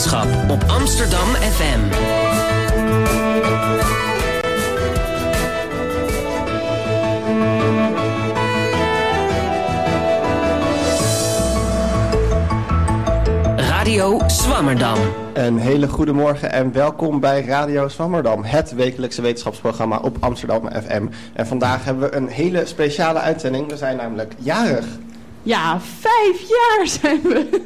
wetenschap op Amsterdam FM. Radio Swammerdam. Een hele goede morgen en welkom bij Radio Swammerdam, het wekelijkse wetenschapsprogramma op Amsterdam FM. En vandaag hebben we een hele speciale uitzending. We zijn namelijk jarig. Ja, vijf jaar zijn we.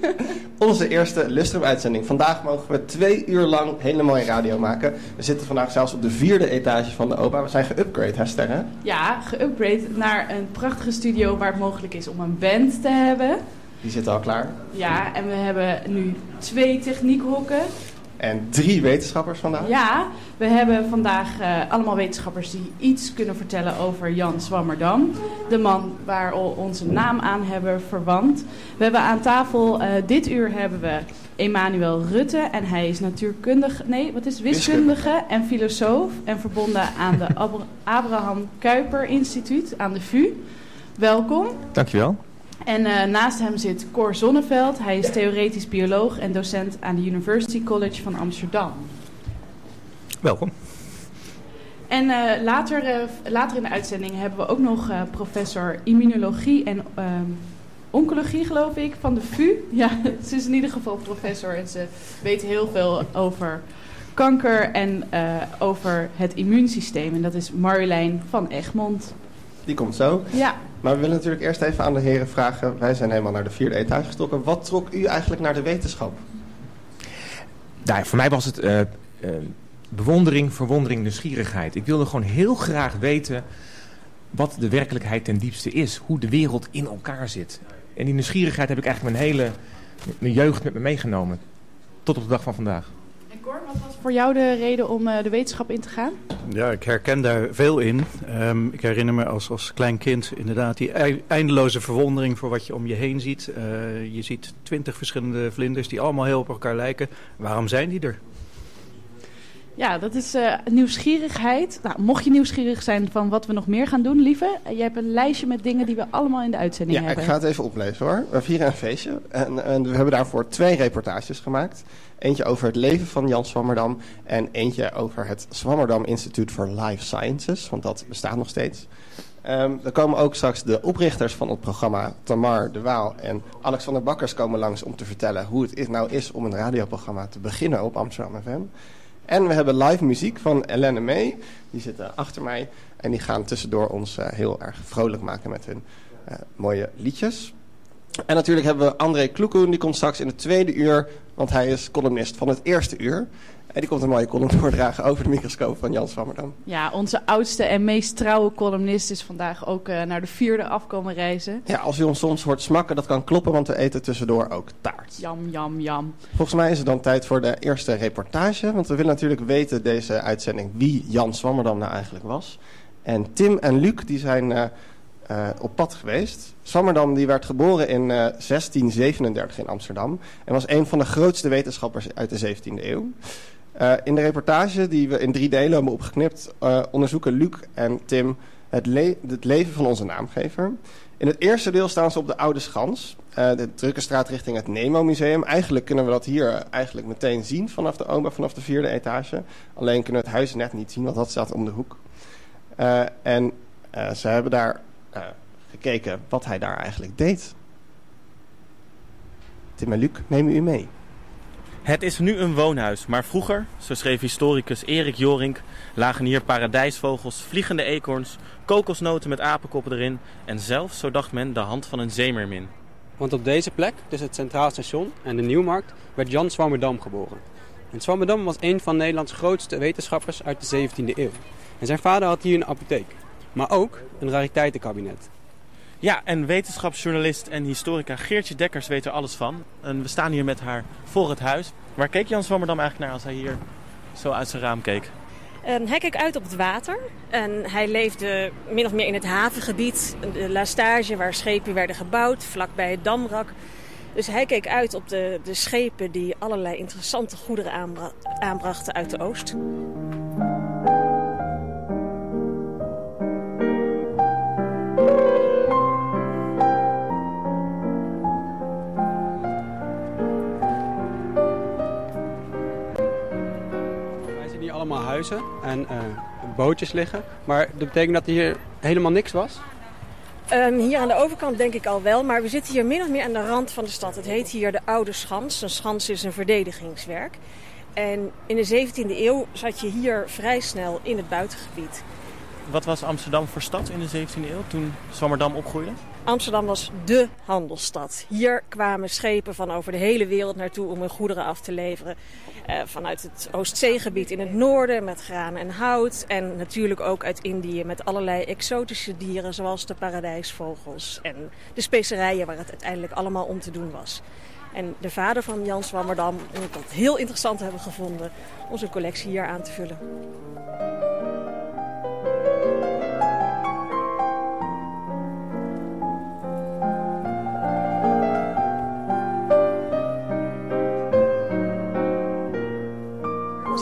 Onze eerste Lustrum-uitzending. Vandaag mogen we twee uur lang hele mooie radio maken. We zitten vandaag zelfs op de vierde etage van de OPA. We zijn geüpgrade, hè Sterren? Ja, geüpgrade naar een prachtige studio waar het mogelijk is om een band te hebben. Die zitten al klaar. Ja, en we hebben nu twee techniekhokken. En drie wetenschappers vandaag. Ja, we hebben vandaag uh, allemaal wetenschappers die iets kunnen vertellen over Jan Swammerdam. De man waar we onze naam aan hebben verwant. We hebben aan tafel, uh, dit uur hebben we Emanuel Rutte. En hij is natuurkundige, nee, wat is wiskundige en filosoof. En verbonden aan de Abraham Kuyper Instituut aan de VU. Welkom. Dankjewel. En uh, naast hem zit Cor Zonneveld. Hij is theoretisch bioloog en docent aan de University College van Amsterdam. Welkom. En uh, later, uh, later in de uitzending hebben we ook nog professor immunologie en oncologie, geloof ik, van de VU. Ja, ze is in ieder geval professor en ze weet heel veel over kanker en over het immuunsysteem. En dat is Marjolein van Egmond. Die komt zo. Ja. Maar we willen natuurlijk eerst even aan de heren vragen. Wij zijn helemaal naar de vierde etage gestoken. Wat trok u eigenlijk naar de wetenschap? Nou, voor mij was het uh, uh, bewondering, verwondering, nieuwsgierigheid. Ik wilde gewoon heel graag weten wat de werkelijkheid ten diepste is. Hoe de wereld in elkaar zit. En die nieuwsgierigheid heb ik eigenlijk mijn hele mijn jeugd met me meegenomen. Tot op de dag van vandaag. Cor, wat was voor jou de reden om uh, de wetenschap in te gaan? Ja, ik herken daar veel in. Um, ik herinner me als, als klein kind inderdaad die eindeloze verwondering voor wat je om je heen ziet. Uh, je ziet twintig verschillende vlinders die allemaal heel op elkaar lijken. Waarom zijn die er? Ja, dat is uh, nieuwsgierigheid. Nou, mocht je nieuwsgierig zijn van wat we nog meer gaan doen, lieve. Je hebt een lijstje met dingen die we allemaal in de uitzending ja, hebben. Ja, ik ga het even oplezen hoor. We vieren een feestje en, en, we hebben daarvoor twee reportages gemaakt. Eentje over het leven van Jan Swammerdam en eentje over het Swammerdam Instituut for Life Sciences, want dat bestaat nog steeds. Um, er komen ook straks de oprichters van het programma, Tamar de Waal en Alexander Bakkers komen langs om te vertellen hoe het nou is om een radioprogramma te beginnen op Amsterdam FM. En we hebben live muziek van Elene May. Die zitten achter mij. En die gaan tussendoor ons uh, heel erg vrolijk maken met hun uh, mooie liedjes. En natuurlijk hebben we André Kloekoen. Die komt straks in het tweede uur. Want hij is columnist van het eerste uur. En die komt een mooie column doordragen over de microscoop van Jan Swammerdam. Ja, onze oudste en meest trouwe columnist is vandaag ook uh, naar de vierde afkomen reizen. Ja, als u ons soms hoort smakken, dat kan kloppen, want we eten tussendoor ook taart. Jam, jam, jam. Volgens mij is het dan tijd voor de eerste reportage. Want we willen natuurlijk weten, deze uitzending, wie Jan Swammerdam nou eigenlijk was. En Tim en Luc, die zijn uh, uh, op pad geweest. Swammerdam die werd geboren in 1637 in Amsterdam. En was een van de grootste wetenschappers uit de 17e eeuw. Uh, in de reportage die we in drie delen hebben opgeknipt, onderzoeken Luc en Tim het, het, leven van onze naamgever. In het eerste deel staan ze op de Oude Schans, de drukke straat richting het Nemo Museum. Eigenlijk kunnen we dat hier eigenlijk meteen zien vanaf de OBA, vanaf de vierde etage. Alleen kunnen we het huis net niet zien, want dat staat om de hoek. en ze hebben daar gekeken wat hij daar eigenlijk deed. Tim en Luc, nemen u mee. Het is nu een woonhuis, maar vroeger, zo schreef historicus Erik Jorink, lagen hier paradijsvogels, vliegende eekhoorns, kokosnoten met apenkoppen erin en zelfs, zo dacht men, de hand van een zeemermin. Want op deze plek, tussen het Centraal Station en de Nieuwmarkt, werd Jan Swammerdam geboren. En Swammerdam was een van Nederlands grootste wetenschappers uit de 17e eeuw. En zijn vader had hier een apotheek, maar ook een rariteitenkabinet. Ja, en wetenschapsjournalist en historica Geertje Dekkers weet er alles van. En we staan hier met haar voor het huis. Waar keek Jan Zwammerdam eigenlijk naar als hij hier zo uit zijn raam keek? Hij keek uit op het water en hij leefde min of meer in het havengebied, de La Stage, waar schepen werden gebouwd, vlakbij het Damrak. Dus hij keek uit op de, de schepen die allerlei interessante goederen aanbra aanbrachten uit de Oost. allemaal huizen en eh, bootjes liggen. Maar dat betekent dat hier helemaal niks was? Ehm, hier aan de overkant denk ik al wel, maar we zitten hier min of meer aan de rand van de stad. Het heet hier de Oude Schans. Een schans is een verdedigingswerk. En in de 17e eeuw zat je hier vrij snel in het buitengebied. Wat was Amsterdam voor stad in de 17e eeuw toen Zwammerdam opgroeide? Amsterdam was dé handelsstad. Hier kwamen schepen van over de hele wereld naartoe om hun goederen af te leveren. Uh, vanuit het Oostzeegebied in het noorden met graan en hout. En natuurlijk ook uit Indië met allerlei exotische dieren zoals de paradijsvogels. En de specerijen waar het uiteindelijk allemaal om te doen was. En de vader van Jan Zwammerdam vond dat heel interessant hebben gevonden om zijn collectie hier aan te vullen.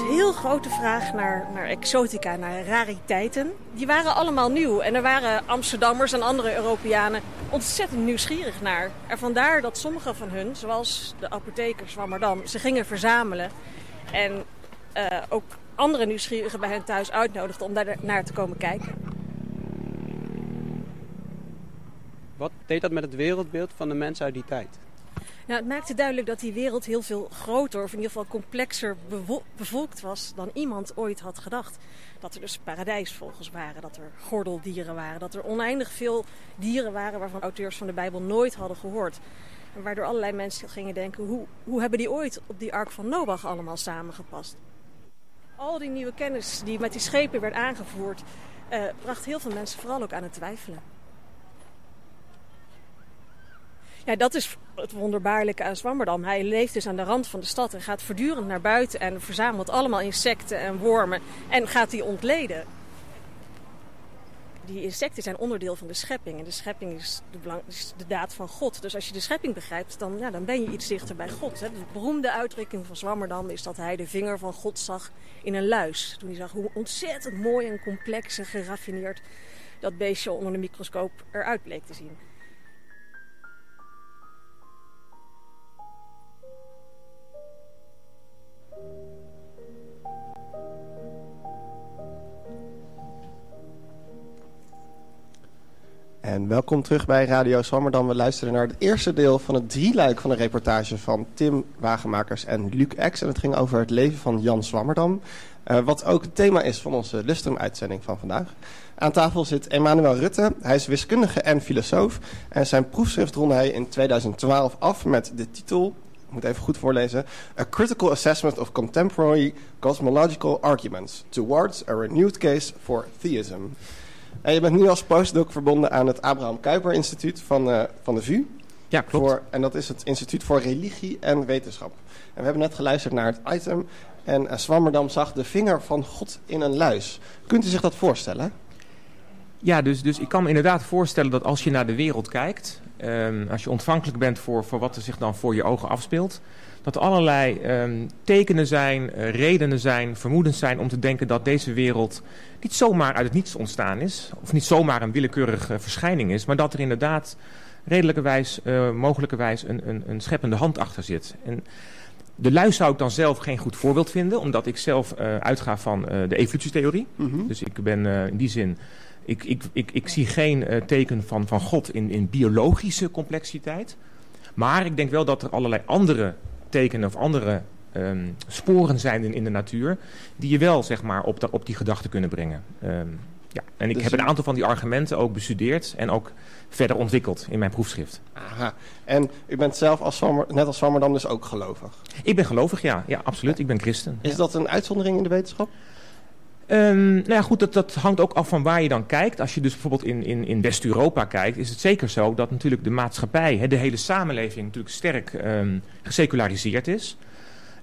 Heel grote vraag naar, naar exotica, naar rariteiten. Die waren allemaal nieuw. En er waren Amsterdammers en andere Europeanen ontzettend nieuwsgierig naar. En vandaar dat sommige van hun, zoals de apothekers van Mardam, ze gingen verzamelen. En uh, ook andere nieuwsgierigen bij hen thuis uitnodigden om daar naar te komen kijken. Wat deed dat met het wereldbeeld van de mensen uit die tijd? Nou, het maakte duidelijk dat die wereld heel veel groter, of in ieder geval complexer bevolkt was dan iemand ooit had gedacht. Dat er dus paradijsvogels waren, dat er gordeldieren waren, dat er oneindig veel dieren waren waarvan auteurs van de Bijbel nooit hadden gehoord. En waardoor allerlei mensen gingen denken, hoe, hoe hebben die ooit op die ark van Noach allemaal samengepast? Al die nieuwe kennis die met die schepen werd aangevoerd, eh, bracht heel veel mensen vooral ook aan het twijfelen. Ja, dat is het wonderbaarlijke aan Zwammerdam. Hij leeft dus aan de rand van de stad en gaat voortdurend naar buiten en verzamelt allemaal insecten en wormen en gaat die ontleden. Die insecten zijn onderdeel van de schepping en de schepping is de, daad van God. Dus als je de schepping begrijpt, dan, ja, dan ben je iets dichter bij God. Hè. De beroemde uitdrukking van Zwammerdam is dat hij de vinger van God zag in een luis. Toen hij zag hoe ontzettend mooi en complex en geraffineerd dat beestje onder de microscoop eruit bleek te zien. En welkom terug bij Radio Zwammerdam. We luisteren naar het eerste deel van het drieluik van de reportage van Tim Wagenmakers en Luc X. En het ging over het leven van Jan Zwammerdam. Uh, wat ook het thema is van onze Lustrum-uitzending van vandaag. Aan tafel zit Emmanuel Rutte. Hij is wiskundige en filosoof. En zijn proefschrift ronde hij in 2012 af met de titel... Ik moet even goed voorlezen. A Critical Assessment of Contemporary Cosmological Arguments Towards a Renewed Case for Theism. En je bent nu als postdoc verbonden aan het Abraham Kuyper Instituut van, uh, van de VU. Ja, klopt. Voor, en dat is het Instituut voor Religie en Wetenschap. En we hebben net geluisterd naar het item. En uh, Swammerdam zag de vinger van God in een luis. Kunt u zich dat voorstellen? Ja, dus, dus ik kan me inderdaad voorstellen dat als je naar de wereld kijkt... Um, als je ontvankelijk bent voor, voor wat er zich dan voor je ogen afspeelt dat er allerlei um, tekenen zijn, uh, redenen zijn, vermoedens zijn om te denken dat deze wereld niet zomaar uit het niets ontstaan is. Of niet zomaar een willekeurige verschijning is. Maar dat er inderdaad redelijkerwijs, uh, mogelijkerwijs een, een, een scheppende hand achter zit. En de luis zou ik dan zelf geen goed voorbeeld vinden. Omdat ik zelf uh, uitga van de evolutietheorie. Mm -hmm. Dus ik ben in die zin... Ik, ik, ik, ik zie geen teken van, van God in, in biologische complexiteit. Maar ik denk wel dat er allerlei andere tekenen of andere um, sporen zijn in, in, de natuur... die je wel zeg maar, op, de, op die gedachte kunnen brengen. Um, ja. En ik dus heb een aantal van die argumenten ook bestudeerd... en ook verder ontwikkeld in mijn proefschrift. Aha. En u bent zelf als net als Swammerdam dus ook gelovig? Ik ben gelovig, ja. Ja, absoluut. Ik ben christen. Is ja. dat een uitzondering in de wetenschap? Um, nou ja, goed, dat, dat hangt ook af van waar je dan kijkt. Als je dus bijvoorbeeld in, in, in West-Europa kijkt, is het zeker zo dat natuurlijk de maatschappij, hè, de hele samenleving natuurlijk sterk um, geseculariseerd is.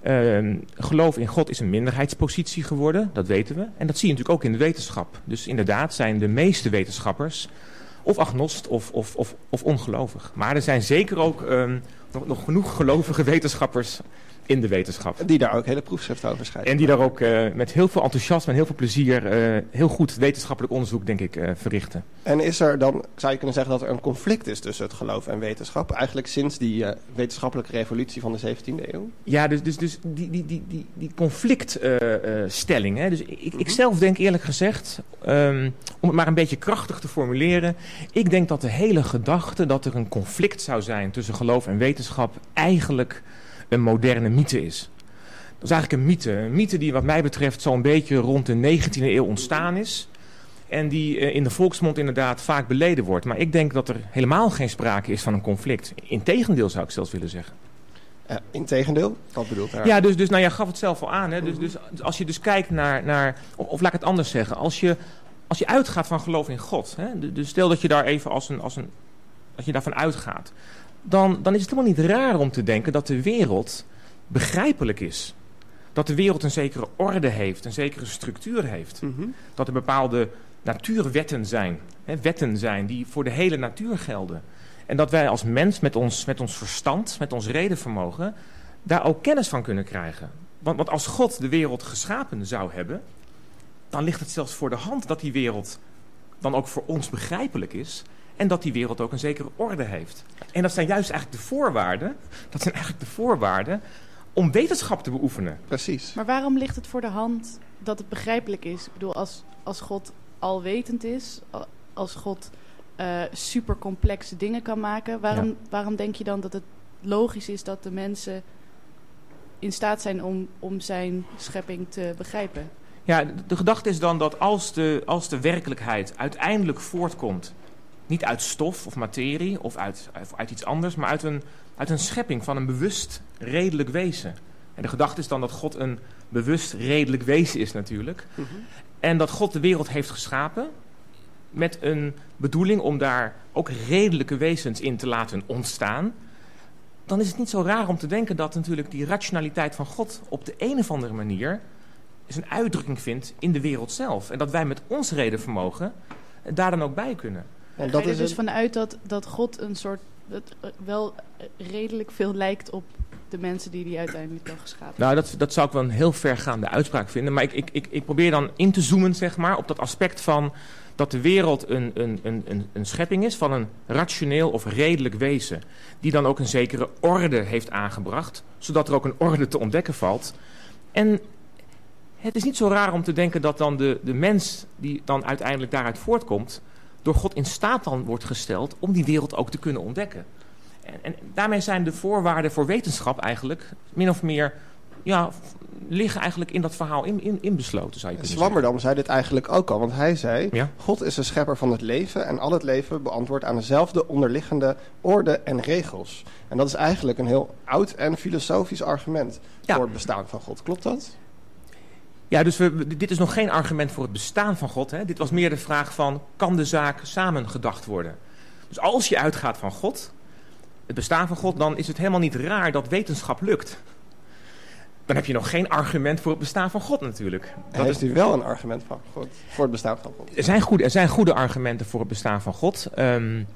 Um, geloof in God is een minderheidspositie geworden, dat weten we. En dat zie je natuurlijk ook in de wetenschap. Dus inderdaad zijn de meeste wetenschappers of agnost of, of, of, of ongelovig. Maar er zijn zeker ook nog, nog genoeg gelovige wetenschappers in de wetenschap. Die daar ook hele proefschriften over schrijven. En die daar ook uh, met heel veel enthousiasme en heel veel plezier uh, heel goed wetenschappelijk onderzoek, denk ik, uh, verrichten. En is er dan, zou je kunnen zeggen dat er een conflict is tussen het geloof en wetenschap? Eigenlijk sinds die wetenschappelijke revolutie van de 17e eeuw? Ja, dus, dus, dus die, die, die, die, die conflictstelling. Hè? Dus ik, ik zelf denk eerlijk gezegd, um, om het maar een beetje krachtig te formuleren. Ik denk dat de hele gedachte dat er een conflict zou zijn tussen geloof en wetenschap eigenlijk een moderne mythe is. Dat is eigenlijk een mythe. Een mythe die wat mij betreft zo'n beetje rond de 19e eeuw ontstaan is. En die in de volksmond inderdaad vaak beleden wordt. Maar ik denk dat er helemaal geen sprake is van een conflict. Integendeel zou ik zelfs willen zeggen. Uh, integendeel? Wat bedoelt hij? Ja, dus, dus nou, jij gaf het zelf al aan. Hè? Dus, dus als je dus kijkt naar... naar of, of laat ik het anders zeggen. Als je, als je uitgaat van geloof in God. Hè? Dus stel dat je daar even als een... Als een als je daarvan uitgaat. Dan, dan is het helemaal niet raar om te denken dat de wereld begrijpelijk is. Dat de wereld een zekere orde heeft, een zekere structuur heeft. Mhm. Dat er bepaalde natuurwetten zijn. Hè, wetten zijn die voor de hele natuur gelden. En dat wij als mens met ons, met ons verstand, met ons redenvermogen... daar ook kennis van kunnen krijgen. Want, want als God de wereld geschapen zou hebben... dan ligt het zelfs voor de hand dat die wereld dan ook voor ons begrijpelijk is... En dat die wereld ook een zekere orde heeft. En dat zijn juist eigenlijk de voorwaarden. Dat zijn eigenlijk de voorwaarden om wetenschap te beoefenen. Precies. Maar waarom ligt het voor de hand dat het begrijpelijk is? Ik bedoel, als, als God alwetend is, als God uh, super complexe dingen kan maken, waarom, ja. waarom denk je dan dat het logisch is dat de mensen in staat zijn om, om zijn schepping te begrijpen? Ja, de gedachte is dan dat als de, als de werkelijkheid uiteindelijk voortkomt niet uit stof of materie of uit, uit iets anders, maar uit een, uit een schepping van een bewust redelijk wezen. En de gedachte is dan dat God een bewust redelijk wezen is natuurlijk. Mm -hmm. En dat God de wereld heeft geschapen met een bedoeling om daar ook redelijke wezens in te laten ontstaan. Dan is het niet zo raar om te denken dat natuurlijk die rationaliteit van God op de een of andere manier zijn uitdrukking vindt in de wereld zelf. En dat wij met ons redenvermogen daar dan ook bij kunnen. En dat Ga je er dus een... vanuit dat, dat God een soort dat wel redelijk veel lijkt op de mensen die hij uiteindelijk wel geschapen Nou, dat, dat zou ik wel een heel vergaande uitspraak vinden. Maar ik, ik, ik, ik probeer dan in te zoomen, zeg maar, op dat aspect van dat de wereld een, een, een, een schepping is van een rationeel of redelijk wezen. Die dan ook een zekere orde heeft aangebracht, zodat er ook een orde te ontdekken valt. En het is niet zo raar om te denken dat dan de, de mens die dan uiteindelijk daaruit voortkomt door God in staat dan wordt gesteld om die wereld ook te kunnen ontdekken. En, en daarmee zijn de voorwaarden voor wetenschap eigenlijk min of meer ja, liggen eigenlijk in dat verhaal in, in, inbesloten, zou je kunnen Swammerdam zei dit eigenlijk ook al, want hij zei... Ja? God is de schepper van het leven en al het leven beantwoordt aan dezelfde onderliggende orde en regels. En dat is eigenlijk een heel oud en filosofisch argument ja. voor het bestaan van God. Klopt dat? Ja, dus we, dit is nog geen argument voor het bestaan van God. Hè? Dit was meer de vraag van, kan de zaak samen gedacht worden? Dus als je uitgaat van God, het bestaan van God... dan is het helemaal niet raar dat wetenschap lukt. Dan heb je nog geen argument voor het bestaan van God natuurlijk. Dat Heeft is... u wel een argument van God, voor het bestaan van God? Er zijn goede, er zijn goede argumenten voor het bestaan van God. Um,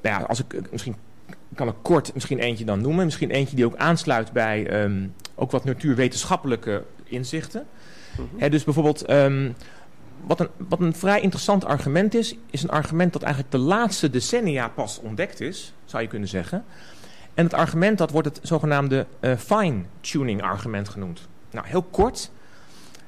nou ja, als ik, misschien kan ik kort misschien eentje dan noemen. Misschien eentje die ook aansluit bij um, ook wat natuurwetenschappelijke inzichten. Mhm. dus bijvoorbeeld, um, wat, een, wat een vrij interessant argument is, is een argument dat eigenlijk de laatste decennia pas ontdekt is, zou je kunnen zeggen. En het argument dat wordt het zogenaamde uh, fine-tuning argument genoemd. Nou, heel kort.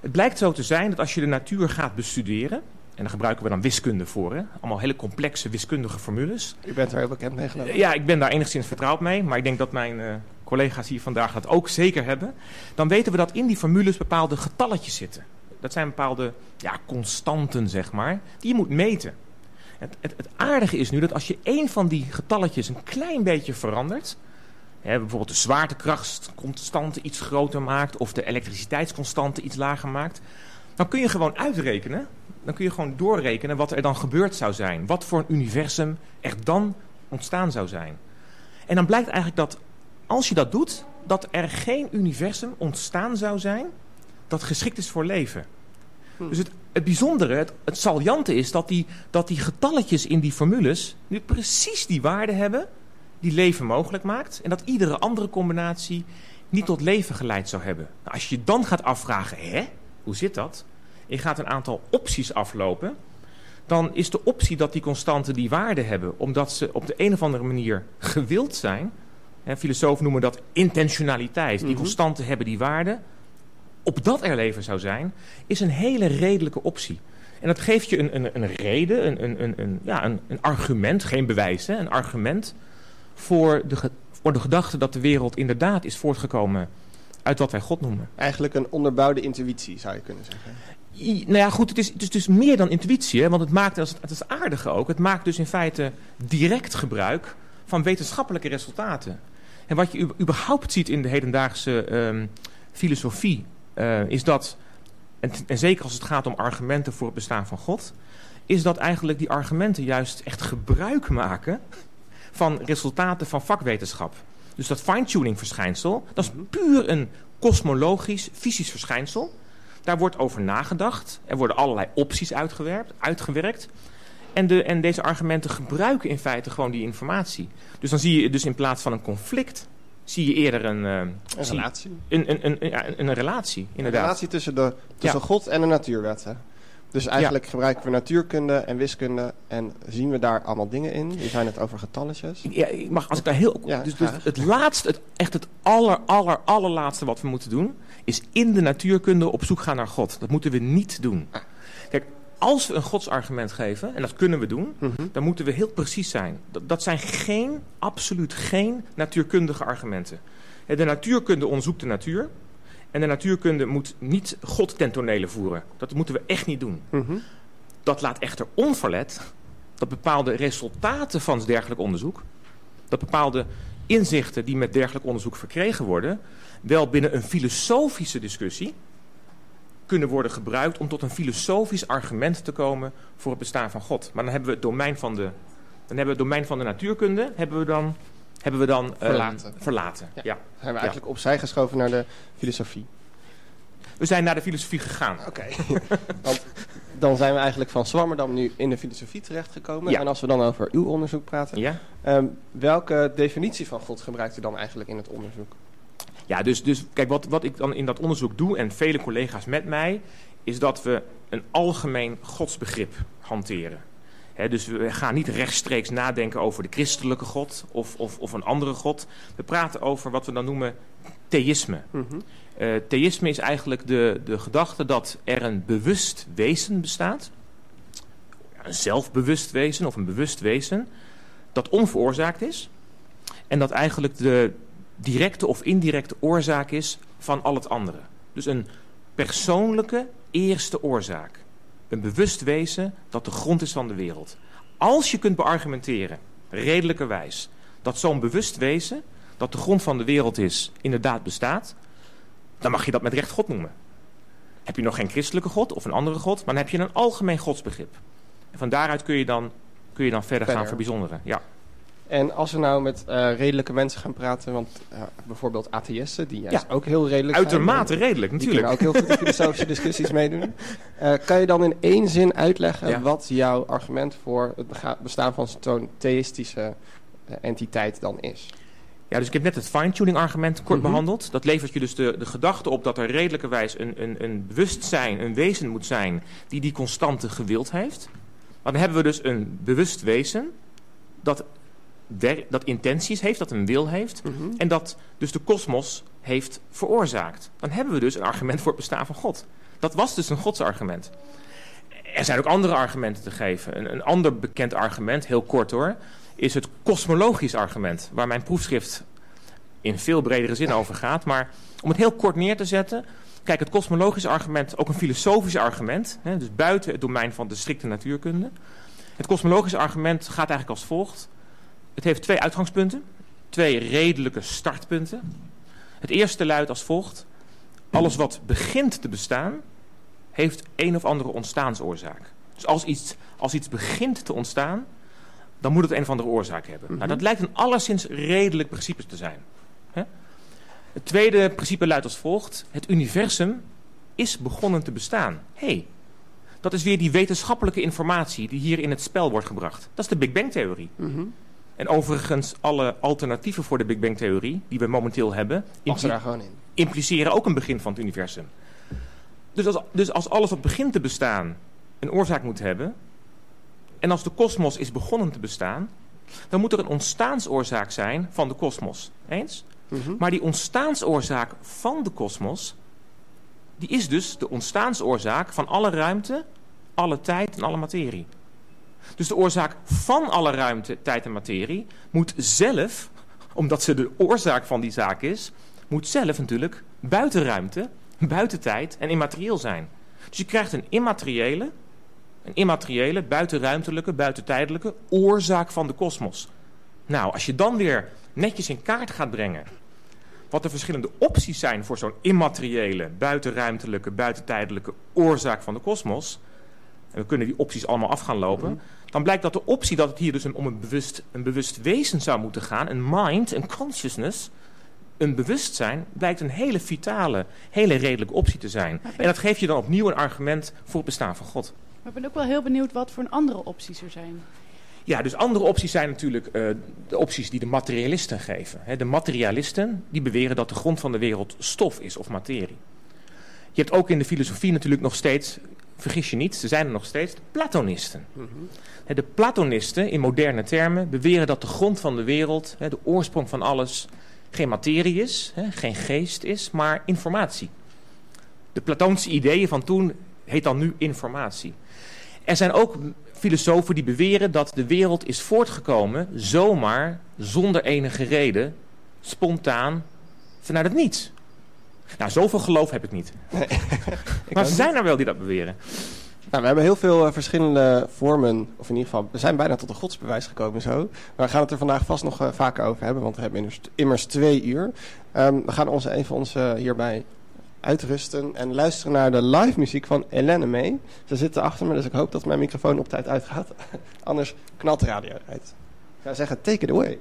Het blijkt zo te zijn dat als je de natuur gaat bestuderen, en daar gebruiken we dan wiskunde voor. Hè? Allemaal hele complexe wiskundige formules. U bent er heel bekend mee geloof Ja, ik ben daar enigszins vertrouwd mee. Maar ik denk dat mijn uh, collega's hier vandaag dat ook zeker hebben. Dan weten we dat in die formules bepaalde getalletjes zitten. Dat zijn bepaalde ja, constanten, zeg maar, die je moet meten. Het, het, het aardige is nu dat als je één van die getalletjes een klein beetje verandert... Hè, bijvoorbeeld de zwaartekrachtconstante iets groter maakt... of de elektriciteitsconstante iets lager maakt... dan kun je gewoon uitrekenen dan kun je gewoon doorrekenen wat er dan gebeurd zou zijn. Wat voor een universum er dan ontstaan zou zijn. En dan blijkt eigenlijk dat als je dat doet, dat er geen universum ontstaan zou zijn dat geschikt is voor leven. Hm. Dus het, het bijzondere, het, het saliante is dat die, dat die getalletjes in die formules nu precies die waarde hebben die leven mogelijk maakt. En dat iedere andere combinatie niet tot leven geleid zou hebben. Nou, als je dan gaat afvragen, hè, hoe zit dat? Je gaat een aantal opties aflopen. Dan is de optie dat die constanten die waarde hebben, omdat ze op de een of andere manier gewild zijn. Hè, filosofen noemen dat intentionaliteit. Die Mhm. constanten hebben die waarde. Opdat er leven zou zijn, is een hele redelijke optie. En dat geeft je een, een, een reden, een, een, een, een, ja, een, een argument, geen bewijs, hè, een argument voor de, voor de gedachte dat de wereld inderdaad is voortgekomen uit wat wij God noemen. Eigenlijk een onderbouwde intuïtie, zou je kunnen zeggen. I- nou ja, goed, het is, het is dus meer dan intuïtie, hè, want het maakt, dat is, het is aardige ook, het maakt dus in feite direct gebruik van wetenschappelijke resultaten. En wat je überhaupt ziet in de hedendaagse ehm, filosofie, eh, is dat, en, en zeker als het gaat om argumenten voor het bestaan van God, is dat eigenlijk die argumenten juist echt gebruik maken van resultaten van vakwetenschap. Dus dat fine-tuning verschijnsel, dat is puur een kosmologisch, fysisch verschijnsel. Daar wordt over nagedacht. Er worden allerlei opties uitgewerkt. uitgewerkt. En, de, en deze argumenten gebruiken in feite gewoon die informatie. Dus dan zie je dus in plaats van een conflict, zie je eerder een, eh, Een relatie. een, een, een, ja, een, een relatie. Een Inderdaad. relatie tussen, de, tussen Ja. God en de natuurwetten. Dus eigenlijk gebruiken we natuurkunde en wiskunde en zien we daar allemaal dingen in. Je zijn het over getalletjes. Ja, ik mag, als ik daar heel... Ja, dus, dus het laatste, het, echt het aller, aller, allerlaatste wat we moeten doen... is in de natuurkunde op zoek gaan naar God. Dat moeten we niet doen. Kijk, als we een godsargument geven, en dat kunnen we doen... Mhm. dan moeten we heel precies zijn. Dat, dat zijn geen, absoluut geen natuurkundige argumenten. Eh, De natuurkunde onderzoekt de natuur... en de natuurkunde moet niet God ten tonele voeren. Dat moeten we echt niet doen. Mhm. Dat laat echter onverlet dat bepaalde resultaten van dergelijk onderzoek, dat bepaalde inzichten die met dergelijk onderzoek verkregen worden, wel binnen een filosofische discussie kunnen worden gebruikt om tot een filosofisch argument te komen voor het bestaan van God. Maar dan hebben we het domein van de, dan hebben we het domein van de natuurkunde hebben we dan, hebben we dan ehm, Verlaten. verlaten. Ja. Ja. Dan zijn we eigenlijk opzij geschoven naar de filosofie. We zijn naar de filosofie gegaan. Oké. Want dan zijn we eigenlijk van Zwammerdam nu in de filosofie terechtgekomen. Ja. En als we dan over uw onderzoek praten. Ja? ehm, welke definitie van God gebruikt u dan eigenlijk in het onderzoek? Ja, dus, dus kijk, wat, wat ik dan in dat onderzoek doe, en vele collega's met mij, is dat we een algemeen godsbegrip hanteren. Dus we gaan niet rechtstreeks nadenken over de christelijke God of, of, of een andere God. We praten over wat we dan noemen theïsme. Eh, theïsme is eigenlijk de, de gedachte dat er een bewust wezen bestaat. Een zelfbewust wezen of een bewust wezen. Dat onveroorzaakt is. En dat eigenlijk de directe of indirecte oorzaak is van al het andere. Dus een persoonlijke eerste oorzaak. Een bewust wezen dat de grond is van de wereld. Als je kunt beargumenteren, redelijkerwijs, dat zo'n bewust wezen, dat de grond van de wereld is, inderdaad bestaat, dan mag je dat met recht God noemen. Heb je nog geen christelijke God of een andere God, maar dan heb je een algemeen godsbegrip. En van daaruit kun je dan, kun je dan verder, gaan Verder. verbijzonderen. Ja. En als we nou met eh, redelijke mensen gaan praten, want eh, bijvoorbeeld atheïsten, die juist Ja. ook heel redelijk Uitermate zijn. redelijk, Die natuurlijk. kunnen ook heel goed in filosofische discussies meedoen. Eh, kan je dan in één zin uitleggen Ja. wat jouw argument voor het bestaan van zo'n theïstische entiteit dan is? Ja, dus ik heb net het fine-tuning argument kort Mhm. behandeld. Dat levert je dus de, de gedachte op dat er redelijkerwijs een, een, een bewustzijn, een wezen moet zijn die die constante gewild heeft. Maar dan hebben we dus een bewust wezen dat, dat intenties heeft, dat een wil heeft. En dat dus de kosmos heeft veroorzaakt. Dan hebben we dus een argument voor het bestaan van God. Dat was dus een godsargument. Er zijn ook andere argumenten te geven. Een, een ander bekend argument, heel kort hoor, is het kosmologisch argument. Waar mijn proefschrift in veel bredere zin over gaat. Maar om het heel kort neer te zetten. Kijk, het kosmologisch argument, ook een filosofisch argument. Hè, dus buiten het domein van de strikte natuurkunde. Het kosmologisch argument gaat eigenlijk als volgt. Het heeft twee uitgangspunten. Twee redelijke startpunten. Het eerste luidt als volgt. Alles wat begint te bestaan, heeft een of andere ontstaansoorzaak. Dus als iets, als iets begint te ontstaan, dan moet het een of andere oorzaak hebben. Nou, dat lijkt een alleszins redelijk principe te zijn. Hè? Het tweede principe luidt als volgt. Het universum is begonnen te bestaan. Hé, hey, dat is weer die wetenschappelijke informatie die hier in het spel wordt gebracht. Dat is de Big Bang-theorie. En overigens, alle alternatieven voor de Big Bang Theorie, die we momenteel hebben, in. impliceren ook een begin van het universum. Dus als, dus als alles wat begint te bestaan een oorzaak moet hebben, en als de kosmos is begonnen te bestaan, dan moet er een ontstaansoorzaak zijn van de kosmos. Eens? Mhm. Maar die ontstaansoorzaak van de kosmos, die is dus de ontstaansoorzaak van alle ruimte, alle tijd en alle materie. Dus de oorzaak van alle ruimte, tijd en materie moet zelf, omdat ze de oorzaak van die zaak is, moet zelf natuurlijk buiten ruimte, buiten tijd en immaterieel zijn. Dus je krijgt een immateriële, een immateriële, buitenruimtelijke, buitentijdelijke oorzaak van de kosmos. Nou, als je dan weer netjes in kaart gaat brengen wat de verschillende opties zijn voor zo'n immateriële, buitenruimtelijke, buitentijdelijke oorzaak van de kosmos, en we kunnen die opties allemaal af gaan lopen, dan blijkt dat de optie dat het hier dus een- om een bewust, een bewust wezen zou moeten gaan, een mind, een consciousness, een bewustzijn, blijkt een hele vitale, hele redelijke optie te zijn. En dat geeft je dan opnieuw een argument voor het bestaan van God. Maar ik ben ook wel heel benieuwd wat voor andere opties er zijn. Ja, dus andere opties zijn natuurlijk eh, de opties die de materialisten geven. De materialisten die beweren dat de grond van de wereld stof is of materie. Je hebt ook in de filosofie natuurlijk nog steeds, vergis je niet, ze zijn er nog steeds, de Platonisten. Hè, De Platonisten, in moderne termen, beweren dat de grond van de wereld, de oorsprong van alles, geen materie is, geen geest is, maar informatie. De Platoonse ideeën van toen heet dan nu informatie. Er zijn ook filosofen die beweren dat de wereld is voortgekomen zomaar, zonder enige reden, spontaan, vanuit het niets. Nou, zoveel geloof heb ik niet. maar ze zijn er wel die dat beweren. Nou, we hebben heel veel eh, verschillende vormen, of in ieder geval, we zijn bijna tot een godsbewijs gekomen zo. Maar we gaan het er vandaag vast nog eh, vaker over hebben, want we hebben immers, immers twee uur. Ehm, we gaan ons even ons eh, hierbij uitrusten en luisteren naar de live muziek van Helene May. Ze zitten achter me, dus ik hoop dat mijn microfoon op tijd uitgaat. Anders knalt de radio uit. Ik zou zeggen, take it away.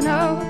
no.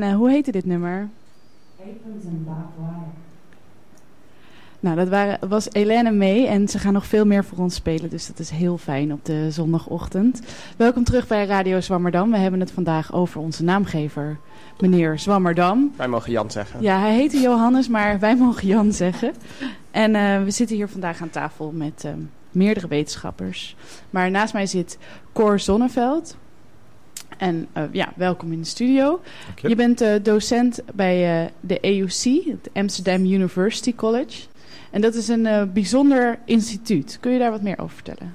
En Elena, hoe heette dit nummer? Nou, dat waren, was Elena mee en ze gaan nog veel meer voor ons spelen. Dus dat is heel fijn op de zondagochtend. Welkom terug bij Radio Zwammerdam. We hebben het vandaag over onze naamgever, meneer Zwammerdam. Wij mogen Jan zeggen. Ja, hij heette Johannes, maar wij mogen Jan zeggen. En eh, we zitten hier vandaag aan tafel met eh, meerdere wetenschappers. Maar naast mij zit Cor Zonneveld. En eh, ja, welkom in de studio. je. Je bent eh, docent bij eh, de EUC, het Amsterdam University College. En dat is een bijzonder instituut. Kun je daar wat meer over vertellen?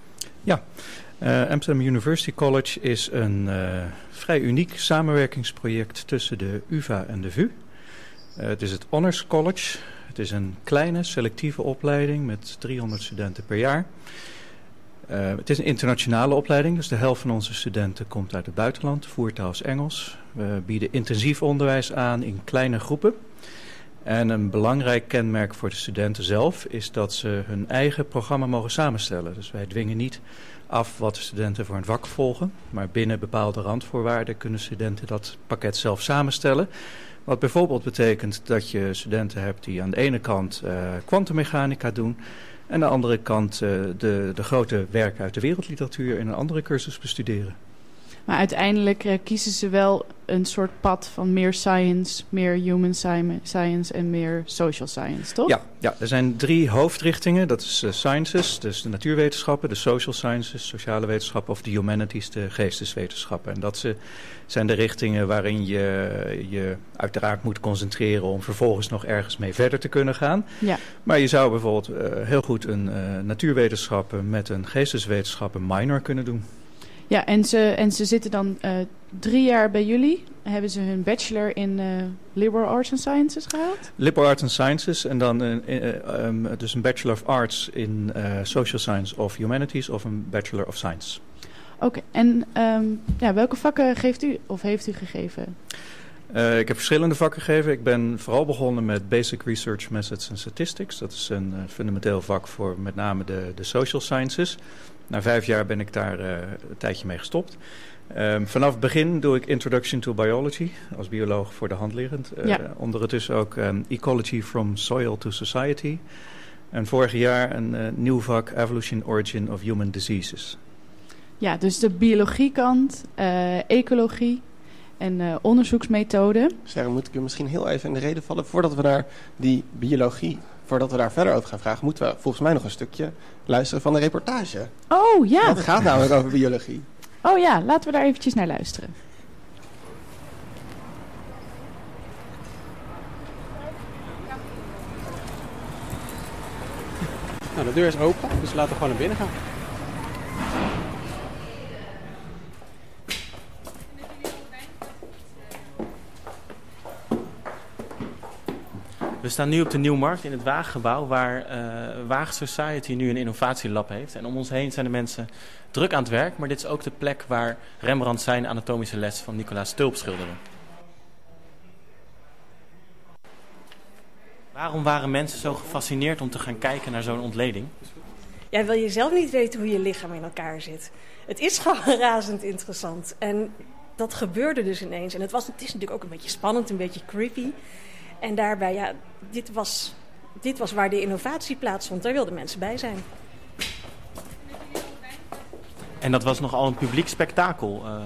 Eh, Amsterdam University College is een vrij uniek samenwerkingsproject tussen de UvA en de VU. Het is het Honors College. Het is een kleine selectieve opleiding met 300 studenten per jaar. Eh, het is een internationale opleiding, dus de helft van onze studenten komt uit het buitenland. Voertaal is Engels. We bieden intensief onderwijs aan in kleine groepen. En een belangrijk kenmerk voor de studenten zelf is dat ze hun eigen programma mogen samenstellen. Dus wij dwingen niet af wat de studenten voor een vak volgen. Maar binnen bepaalde randvoorwaarden kunnen studenten dat pakket zelf samenstellen. Wat bijvoorbeeld betekent dat je studenten hebt die aan de ene kant eh, kwantummechanica doen. En aan de andere kant eh, de, de grote werken uit de wereldliteratuur in een andere cursus bestuderen. Maar uiteindelijk eh, kiezen ze wel een soort pad van meer science, meer human sci- science en meer social science, toch? Ja, ja, er zijn drie hoofdrichtingen. Dat is eh, sciences, dus de natuurwetenschappen, de social sciences, sociale wetenschappen of de humanities, de geesteswetenschappen. En dat ze- zijn de richtingen waarin je je uiteraard moet concentreren om vervolgens nog ergens mee verder te kunnen gaan. Ja. Maar je zou bijvoorbeeld eh, heel goed een natuurwetenschappen met een geesteswetenschappen minor kunnen doen. Ja, en ze, en ze zitten dan eh, drie jaar bij jullie. Hebben ze hun bachelor in eh, liberal arts and sciences gehaald? Liberal Arts and Sciences en dan een, eh, eh, um, dus een Bachelor of Arts in Social Science of Humanities of een Bachelor of Science. Oké, en ehm, ja, welke vakken geeft u of heeft u gegeven? Ik heb verschillende vakken gegeven. Ik ben vooral begonnen met Basic Research Methods and Statistics. Dat is een fundamenteel vak voor met name de, de social sciences. Na vijf jaar ben ik daar eh, een tijdje mee gestopt. Ehm, vanaf het begin doe ik Introduction to Biology als bioloog voor de hand liggend. Eh, Ja. Ondertussen ook ehm, Ecology from Soil to Society. En vorig jaar een eh, nieuw vak Evolution Origin of Human Diseases. Ja, dus de biologiekant, eh, ecologie en eh, onderzoeksmethoden. Sarah, moet ik u misschien heel even in de reden vallen? Voordat we naar die biologie, voordat we daar verder over gaan vragen, moeten we volgens mij nog een stukje luisteren van de reportage. Oh ja, Het gaat namelijk over biologie. oh ja, laten we daar eventjes naar luisteren. Nou, de deur is open, dus laten we gewoon naar binnen gaan. We staan nu op de Nieuwmarkt in het Waaggebouw, waar eh Waag Society nu een innovatielab heeft. En om ons heen zijn de mensen druk aan het werk, maar dit is ook de plek waar Rembrandt zijn anatomische les van Nicolaas Tulp schilderde. Waarom waren mensen zo gefascineerd om te gaan kijken naar zo'n ontleding? Jij wil je zelf niet weten hoe je lichaam in elkaar zit. Het is gewoon razend interessant. En dat gebeurde dus ineens. En het, was, het is natuurlijk ook een beetje spannend, een beetje creepy. En daarbij, ja, dit was, dit was waar de innovatie plaatsvond. Daar wilden mensen bij zijn. En dat was nogal een publiek spektakel. eh.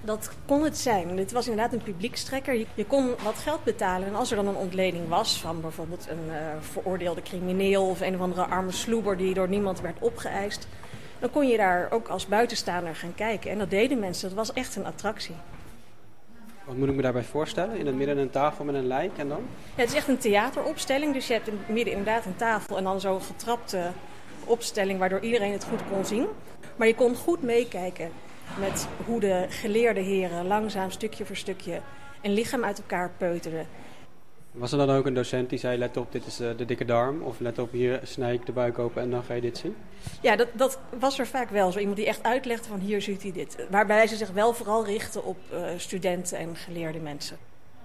Dat kon het zijn. Dit was inderdaad een publiekstrekker. Je, je kon wat geld betalen. En als er dan een ontleding was van bijvoorbeeld een eh, veroordeelde crimineel of een of andere arme sloeber die door niemand werd opgeëist, dan kon je daar ook als buitenstaander gaan kijken. En dat deden mensen. Dat was echt een attractie. Wat moet ik me daarbij voorstellen? In het midden een tafel met een lijk en dan? Ja, het is echt een theateropstelling. Dus je hebt in het midden inderdaad een tafel en dan zo'n getrapte opstelling waardoor iedereen het goed kon zien. Maar je kon goed meekijken met hoe de geleerde heren langzaam stukje voor stukje een lichaam uit elkaar peuterden. Was er dan ook een docent die zei, let op, dit is eh, de dikke darm. Of let op, hier snij ik de buik open en dan ga je dit zien. Ja, dat, dat was er vaak wel. Zo iemand die echt uitlegde van hier ziet hij dit. Waarbij ze zich wel vooral richten op eh, studenten en geleerde mensen.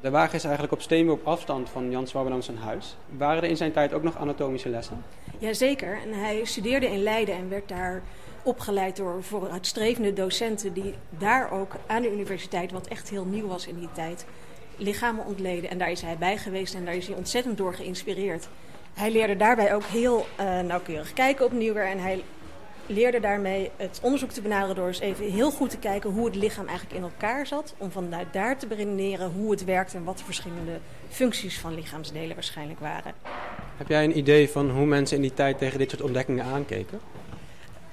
De wagen is eigenlijk op steenworp afstand van Jan Swabberdam zijn huis. Waren er in zijn tijd ook nog anatomische lessen? Jazeker. En hij studeerde in Leiden en werd daar opgeleid door vooruitstrevende docenten die daar ook aan de universiteit, wat echt heel nieuw was in die tijd, lichamen ontleden. En daar is hij bij geweest en daar is hij ontzettend door geïnspireerd. Hij leerde daarbij ook heel uh, nauwkeurig kijken opnieuw weer en hij leerde daarmee het onderzoek te benaderen door eens even heel goed te kijken hoe het lichaam eigenlijk in elkaar zat. Om vanuit daar te beredeneren hoe het werkt en wat de verschillende functies van lichaamsdelen waarschijnlijk waren. Heb jij een idee van hoe mensen in die tijd tegen dit soort ontdekkingen aankeken?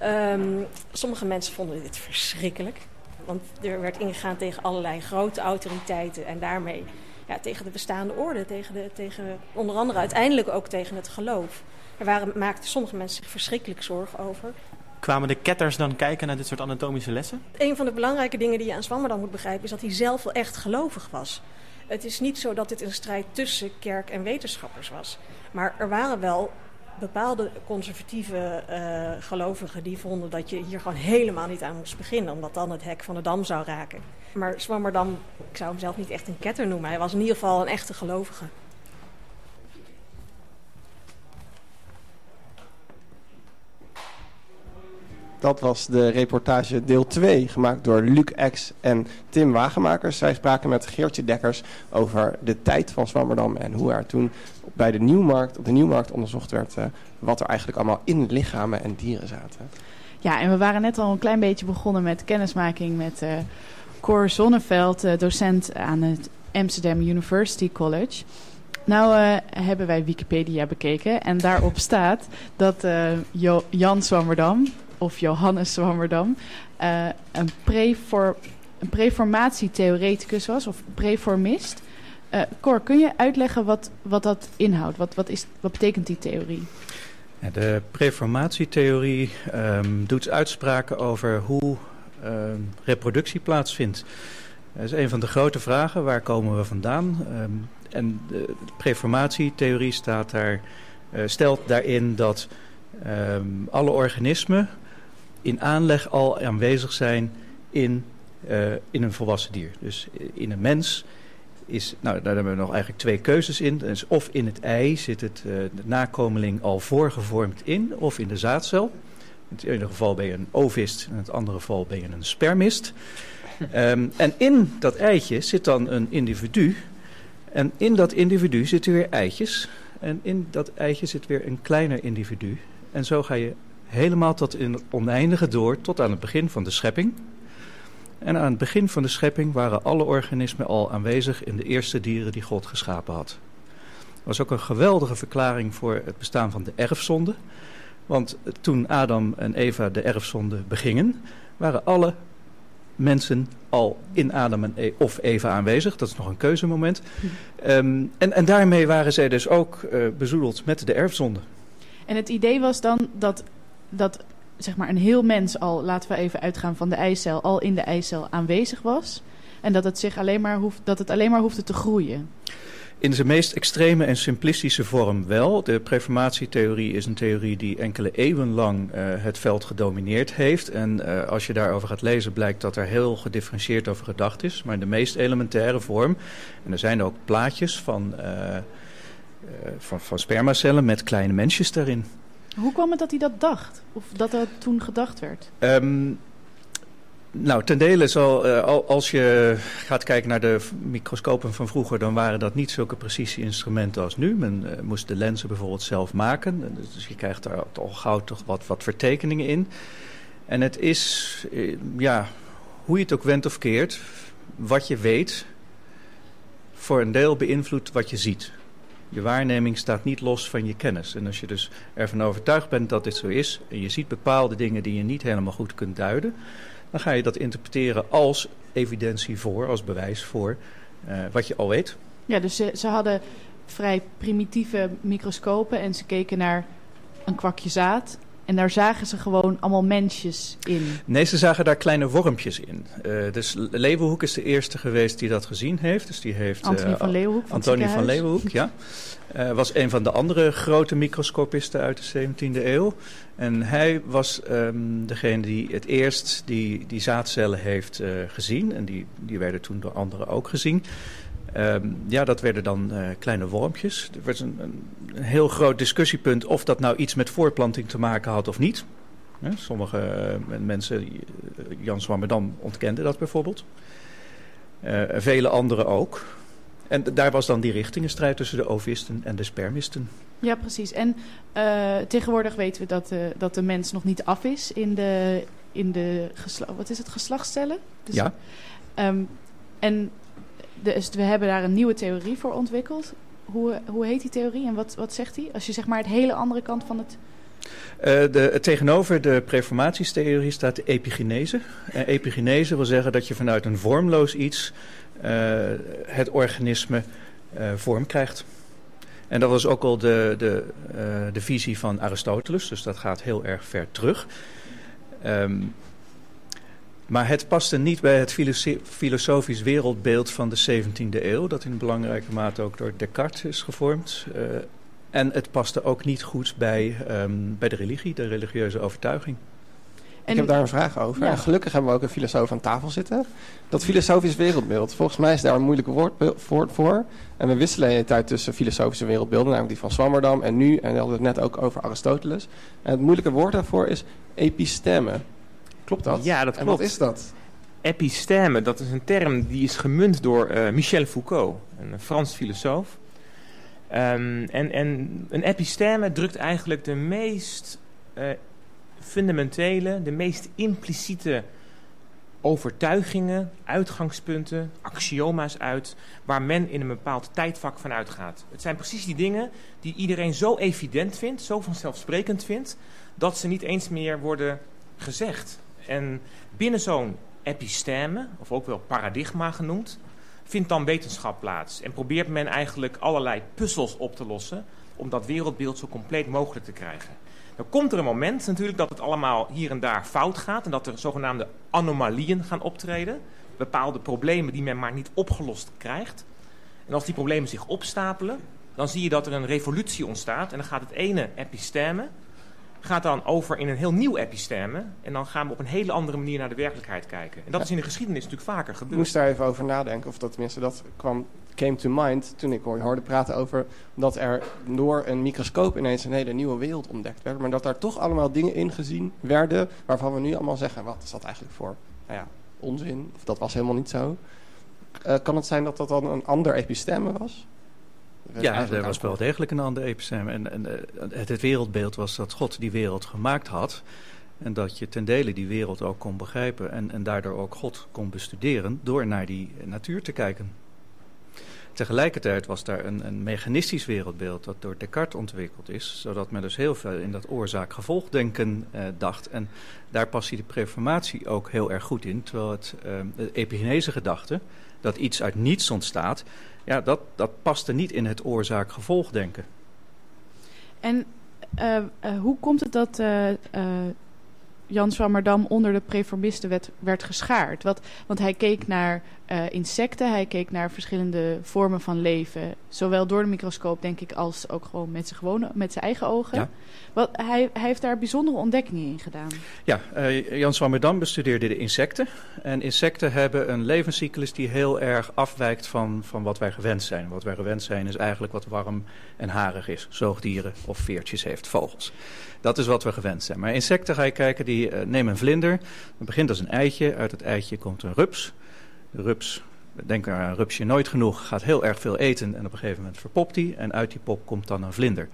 Um, sommige mensen vonden dit verschrikkelijk. Want er werd ingegaan tegen allerlei grote autoriteiten en daarmee ja, tegen de bestaande orde, tegen, de, tegen onder andere uiteindelijk ook tegen het geloof. Er waren, maakten sommige mensen zich verschrikkelijk zorgen over. Kwamen de ketters dan kijken naar dit soort anatomische lessen? Een van de belangrijke dingen die je aan Zwammerdam moet begrijpen is dat hij zelf wel echt gelovig was. Het is niet zo dat dit een strijd tussen kerk en wetenschappers was. Maar er waren wel bepaalde conservatieve uh, gelovigen die vonden dat je hier gewoon helemaal niet aan moest beginnen, omdat dan het hek van de dam zou raken. Maar Zwammerdam, ik zou hem zelf niet echt een ketter noemen, hij was in ieder geval een echte gelovige. Dat was de reportage deel 2, gemaakt door Luc X en Tim Wagenmakers. Zij spraken met Geertje Dekkers over de tijd van Zwammerdam en hoe er toen bij de Nieuwmarkt, op de Nieuwmarkt onderzocht werd uh, wat er eigenlijk allemaal in lichamen en dieren zaten. Ja, en we waren net al een klein beetje begonnen met kennismaking met uh, Cor Zonneveld, uh, docent aan het Amsterdam University College. Nou uh, hebben wij Wikipedia bekeken en daarop staat dat jo Jan Zwammerdam, of Johannes Zwammerdam, uh, een, prefor een preformatietheoreticus was, of preformist. Uh, Cor, kun je uitleggen wat, wat dat inhoudt? Wat, wat, is, wat betekent die theorie? De preformatietheorie um, doet uitspraken over hoe um, reproductie plaatsvindt. Dat is een van de grote vragen. Waar komen we vandaan? Um, en de preformatietheorie staat daar, uh, stelt daarin dat alle organismen in aanleg al aanwezig zijn in, uh, in een volwassen dier. Dus in een mens is, nou daar hebben we nog eigenlijk twee keuzes in. Dus of in het ei zit het, uh, de nakomeling al voorgevormd in, of in de zaadcel. In het ene geval ben je een ovist, in het andere geval ben je een spermist. Um, en in dat eitje zit dan een individu. En in dat individu zitten weer eitjes. En in dat eitje zit weer een kleiner individu. En zo ga je helemaal tot in het oneindige door, tot aan het begin van de schepping. En aan het begin van de schepping waren alle organismen al aanwezig in de eerste dieren die God geschapen had. Dat was ook een geweldige verklaring voor het bestaan van de erfzonde. Want toen Adam en Eva de erfzonde begingen, waren alle mensen al in Adam en e of Eva aanwezig. Dat is nog een keuzemoment. Um, en, en daarmee waren zij dus ook uh, bezoedeld met de erfzonde. En het idee was dan dat, dat zeg maar een heel mens al, laten we even uitgaan van de eicel, al in de eicel aanwezig was. En dat het, zich alleen maar hoeft, dat het alleen maar hoefde te groeien. In zijn meest extreme en simplistische vorm wel. De preformatietheorie is een theorie die enkele eeuwen lang uh, het veld gedomineerd heeft. En uh, als je daarover gaat lezen blijkt dat er heel gedifferentieerd over gedacht is. Maar in de meest elementaire vorm, en er zijn ook plaatjes van, uh, van, van spermacellen met kleine mensjes daarin. Hoe kwam het dat hij dat dacht? Of dat dat toen gedacht werd? Um, nou, ten dele zal, uh, als je gaat kijken naar de microscopen van vroeger, dan waren dat niet zulke precisie-instrumenten als nu. Men uh, moest de lenzen bijvoorbeeld zelf maken. Dus je krijgt daar al gauw toch wat, wat vertekeningen in. En het is, uh, ja, hoe je het ook went of keert, wat je weet, voor een deel beïnvloedt wat je ziet. Je waarneming staat niet los van je kennis. En als je dus ervan overtuigd bent dat dit zo is, en je ziet bepaalde dingen die je niet helemaal goed kunt duiden, dan ga je dat interpreteren als evidentie voor, als bewijs voor uh, wat je al weet. Ja, dus ze, ze hadden vrij primitieve microscopen en ze keken naar een kwakje zaad. En daar zagen ze gewoon allemaal mensjes in. Nee, ze zagen daar kleine wormpjes in. Uh, dus Leeuwenhoek is de eerste geweest die dat gezien heeft. Dus die heeft Antonie van Leeuwenhoek. Van Antonie van Leeuwenhoek, ja. Uh, was een van de andere grote microscopisten uit de 17e eeuw. En hij was um, degene die het eerst die, die zaadcellen heeft uh, gezien. En die, die werden toen door anderen ook gezien. Um, ja, dat werden dan uh, kleine wormpjes. Er was een, een, heel groot discussiepunt of dat nou iets met voortplanting te maken had of niet. Sommige eh, mensen, eh, Jan Swammerdam ontkende dat bijvoorbeeld. Eh, vele anderen ook. En daar was dan die richtingenstrijd tussen de ovisten en de spermisten. Ja, precies. En eh, tegenwoordig weten we dat, de dat de mens nog niet af is in de, in de wat is het, geslachtscellen. Dus, Ja. ehm, en dus we hebben daar een nieuwe theorie voor ontwikkeld. Hoe, hoe heet die theorie en wat, wat zegt die? Als je zeg maar het hele andere kant van het... Eh, de, tegenover de preformatiestheorie staat de epigenese. En epigenese wil zeggen dat je vanuit een vormloos iets eh, het organisme eh, vorm krijgt. En dat was ook al de, de, de visie van Aristoteles, dus dat gaat heel erg ver terug. Ehm, maar het paste niet bij het filoso- filosofisch wereldbeeld van de 17e eeuw, dat in belangrijke mate ook door Descartes is gevormd. Eh, en het paste ook niet goed bij, ehm, bij de religie, de religieuze overtuiging. En, Ik heb daar een vraag over. Ja. En gelukkig hebben we ook een filosoof aan tafel zitten. Dat filosofisch wereldbeeld, volgens mij is daar een moeilijke woord voor. voor. En we wisselen de hele tijd tussen filosofische wereldbeelden, namelijk die van Swammerdam en nu, en we hadden het net ook over Aristoteles. En het moeilijke woord daarvoor is episteme. Klopt dat? Ja, dat En klopt. wat is dat? Episteme, dat is een term die is gemunt door eh, Michel Foucault, een Frans filosoof. Ehm, en, en een episteme drukt eigenlijk de meest eh, fundamentele, de meest impliciete overtuigingen, uitgangspunten, axioma's uit, waar men in een bepaald tijdvak van uitgaat. Het zijn precies die dingen die iedereen zo evident vindt, zo vanzelfsprekend vindt, dat ze niet eens meer worden gezegd. En binnen zo'n episteme, of ook wel paradigma genoemd, vindt dan wetenschap plaats. En probeert men eigenlijk allerlei puzzels op te lossen om dat wereldbeeld zo compleet mogelijk te krijgen. Dan komt er een moment natuurlijk dat het allemaal hier en daar fout gaat en dat er zogenaamde anomalieën gaan optreden. Bepaalde problemen die men maar niet opgelost krijgt. En als die problemen zich opstapelen, dan zie je dat er een revolutie ontstaat. En dan gaat het ene episteme gaat dan over in een heel nieuw episteme. En dan gaan we op een hele andere manier naar de werkelijkheid kijken. En dat is in de geschiedenis natuurlijk vaker Ik gebeurd. moest daar even over nadenken, of dat tenminste dat kwam, came to mind toen ik hoorde praten over dat er door een microscoop ineens een hele nieuwe wereld ontdekt werd. Maar dat daar toch allemaal dingen in gezien werden waarvan we nu allemaal zeggen, wat is dat eigenlijk voor nou ja, onzin? Of dat was helemaal niet zo. Eh, kan het zijn dat dat dan een ander episteme was? Ja, er was wel degelijk een ander episteme. En, en eh, het, het wereldbeeld was dat God die wereld gemaakt had. En dat je ten dele die wereld ook kon begrijpen. En, en daardoor ook God kon bestuderen door naar die natuur te kijken. Tegelijkertijd was daar een, een mechanistisch wereldbeeld dat door Descartes ontwikkeld is. Zodat men dus heel veel in dat oorzaak-gevolgdenken eh, dacht. En daar past die de preformatie ook heel erg goed in. Terwijl het eh, de epigenese gedachte, dat iets uit niets ontstaat, ja, dat, dat paste niet in het oorzaak-gevolgdenken. En eh, eh, hoe komt het dat eh, Jan Swammerdam onder de preformisten werd, geschaard? Wat, want hij keek naar eh, insecten, hij keek naar verschillende vormen van leven. Zowel door de microscoop, denk ik, als ook gewoon met zijn, gewone, met zijn eigen ogen. Ja. Wat, hij, hij heeft daar bijzondere ontdekkingen in gedaan. Ja, eh, Jan Swammerdam bestudeerde de insecten. En insecten hebben een levenscyclus die heel erg afwijkt van, van wat wij gewend zijn. Wat wij gewend zijn is eigenlijk wat warm en harig is. Zoogdieren of veertjes heeft, vogels. Dat is wat we gewend zijn. Maar insecten ga je kijken, die eh, nemen een vlinder. Het begint als een eitje. Uit het eitje komt een rups. De rups, denk aan een rupsje nooit genoeg, gaat heel erg veel eten. En op een gegeven moment verpopt die. En uit die pop komt dan een vlinder.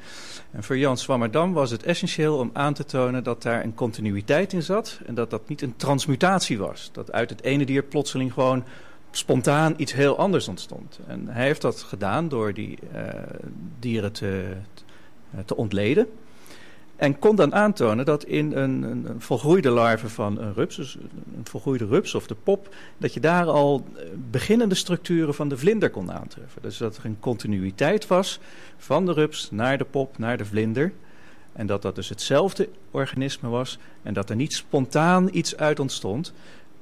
En voor Jan Swammerdam was het essentieel om aan te tonen dat daar een continuïteit in zat. En dat dat niet een transmutatie was. Dat uit het ene dier plotseling gewoon spontaan iets heel anders ontstond. En hij heeft dat gedaan door die eh, dieren te, te ontleden. En kon dan aantonen dat in een, een, volgroeide larve van een rups, dus een volgroeide rups of de pop, dat je daar al eh, beginnende structuren van de vlinder kon aantreffen. Dus dat er een continuïteit was van de rups naar de pop, naar de vlinder. En dat dat dus hetzelfde organisme was en dat er niet spontaan iets uit ontstond.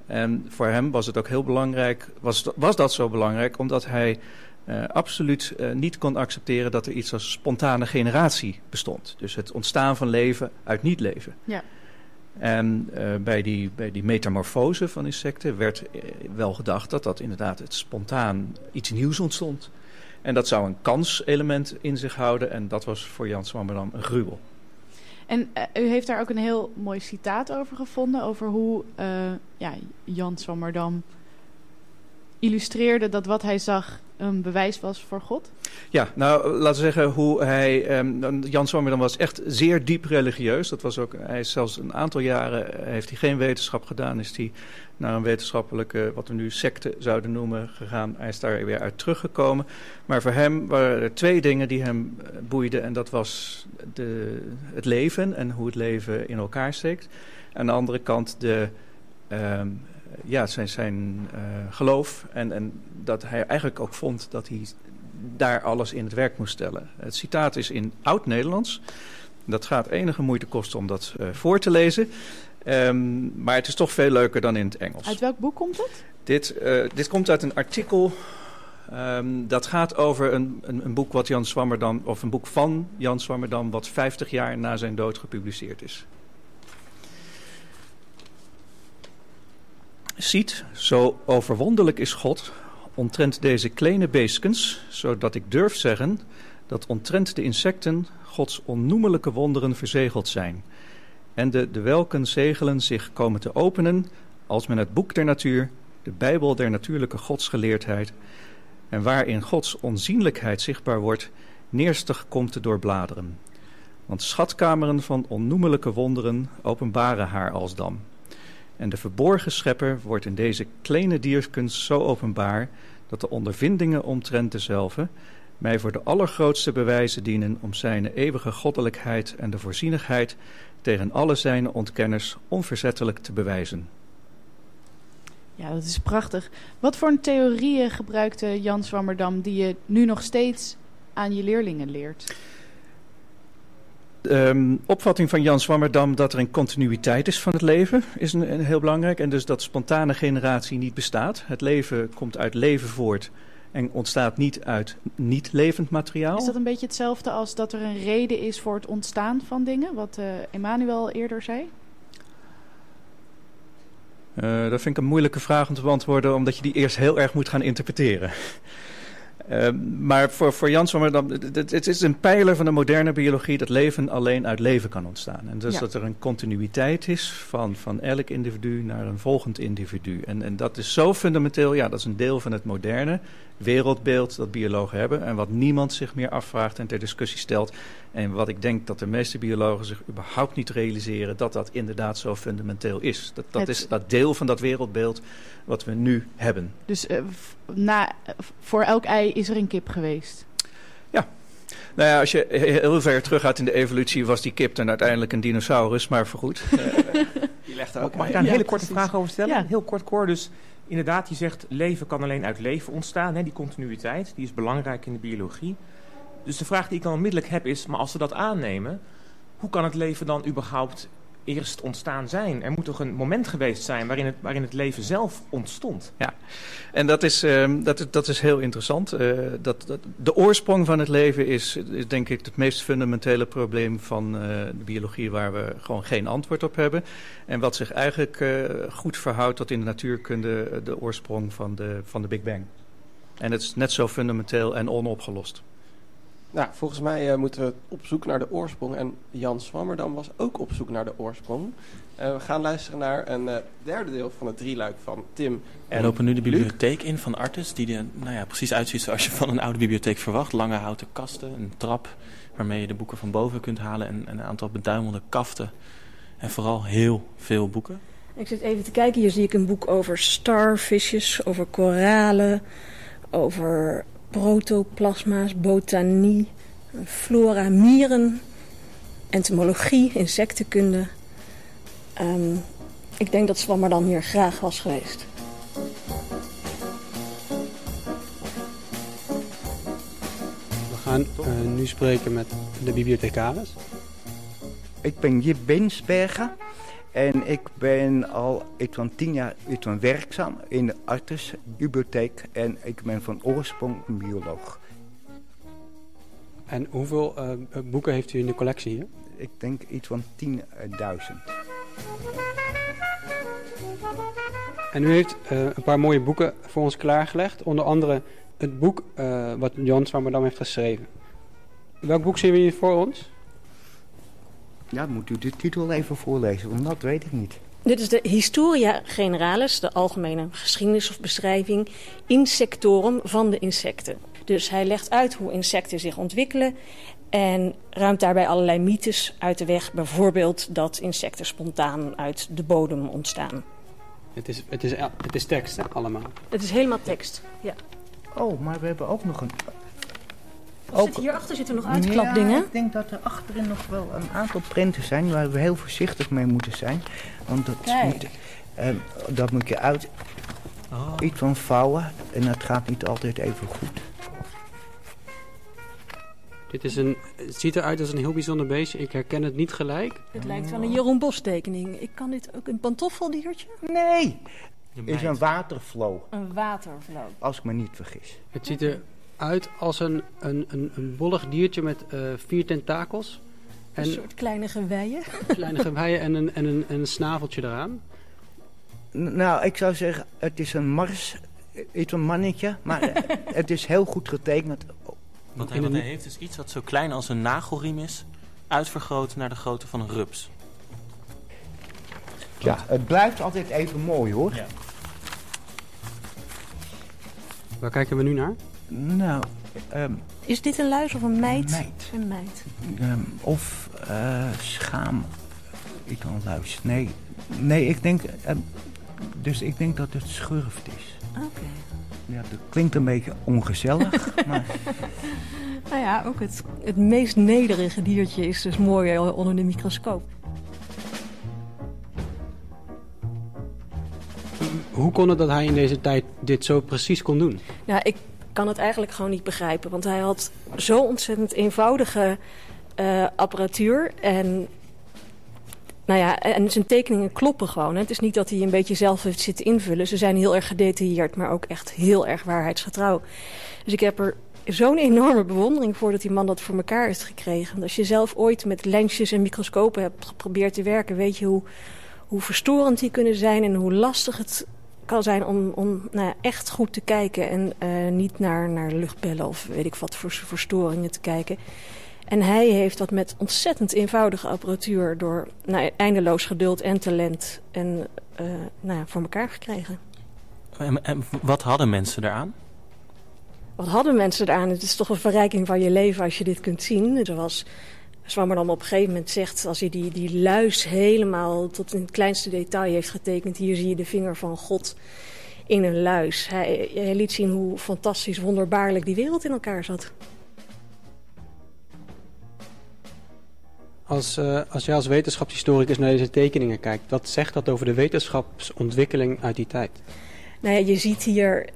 En voor hem was het ook heel belangrijk, was, was dat zo belangrijk, omdat hij uh, absoluut uh, niet kon accepteren dat er iets als spontane generatie bestond. Dus het ontstaan van leven uit niet-leven. Ja. En uh, bij, die, bij die metamorfose van insecten werd wel gedacht dat dat inderdaad het spontaan iets nieuws ontstond. En dat zou een kanselement in zich houden en dat was voor Jan Swammerdam een gruwel. En eh, u heeft daar ook een heel mooi citaat over gevonden, over hoe eh, ja, Jan Swammerdam illustreerde dat wat hij zag een bewijs was voor God. Ja, nou laten we zeggen hoe hij. ehm, Jan Swammerdam was echt zeer diep religieus. Dat was ook. Hij is zelfs een aantal jaren eh, heeft hij geen wetenschap gedaan. Is hij naar een wetenschappelijke, wat we nu secte zouden noemen, gegaan. Hij is daar weer uit teruggekomen. Maar voor hem waren er twee dingen die hem eh, boeiden. En dat was de, het leven en hoe het leven in elkaar steekt. Aan de andere kant de. ehm, ja, zijn, zijn eh, geloof. En, en dat hij eigenlijk ook vond dat hij daar alles in het werk moest stellen. Het citaat is in oud-Nederlands. Dat gaat enige moeite kosten om dat eh, voor te lezen. Ehm, maar het is toch veel leuker dan in het Engels. Uit welk boek komt het? Dit, eh, dit komt uit een artikel. ehm, dat gaat over een, een, een boek wat Jan Swammerdam, of een boek van Jan Swammerdam, wat 50 jaar na zijn dood gepubliceerd is. Ziet, zo overwonderlijk is God omtrent deze kleine beestkens, zodat ik durf zeggen dat omtrent de insecten Gods onnoemelijke wonderen verzegeld zijn. En de, de welken zegelen zich komen te openen als men het boek der natuur, de Bijbel der natuurlijke godsgeleerdheid, en waarin Gods onzienlijkheid zichtbaar wordt, neerstig komt te doorbladeren. Want schatkameren van onnoemelijke wonderen openbaren haar alsdam. En de verborgen schepper wordt in deze kleine dierkunst zo openbaar dat de ondervindingen omtrent dezelve mij voor de allergrootste bewijzen dienen om zijn eeuwige goddelijkheid en de voorzienigheid tegen alle zijn ontkenners onverzettelijk te bewijzen. Ja, dat is prachtig. Wat voor theorieën gebruikte Jan Swammerdam die je nu nog steeds aan je leerlingen leert? De ehm, opvatting van Jan Swammerdam dat er een continuïteit is van het leven is een, een heel belangrijk. En dus dat spontane generatie niet bestaat. Het leven komt uit leven voort en ontstaat niet uit niet levend materiaal. Is dat een beetje hetzelfde als dat er een reden is voor het ontstaan van dingen, wat eh Emmanuel eerder zei? Eh, dat vind ik een moeilijke vraag om te beantwoorden, omdat je die eerst heel erg moet gaan interpreteren. Eh, maar voor, voor Jan Swammerdam, het, het- het is een pijler van de moderne biologie dat leven alleen uit leven kan ontstaan. En dus Ja. dat er een continuïteit is van, van elk individu naar een volgend individu. En, en dat is zo fundamenteel, ja, dat is een deel van het moderne wereldbeeld dat biologen hebben. En wat niemand zich meer afvraagt en ter discussie stelt. En wat ik denk dat de meeste biologen zich überhaupt niet realiseren, dat dat inderdaad zo fundamenteel is. Dat, dat Het- is dat deel van dat wereldbeeld wat we nu hebben. Dus eh, na, voor elk ei is er een kip geweest. Nou ja, als je he- heel ver terug gaat in de evolutie, was die kip dan uiteindelijk een dinosaurus, maar voor goed. Die legt Mag ik daar een Ja, hele korte precies. vraag over stellen? Ja. Heel kort, Cor. Dus inderdaad, je zegt leven kan alleen uit leven ontstaan. Hè? Die continuïteit, die is belangrijk in de biologie. Dus de vraag die ik dan onmiddellijk heb is, maar als we dat aannemen... hoe kan het leven dan überhaupt eerst ontstaan zijn? Er moet toch een moment geweest zijn waarin het, waarin het leven zelf ontstond? En dat is, ehm, dat, dat is heel interessant. Eh, dat, de oorsprong van het leven is, is denk ik het meest fundamentele probleem van eh, de biologie waar we gewoon geen antwoord op hebben. En wat zich eigenlijk eh, goed verhoudt tot in de natuurkunde de oorsprong van de, van de Big Bang. En het is net zo fundamenteel en onopgelost. Nou, volgens mij eh, moeten we op zoek naar de oorsprong. En Jan Swammerdam was ook op zoek naar de oorsprong. Eh, we gaan luisteren naar een eh, derde deel van het drieluik van Tim We en lopen nu de Luc. bibliotheek in van Artis, die er nou ja, precies uitziet zoals je van een oude bibliotheek verwacht. Lange houten kasten, een trap waarmee je de boeken van boven kunt halen en, en een aantal beduimelde kaften. En vooral heel veel boeken. Ik zit even te kijken. Hier zie ik een boek over starfishes, over koralen, over protoplasma's, botanie, flora, mieren, entomologie, insectenkunde. Ehm, ik denk dat Swammerdam hier graag was geweest. We gaan eh, nu spreken met de bibliothecaris. Ik ben Jip Bensberger en ik ben al iets van tien jaar iets van werkzaam in de Artes Bibliotheek en ik ben van oorsprong bioloog. En hoeveel eh, boeken heeft u in de collectie hier? Ik denk iets van 10.000. En u heeft eh, een paar mooie boeken voor ons klaargelegd. Onder andere het boek eh, wat Jan Swammerdam heeft geschreven. Welk boek zien we hier voor ons? Ja, moet u de titel even voorlezen, want dat weet ik niet. Dit is de Historia Generalis, de algemene geschiedenis of beschrijving insectorum van de insecten. Dus hij legt uit hoe insecten zich ontwikkelen en ruimt daarbij allerlei mythes uit de weg. Bijvoorbeeld dat insecten spontaan uit de bodem ontstaan. Het is, het is, het is tekst, hè, allemaal. Het is helemaal tekst. Ja. Oh, maar we hebben ook nog een... Zit hierachter zitten nog uitklapdingen. Ja, ik denk dat er achterin nog wel een aantal printen zijn waar we heel voorzichtig mee moeten zijn. Want dat, moet, eh, dat moet je uit iets van vouwen en dat gaat niet altijd even goed. Dit is een, het ziet eruit als een heel bijzonder beestje. Ik herken het niet gelijk. Het lijkt wel een Jeroen Bos tekening. Ik kan dit ook een pantoffeldiertje? Nee, is een waterflow, Een watervloot. als ik me niet vergis. Het ziet eruit als een, een, een, een bollig diertje met eh, vier tentakels. Een En soort kleine geweien. kleine geweien en een, en, een, en een snaveltje eraan. Nou, ik zou zeggen, het is een mars, iets een mannetje, maar eh, het is heel goed getekend. Wat hij, wat een- hij heeft is iets wat zo klein als een nagelriem is, uitvergroot naar de grootte van een rups. Ja, het blijft altijd even mooi hoor. Ja. Waar kijken we nu naar? Nou, ehm, Is dit een luis of een meid? Meid. Een meid. ehm, of eh, schaam, ik kan luis. Nee, nee, ik denk, ehm, dus ik denk dat het schurft is. Oké. Ja, dat klinkt een beetje ongezellig, maar Nou ja, ook het, het meest nederige diertje is dus mooi eh, onder de microscoop. Hoe kon het dat hij in deze tijd dit zo precies kon doen? Nou, ik kan het eigenlijk gewoon niet begrijpen. Want hij had zo ontzettend eenvoudige eh, apparatuur. En, nou ja, en zijn tekeningen kloppen gewoon. Hè. Het is niet dat hij een beetje zelf heeft zitten invullen. Ze zijn heel erg gedetailleerd, maar ook echt heel erg waarheidsgetrouw. Dus ik heb er zo'n enorme bewondering voor dat die man dat voor elkaar heeft gekregen. Als je zelf ooit met lensjes en microscopen hebt geprobeerd te werken... weet je hoe, hoe verstorend die kunnen zijn en hoe lastig het kan zijn om, om nou ja, echt goed te kijken en eh, niet naar, naar luchtbellen of weet ik wat voor verstoringen te kijken. En hij heeft dat met ontzettend eenvoudige apparatuur door nou, eindeloos geduld en talent en, eh, nou ja, voor elkaar gekregen. En, en wat hadden mensen eraan? Wat hadden mensen eraan? Het is toch een verrijking van je leven als je dit kunt zien. Zoals Zwammerdam op een gegeven moment zegt, als hij die, die luis helemaal tot in het kleinste detail heeft getekend. Hier zie je de vinger van God in een luis. Hij, hij liet zien hoe fantastisch, wonderbaarlijk die wereld in elkaar zat. Als, eh, als jij als wetenschapshistoricus naar deze tekeningen kijkt, wat zegt dat over de wetenschapsontwikkeling uit die tijd? Nou ja, je ziet hier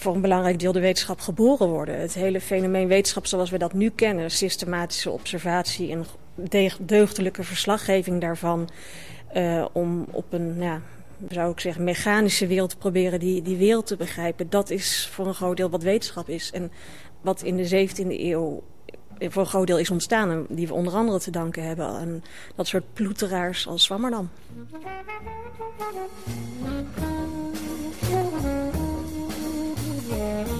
voor een belangrijk deel de wetenschap geboren worden. Het hele fenomeen wetenschap zoals we dat nu kennen, systematische observatie en deug- deugdelijke verslaggeving daarvan, eh, om op een, ja, zou ik zeggen, mechanische wereld te proberen die, die wereld te begrijpen. Dat is voor een groot deel wat wetenschap is. En wat in de 17e eeuw voor een groot deel is ontstaan die we onder andere te danken hebben aan dat soort ploeteraars als Zwammerdam.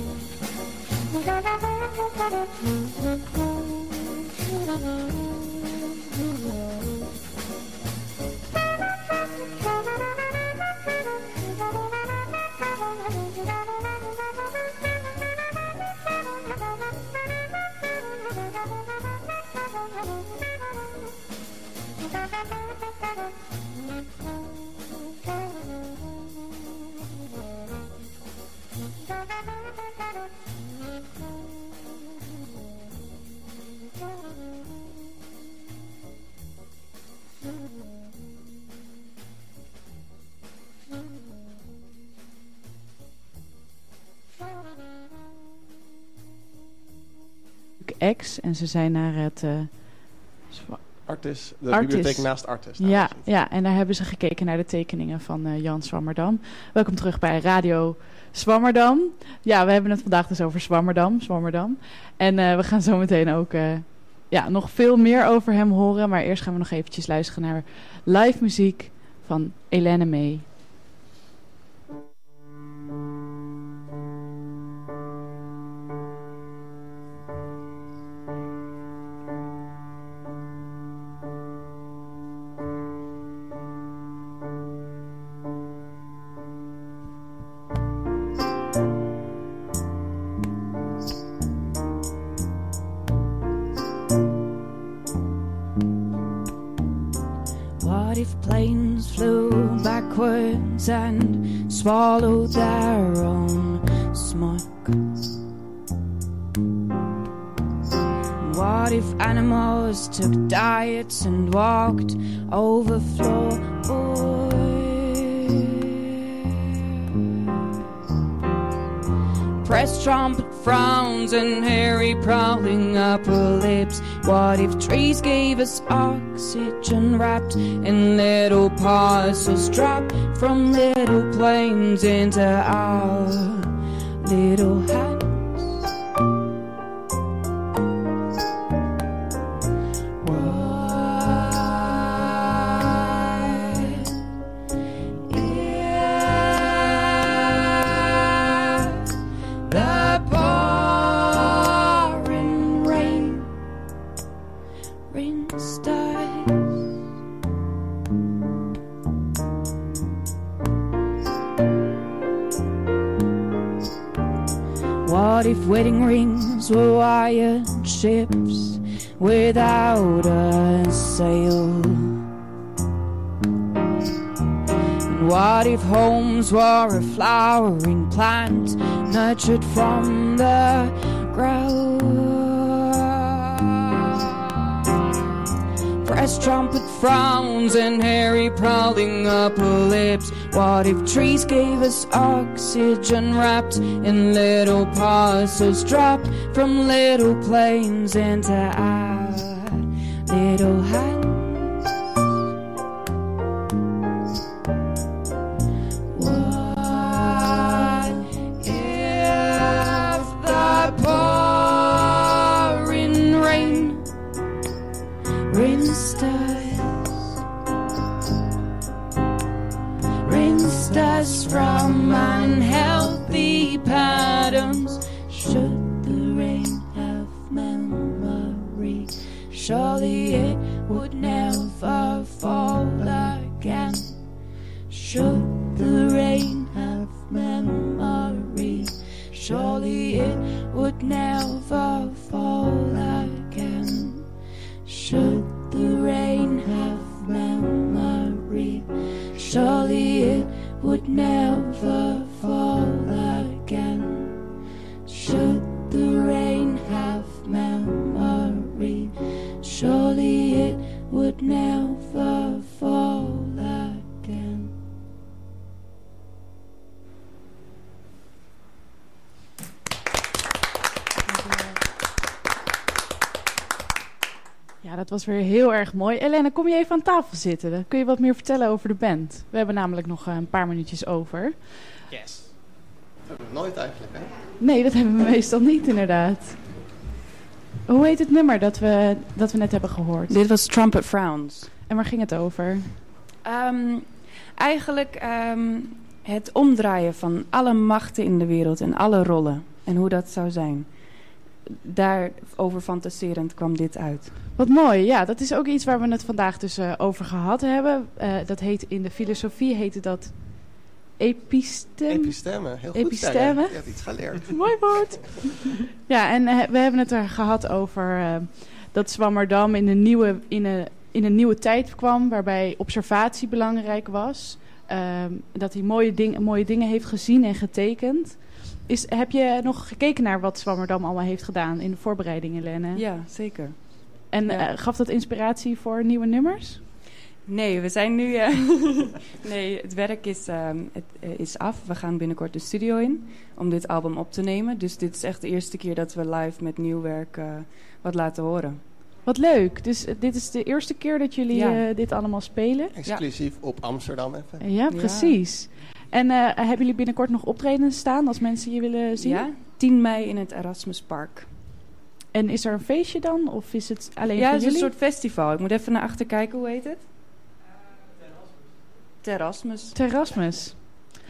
X en ze zijn naar het... eh, Artis, de Artis. bibliotheek naast Artis. daar ja, ja, en daar hebben ze gekeken naar de tekeningen van eh, Jan Swammerdam. Welkom terug bij Radio Swammerdam. Ja, we hebben het vandaag dus over Swammerdam, Swammerdam. En eh, we gaan zo meteen ook ja, nog veel meer over hem horen. Maar eerst gaan we nog eventjes luisteren naar live muziek van Elene May. Us oxygen wrapped in little parcels dropped from little planes into our nurtured from the ground? Press trumpet frowns and hairy prowling upper lips. What if trees gave us oxygen wrapped in little parcels dropped from little planes into our little hands? From unhealthy was weer heel erg mooi. Elena, kom je even aan tafel zitten? Dan kun je wat meer vertellen over de band. We hebben namelijk nog eh, een paar minuutjes over. Yes. Dat hebben we nooit eigenlijk, hè? Nee, dat hebben we meestal niet, inderdaad. Hoe heet het nummer dat we, dat we net hebben gehoord? Dit was Trumpet Frowns. En waar ging het over? Ehm, eigenlijk ehm, het omdraaien van alle machten in de wereld en alle rollen. En hoe dat zou zijn. Daarover fantaserend kwam dit uit. Wat mooi, ja. Dat is ook iets waar we het vandaag dus eh, over gehad hebben. Eh, dat heet in de filosofie heette dat epistem. Epistemme, heel goed. Epistemme. Je hebt iets geleerd. Mooi woord. ja, en eh, we hebben het er gehad over eh, dat Zwammerdam in een, nieuwe, in, een, in een nieuwe tijd kwam... waarbij observatie belangrijk was. Ehm, dat hij mooie, ding, mooie dingen heeft gezien en getekend. Is, heb je nog gekeken naar wat Zwammerdam allemaal heeft gedaan in de voorbereidingen, Lenne? Ja, zeker. En Ja. eh, gaf dat inspiratie voor nieuwe nummers? Nee, we zijn nu. eh, nee, het werk is, ehm, het, eh, is af. We gaan binnenkort de studio in om dit album op te nemen. Dus dit is echt de eerste keer dat we live met nieuw werk eh, wat laten horen. Wat leuk. Dus dit is de eerste keer dat jullie Ja. eh, dit allemaal spelen? Exclusief op Amsterdam even. Ja, precies. En eh, hebben jullie binnenkort nog optredens staan als mensen je willen zien? Ja, 10 mei in het Erasmus Park. En is er een feestje dan? Of is het alleen ja, voor het is een soort festival. Ik moet even naar achter kijken, hoe heet het? Terrasmus. Terrasmus.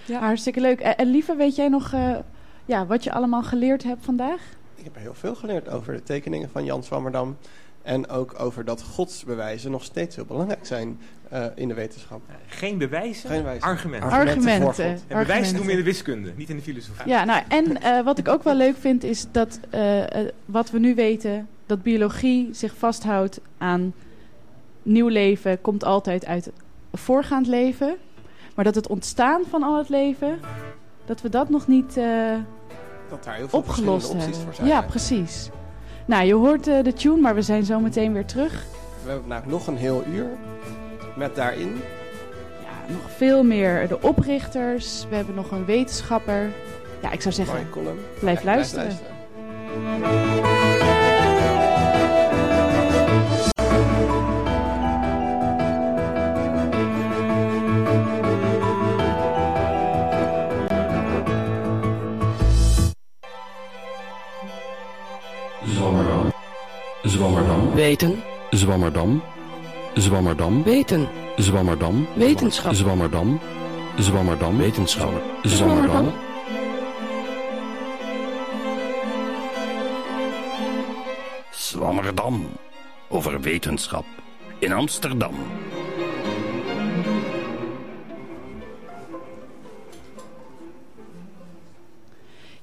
Ja. Hartstikke leuk. En, en lieve, weet jij nog eh, ja, wat je allemaal geleerd hebt vandaag? Ik heb heel veel geleerd over de tekeningen van Jan Swammerdam. En ook over dat godsbewijzen nog steeds heel belangrijk zijn eh, in de wetenschap. Geen bewijzen, Geen bewijzen. argumenten. Argumenten. En bewijzen doen we in de wiskunde, niet in de filosofie. Ja, nou, en eh, wat ik ook wel leuk vind is dat eh, eh, wat we nu weten, dat biologie zich vasthoudt aan nieuw leven komt altijd uit voorgaand leven. Maar dat het ontstaan van al het leven, dat we dat nog niet uh, dat daar heel veel opgelost opties hebben. voor zijn. Ja, precies. Nou, je hoort uh, de tune, maar we zijn zo meteen weer terug. We hebben nou nog een heel uur met daarin ja, nog veel meer de oprichters. We hebben nog een wetenschapper. Ja, ik zou zeggen, blijf, ja, luisteren. Blijf luisteren. Zwammerdam. Weten. Zwammerdam. Zwammerdam. Weten. Zwammerdam. Wetenschap. Zwammerdam. Zwammerdam. Wetenschap. Zwammerdam. Zwammerdam. Over wetenschap. In Amsterdam.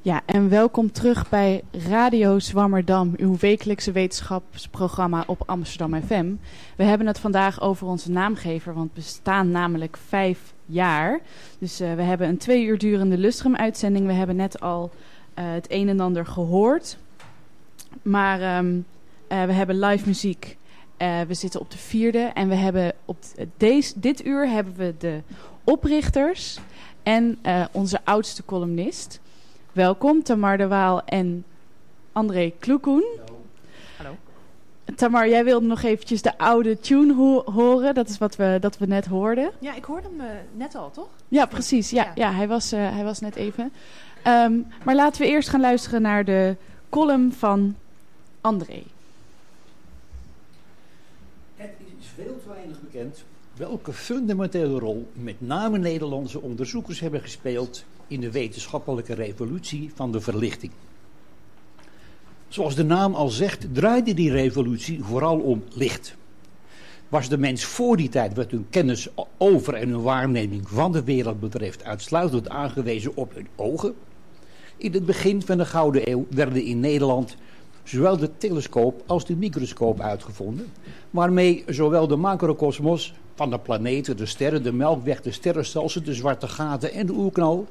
Ja, en welkom terug bij Radio Zwammerdam, uw wekelijkse wetenschapsprogramma op Amsterdam FM. We hebben het vandaag over onze naamgever, want we staan namelijk vijf jaar. Dus uh, we hebben een twee uur durende Lustrum-uitzending. We hebben net al uh, het een en ander gehoord. Maar um, uh, we hebben live muziek. we zitten op de vierde en we hebben op deze, dit uur hebben we de oprichters en onze oudste columnist. Welkom, Tamar de Waal en André Kloekoen. Hallo. Tamar, jij wilde nog eventjes de oude tune ho horen. Dat is wat we, dat we net hoorden. Ja, ik hoorde hem uh, net al, toch? Ja, precies. Ja, ja. ja hij, was, uh, hij was net even. Um, maar laten we eerst gaan luisteren naar de column van André. Het is veel te weinig bekend welke fundamentele rol met name Nederlandse onderzoekers hebben gespeeld in de wetenschappelijke revolutie van de verlichting. Zoals de naam al zegt, draaide die revolutie vooral om licht. Was de mens voor die tijd wat hun kennis over en hun waarneming van de wereld betreft uitsluitend aangewezen op hun ogen? In het begin van de Gouden Eeuw werden in Nederland zowel de telescoop als de microscoop uitgevonden, waarmee zowel de macrocosmos van de planeten, de sterren, de melkweg, de sterrenstelsel, de zwarte gaten en de oerknal,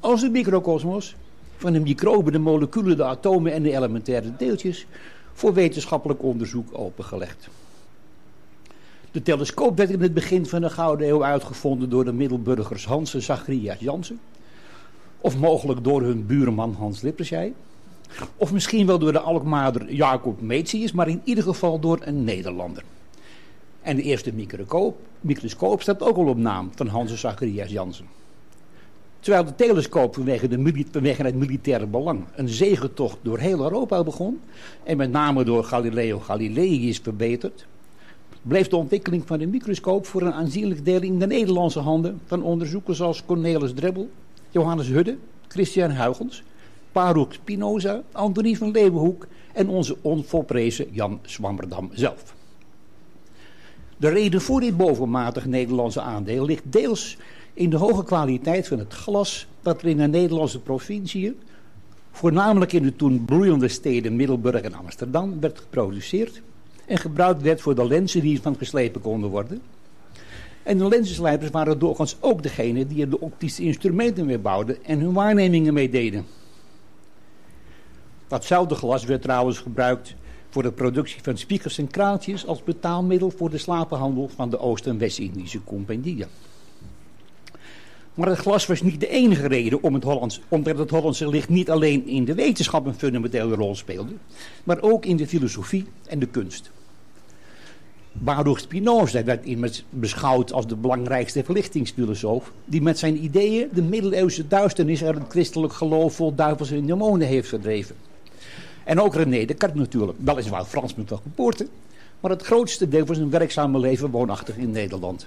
als de microcosmos van de microben, de moleculen, de atomen en de elementaire deeltjes voor wetenschappelijk onderzoek opengelegd. De telescoop werd in het begin van de Gouden Eeuw uitgevonden door de Middelburgers Hans en Zacharias Jansen. Of mogelijk door hun buurman Hans Lippershey. Of misschien wel door de Alkmaarder Jacob Metsius, maar in ieder geval door een Nederlander. En de eerste microscoop, microscoop staat ook al op naam van Hans Zacharias Jansen. Terwijl de telescoop vanwege, de, het militaire belang een zegentocht door heel Europa begon, en met name door Galileo Galilei is verbeterd, bleef de ontwikkeling van de microscoop voor een aanzienlijk deel in de Nederlandse handen van onderzoekers als Cornelis Drebbel, Johannes Hudde, Christian Huygens, Baruch Spinoza, Antonie van Leeuwenhoek en onze onvolprezen Jan Swammerdam zelf. De reden voor dit bovenmatig Nederlandse aandeel ligt deels in de hoge kwaliteit van het glas dat er in de Nederlandse provinciën, voornamelijk in de toen bloeiende steden Middelburg en Amsterdam, werd geproduceerd en gebruikt werd voor de lenzen die van geslepen konden worden. En de lensenslijpers waren doorgaans ook degene die er de optische instrumenten mee bouwden en hun waarnemingen mee deden. Datzelfde glas werd trouwens gebruikt voor de productie van spiegels en kraaltjes als betaalmiddel voor de slapenhandel van de Oost- en West-Indische. Maar het glas was niet de enige reden om het Hollands, omdat het Hollandse licht niet alleen in de wetenschap een fundamentele rol speelde, maar ook in de filosofie en de kunst. Baruch Spinoza werd immers beschouwd als de belangrijkste verlichtingsfilosoof, die met zijn ideeën de middeleeuwse duisternis uit het christelijk geloof vol duivels en demonen heeft verdreven. En ook René Descartes natuurlijk, weliswaar Fransman van geboorte, maar het grootste deel van zijn werkzame leven woonachtig in Nederland.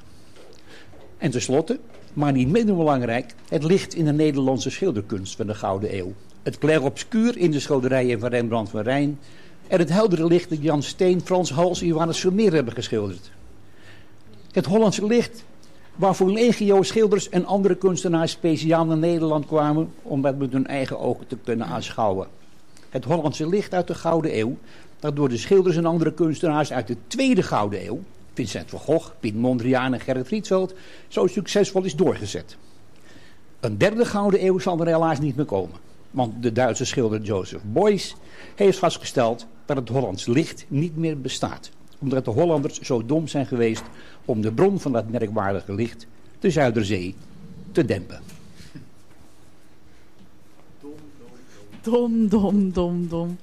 En tenslotte, maar niet minder belangrijk, het licht in de Nederlandse schilderkunst van de Gouden Eeuw. Het clair obscuur in de schilderijen van Rembrandt van Rijn en het heldere licht dat Jan Steen, Frans Hals en Johannes Vermeer hebben geschilderd. Het Hollandse licht waarvoor legio schilders en andere kunstenaars speciaal naar Nederland kwamen om dat met hun eigen ogen te kunnen aanschouwen. Het Hollandse licht uit de Gouden Eeuw, dat door de schilders en andere kunstenaars uit de Tweede Gouden Eeuw Vincent van Gogh, Piet Mondriaan en Gerrit Rietveld zo succesvol is doorgezet. Een derde gouden eeuw zal er helaas niet meer komen. Want de Duitse schilder Joseph Beuys heeft vastgesteld dat het Hollands licht niet meer bestaat. Omdat de Hollanders zo dom zijn geweest om de bron van dat merkwaardige licht, de Zuiderzee, te dempen. Dom, dom, dom, dom.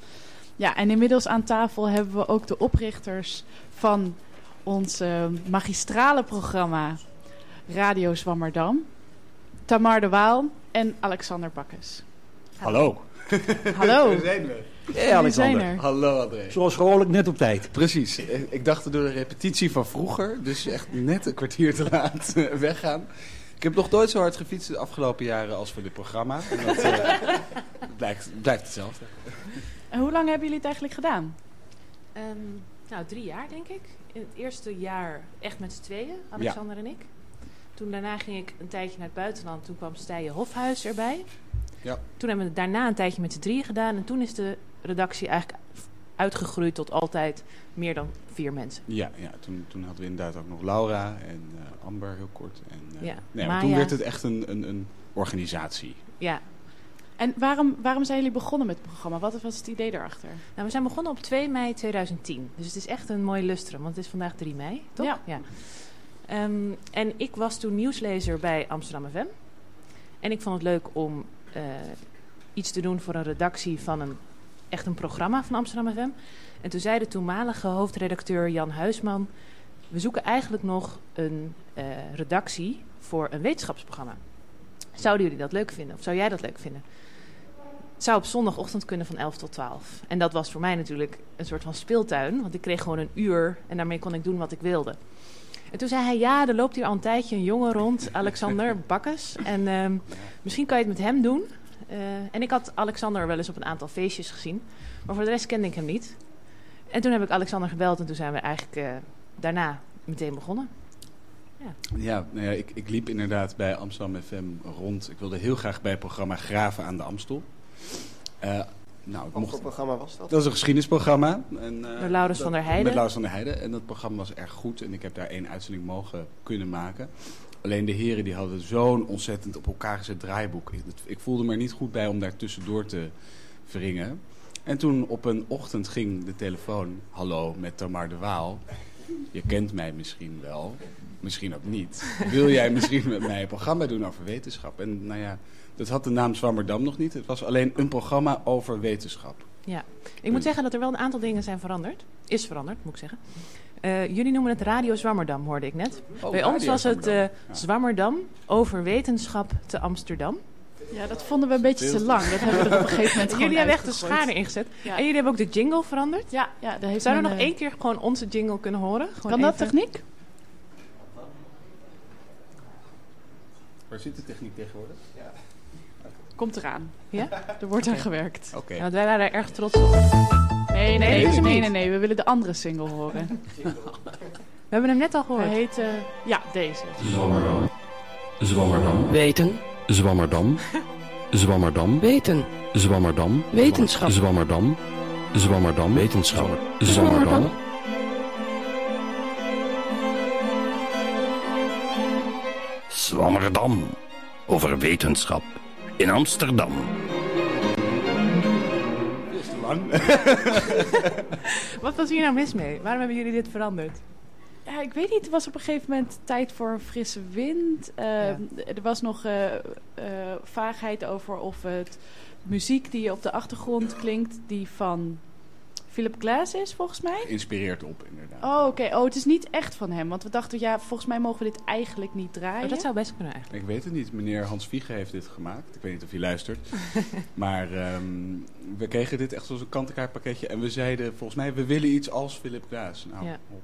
Ja, en inmiddels aan tafel hebben we ook de oprichters van ons eh, magistrale programma Radio Zwammerdam. Tamar de Waal en Alexander Bakkes. Hallo. Hallo. Daar zijn we. Hey, We zijn er. Hallo André. Zoals gewoonlijk net op tijd. Precies. Ik dacht door de repetitie van vroeger, dus echt net een kwartier te laat eh, weggaan. Ik heb nog nooit zo hard gefietst de afgelopen jaren als voor dit programma. En dat eh, blijkt, blijft hetzelfde. En hoe lang hebben jullie het eigenlijk gedaan? Ehm, nou, drie jaar denk ik. In het eerste jaar echt met z'n tweeën, Alexander en ik. Toen daarna ging ik een tijdje naar het buitenland. Toen kwam Stije Hofhuis erbij. Ja. Toen hebben we het daarna een tijdje met z'n drieën gedaan. En toen is de redactie eigenlijk uitgegroeid tot altijd meer dan vier mensen. Ja, ja toen, toen hadden we inderdaad ook nog Laura en eh, Amber heel kort. En, eh, Ja. nee, maar toen werd het echt een, een, een organisatie. Ja. En waarom, waarom zijn jullie begonnen met het programma? Wat was het idee daarachter? Nou, we zijn begonnen op 2 mei 2010. Dus het is echt een mooi lustrum, want het is vandaag 3 mei, toch? Ja. Ehm, en ik was toen nieuwslezer bij Amsterdam FM. En ik vond het leuk om eh, iets te doen voor een redactie van een echt een programma van Amsterdam FM. En toen zei de toenmalige hoofdredacteur Jan Huisman... we zoeken eigenlijk nog een eh, redactie voor een wetenschapsprogramma. Zouden jullie dat leuk vinden? Of zou jij dat leuk vinden? Het zou op zondagochtend kunnen van 11 tot 12. En dat was voor mij natuurlijk een soort van speeltuin. Want ik kreeg gewoon een uur en daarmee kon ik doen wat ik wilde. En toen zei hij, ja, er loopt hier al een tijdje een jongen rond, Alexander Bakkes. En ehm, misschien kan je het met hem doen. Eh, en ik had Alexander wel eens op een aantal feestjes gezien. Maar voor de rest kende ik hem niet. En toen heb ik Alexander gebeld en toen zijn we eigenlijk eh, daarna meteen begonnen. Ja, nou ja ik, ik liep inderdaad bij Amsterdam FM rond. Ik wilde heel graag bij het programma Graven aan de Amstel. Eh, nou, Wat mocht, voor programma was dat? Dat is een geschiedenisprogramma. En, eh, Door Laurens van der Heijden. Met Laurens van der Heijden. En dat programma was erg goed. En ik heb daar één uitzending mogen kunnen maken. Alleen de heren die hadden zo'n ontzettend op elkaar gezet draaiboek. Ik, voelde me er niet goed bij om daar tussendoor te wringen. En toen op een ochtend ging de telefoon. Hallo, met Tamar de Waal. Je kent mij misschien wel. Misschien ook niet. Wil jij misschien met mij een programma doen over wetenschap? En nou ja, dat had de naam Zwammerdam nog niet. Het was alleen een programma over wetenschap. Ja, ik moet zeggen dat er wel een aantal dingen zijn veranderd. Is veranderd, moet ik zeggen. Eh, jullie noemen het Radio Zwammerdam, hoorde ik net. Oh, Bij ons was het eh, Zwammerdam. Ja. Over wetenschap te Amsterdam. Ja, dat vonden we een beetje te lang. Dat hebben we er op een gegeven moment gewoon Jullie hebben echt de schade ingezet. Ja. En jullie hebben ook de jingle veranderd. Ja, ja daar heeft Zouden we nog eh, één keer gewoon onze jingle kunnen horen? Gewoon Kan dat even? techniek? Waar zit de techniek tegenwoordig? Komt eraan. Ja? Er wordt aan gewerkt. Oké. Ja, want wij waren er erg trots op. Nee, nee, Nee, nee, nee, niet. nee, nee, We willen de andere single horen. We hebben hem net al gehoord. Hij heet, eh, ja, deze. Zwammerdam. Zwammerdam. Weten. Zwammerdam. Zwammerdam. Weten. Zwammerdam. Wetenschap. Zwammerdam. Zwammerdam. Wetenschap. Zwammerdam. Zwammerdam. Over wetenschap. In Amsterdam. Wat was hier nou mis mee? Waarom hebben jullie dit veranderd? Ja, ik weet niet. Het was op een gegeven moment tijd voor een frisse wind. Eh, Er was nog eh, eh, vaagheid over of het muziek die op de achtergrond klinkt, die van Philip Glass is, volgens mij. Geïnspireerd op, inderdaad. Oh, oké. Oh, het is niet echt van hem. Want we dachten, ja, volgens mij mogen we dit eigenlijk niet draaien. Oh, dat zou best kunnen eigenlijk. Ik weet het niet. Meneer Hans Viege heeft dit gemaakt. Ik weet niet of hij luistert. maar ehm, we kregen dit echt als een kant-en-klaar pakketje. En we zeiden, volgens mij, we willen iets als Philip Glass. Nou, Ja. op.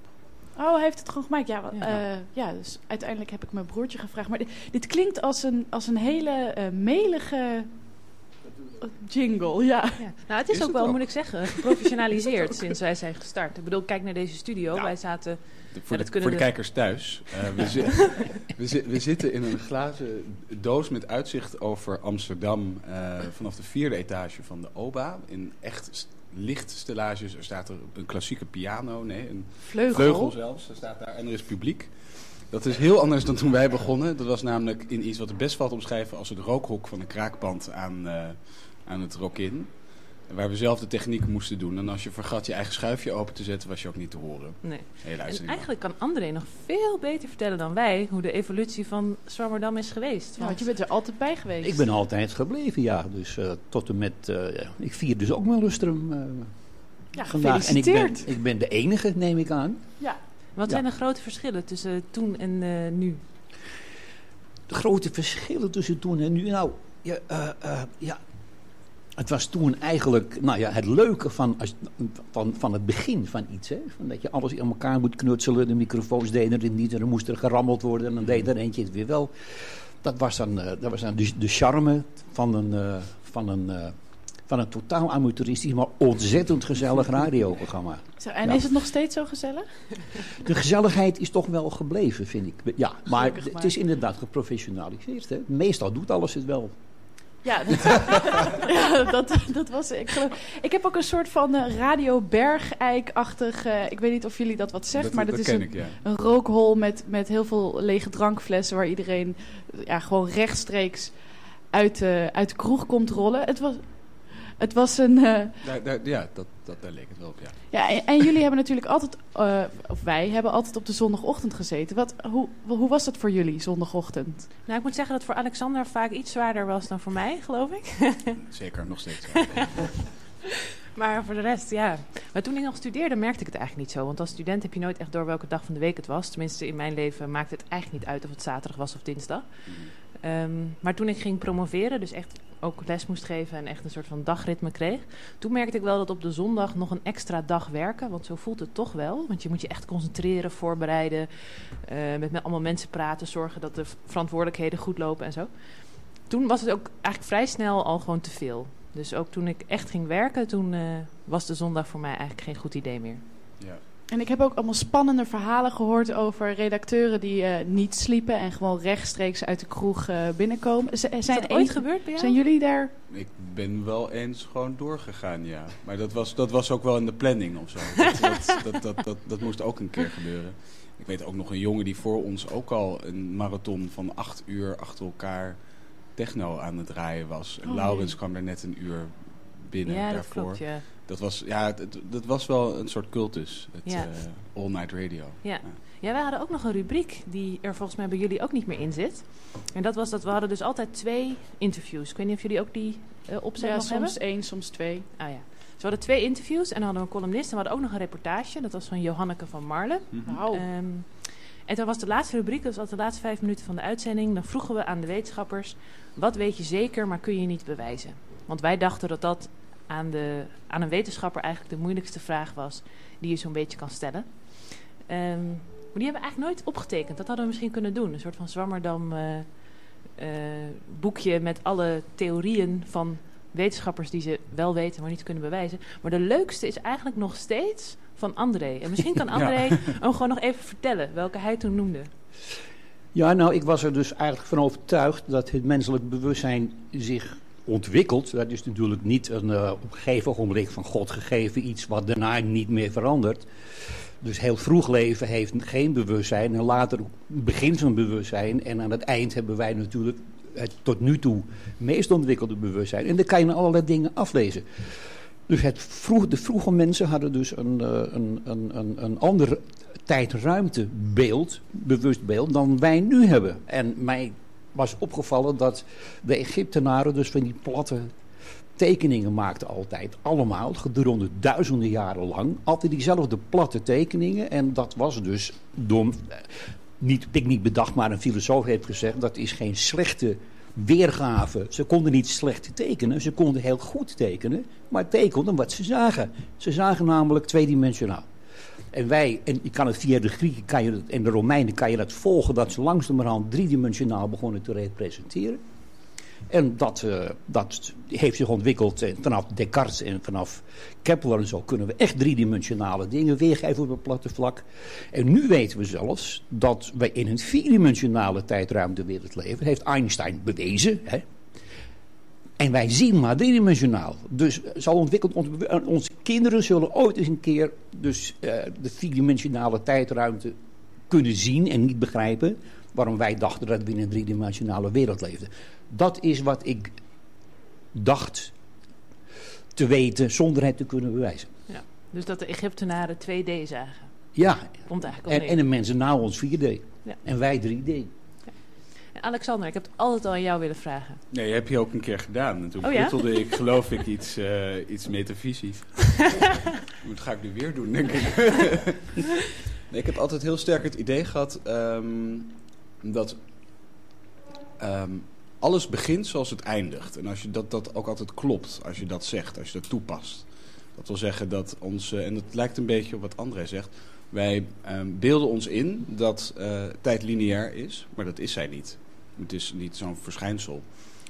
Oh, hij heeft het gewoon gemaakt. Ja, Ja. eh, ja dus uiteindelijk heb ik mijn broertje gevraagd. Maar dit, dit klinkt als een, als een hele eh, melige jingle, ja. Ja. Nou, het is, Is ook het wel, ook? moet ik zeggen, geprofessionaliseerd sinds wij zijn gestart. Ik bedoel, kijk naar deze studio. Ja. Wij zaten... De- Ja, voor, dat de, kunnen voor de de- kijkers thuis. eh, we, zi- we, zi- we zitten in een glazen doos met uitzicht over Amsterdam. eh, vanaf de vierde etage van de OBA. In echt st- lichtstellages. Er staat er een klassieke piano, nee, een Vleugel. zelfs. Er staat daar en er is publiek. Dat is heel anders dan toen wij begonnen. Dat was namelijk in iets wat het best valt te omschrijven als het rookhok van een kraakpand aan, eh, aan het Rock-in. Waar we zelf de techniek moesten doen. En als je vergat je eigen schuifje open te zetten, was je ook niet te horen. Nee. Hele En eigenlijk kan André nog veel beter vertellen dan wij hoe de evolutie van Zwammerdam is geweest. Ja, want je bent er altijd bij geweest. Ik ben altijd gebleven, ja. Dus eh, tot en met... eh, ja, ik vier dus ook mijn lustrum eh Ja, vandaag. En ik ben, gefeliciteerd. ik ben de enige, neem ik aan. Ja. Wat Ja. zijn de grote verschillen tussen toen en eh, nu? De grote verschillen tussen toen en nu. Nou, ja, eh, eh, ja. Het was toen eigenlijk nou ja, het leuke van, als, van, van het begin van iets. Hè? Van dat je alles in elkaar moet knutselen. De microfoons deden het niet en dan moest er gerammeld worden. En dan deed er eentje het weer wel. Dat was dan, eh, dat was dan de, de charme van een, eh, van, een, eh, van een totaal amateuristisch, maar ontzettend gezellig radioprogramma. Zo, en Ja. is het nog steeds zo gezellig? De gezelligheid is toch wel gebleven, vind ik. Ja, maar Gelukkig het maar. is inderdaad geprofessionaliseerd. Hè? Meestal doet alles het wel. Ja, dat, ja, dat, dat was... Ik, geloof- ik heb ook een soort van eh, Radio eh, ik weet niet of jullie dat wat zegt, Dat- maar dat, dat is een, ik, ja. een rookhol met, met heel veel lege drankflessen... waar iedereen eh, ja, gewoon rechtstreeks uit, de uit de kroeg komt rollen. Het was, het was een... eh, Daar, daar, ja, dat, dat, daar leek het wel op, ja. ja, en, en jullie hebben natuurlijk altijd... eh, of wij hebben altijd op de zondagochtend gezeten. Wat, hoe, hoe was dat voor jullie, zondagochtend? Nou, ik moet zeggen dat voor Alexander vaak iets zwaarder was dan voor mij, geloof ik. Zeker, nog steeds. Maar voor de rest, ja. Maar toen ik nog studeerde, merkte ik het eigenlijk niet zo. Want als student heb je nooit echt door welke dag van de week het was. Tenminste, in mijn leven maakte het eigenlijk niet uit of het zaterdag was of dinsdag. Ehm, maar toen ik ging promoveren, dus echt ook les moest geven en echt een soort van dagritme kreeg. Toen merkte ik wel dat op de zondag nog een extra dag werken. Want zo voelt het toch wel. Want je moet je echt concentreren, voorbereiden. eh, met, allemaal mensen praten, zorgen dat de verantwoordelijkheden goed lopen en zo. Toen was het ook eigenlijk vrij snel al gewoon te veel. Dus ook toen ik echt ging werken, toen eh, was de zondag voor mij eigenlijk geen goed idee meer. En ik heb ook allemaal spannende verhalen gehoord over redacteuren die eh, niet sliepen en gewoon rechtstreeks uit de kroeg eh, binnenkomen. Z- zijn dat ooit gebeurd bij jou? Zijn jullie daar? Ik ben wel eens gewoon doorgegaan, ja. Maar dat was, dat was ook wel in de planning of zo. Dat, dat, dat, dat, dat, dat moest ook een keer gebeuren. Ik weet ook nog een jongen die voor ons ook al een marathon van acht uur achter elkaar techno aan het draaien was. En Oh, Laurens nee. kwam er net een uur binnen Ja, dat daarvoor. klopt, ja. Dat was, ja, dat, dat was wel een soort cultus. Het Ja. eh, All Night Radio. Ja. ja, wij hadden ook nog een rubriek die er volgens mij bij jullie ook niet meer in zit. En dat was dat we hadden dus altijd twee interviews. Ik weet niet of jullie ook die eh opzet Ja, nog hebben. soms één, soms twee. Ah ja. Dus we hadden twee interviews en dan hadden we een columnist en we hadden ook nog een reportage. Dat was van Johanneke van Marle. Wauw. Ehm, en toen was de laatste rubriek, dat was altijd de laatste vijf minuten van de uitzending. Dan vroegen we aan de wetenschappers, wat weet je zeker, maar kun je niet bewijzen? Want wij dachten dat dat aan, de, aan een wetenschapper eigenlijk de moeilijkste vraag was die je zo'n beetje kan stellen. Ehm, maar die hebben we eigenlijk nooit opgetekend. Dat hadden we misschien kunnen doen. Een soort van Zwammerdam eh, eh, boekje met alle theorieën van wetenschappers die ze wel weten, maar niet kunnen bewijzen. Maar de leukste is eigenlijk nog steeds van André. En misschien kan Ja. André hem gewoon nog even vertellen welke hij toen noemde. Ja, nou, ik was er dus eigenlijk van overtuigd dat het menselijk bewustzijn zich ontwikkelt. Dat is natuurlijk niet een eh, op een gegeven ogenblik van God gegeven iets wat daarna niet meer verandert. Dus heel vroeg leven heeft geen bewustzijn en later begint zo'n bewustzijn. En aan het eind hebben wij natuurlijk het tot nu toe meest ontwikkelde bewustzijn. En dan kan je allerlei dingen aflezen. Dus het vroeg, de vroege mensen hadden dus een, eh, een, een, een, een ander tijd-ruimtebeeld, bewust beeld, dan wij nu hebben. En mij was opgevallen dat de Egyptenaren dus van die platte tekeningen maakten altijd. Allemaal, gedurende duizenden jaren lang. Altijd diezelfde platte tekeningen. En dat was dus door, eh, niet, ik niet bedacht, maar een filosoof heeft gezegd... dat is geen slechte weergave. Ze konden niet slecht tekenen, ze konden heel goed tekenen... maar tekenden wat ze zagen. Ze zagen namelijk tweedimensionaal. En wij, en je kan het via de Grieken kan je en de Romeinen kan je dat volgen... dat ze langzamerhand driedimensionaal begonnen te representeren... En dat, eh, dat heeft zich ontwikkeld en vanaf Descartes en vanaf Kepler en zo kunnen we echt driedimensionale dingen weergeven op een platte vlak. En nu weten we zelfs dat wij in een vierdimensionale tijdruimtewereld leven. Dat heeft Einstein bewezen. Hè? En wij zien maar driedimensionaal. Dus zo ontwikkelt ons, be- onze kinderen zullen ooit eens een keer dus, eh, de vierdimensionale tijdruimte kunnen zien en niet begrijpen waarom wij dachten dat we in een driedimensionale wereld leefden. Dat is wat ik dacht te weten zonder het te kunnen bewijzen. Ja. Dus dat de Egyptenaren 2D zagen. Ja, Komt eigenlijk al en, en de mensen na ons 4D. Ja. En wij 3D. Alexander, ik heb het altijd al aan jou willen vragen. Nee, heb je ook een keer gedaan. En toen Oh ja? ik, geloof ik, iets, eh, iets metafysisch. Dat ga ik nu weer doen, denk ik. nee, ik heb altijd heel sterk het idee gehad ehm, dat ehm, alles begint zoals het eindigt. En als je dat, dat ook altijd klopt, als je dat zegt, als je dat toepast. Dat wil zeggen dat ons, en dat lijkt een beetje op wat André zegt... wij ehm, beelden ons in dat eh, tijd lineair is, maar dat is zij niet. Het is niet zo'n verschijnsel.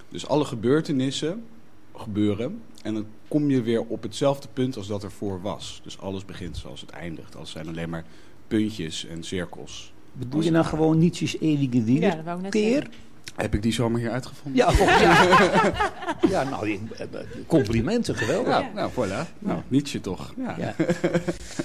Dus alle gebeurtenissen gebeuren en dan kom je weer op hetzelfde punt als dat ervoor was. Dus alles begint zoals het eindigt. Alles zijn alleen maar puntjes en cirkels. Bedoel je nou gewoon Nietzsche's eeuwige weer? Ja, dat wou ik net keer? zeggen. Heb ik die zomaar hier uitgevonden? Ja, oh, ja. ja nou, ik- eh, complimenten, geweldig. Ja, nou, voilà. Nou, Nietzsche toch. Ja. Ja.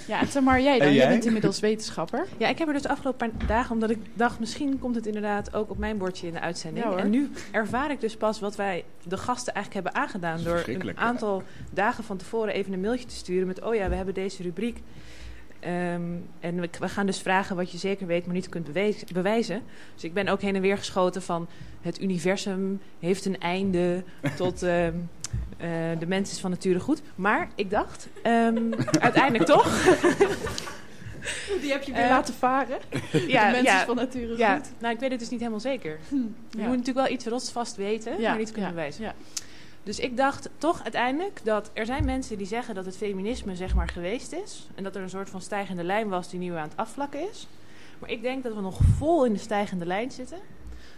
Ja, en Tamar, jij dan? En Jij jij? bent inmiddels wetenschapper. Ja, ik heb er dus de afgelopen paar dagen, omdat ik dacht, misschien komt het inderdaad ook op mijn bordje in de uitzending. Ja, hoor. en nu ervaar ik dus pas wat wij de gasten eigenlijk hebben aangedaan. Door een aantal dagen van tevoren even een mailtje te sturen met: Oh ja, we hebben deze rubriek. Ehm, en we, we gaan dus vragen wat je zeker weet, maar niet kunt bewijzen. Dus ik ben ook heen en weer geschoten van het universum heeft een einde tot ehm, eh, de mens is van nature goed. Maar ik dacht, ehm, uiteindelijk toch. Die heb je weer Eh, laten varen. Ja, de mensen ja, is van nature ja, goed. nou, ik weet het dus niet helemaal zeker. Je ja. moet natuurlijk wel iets rotsvast weten, Ja, maar niet kunnen ja, bewijzen. Dus ik dacht toch uiteindelijk dat er zijn mensen die zeggen dat het feminisme zeg maar geweest is. En dat er een soort van stijgende lijn was die nu aan het afvlakken is. Maar ik denk dat we nog vol in de stijgende lijn zitten.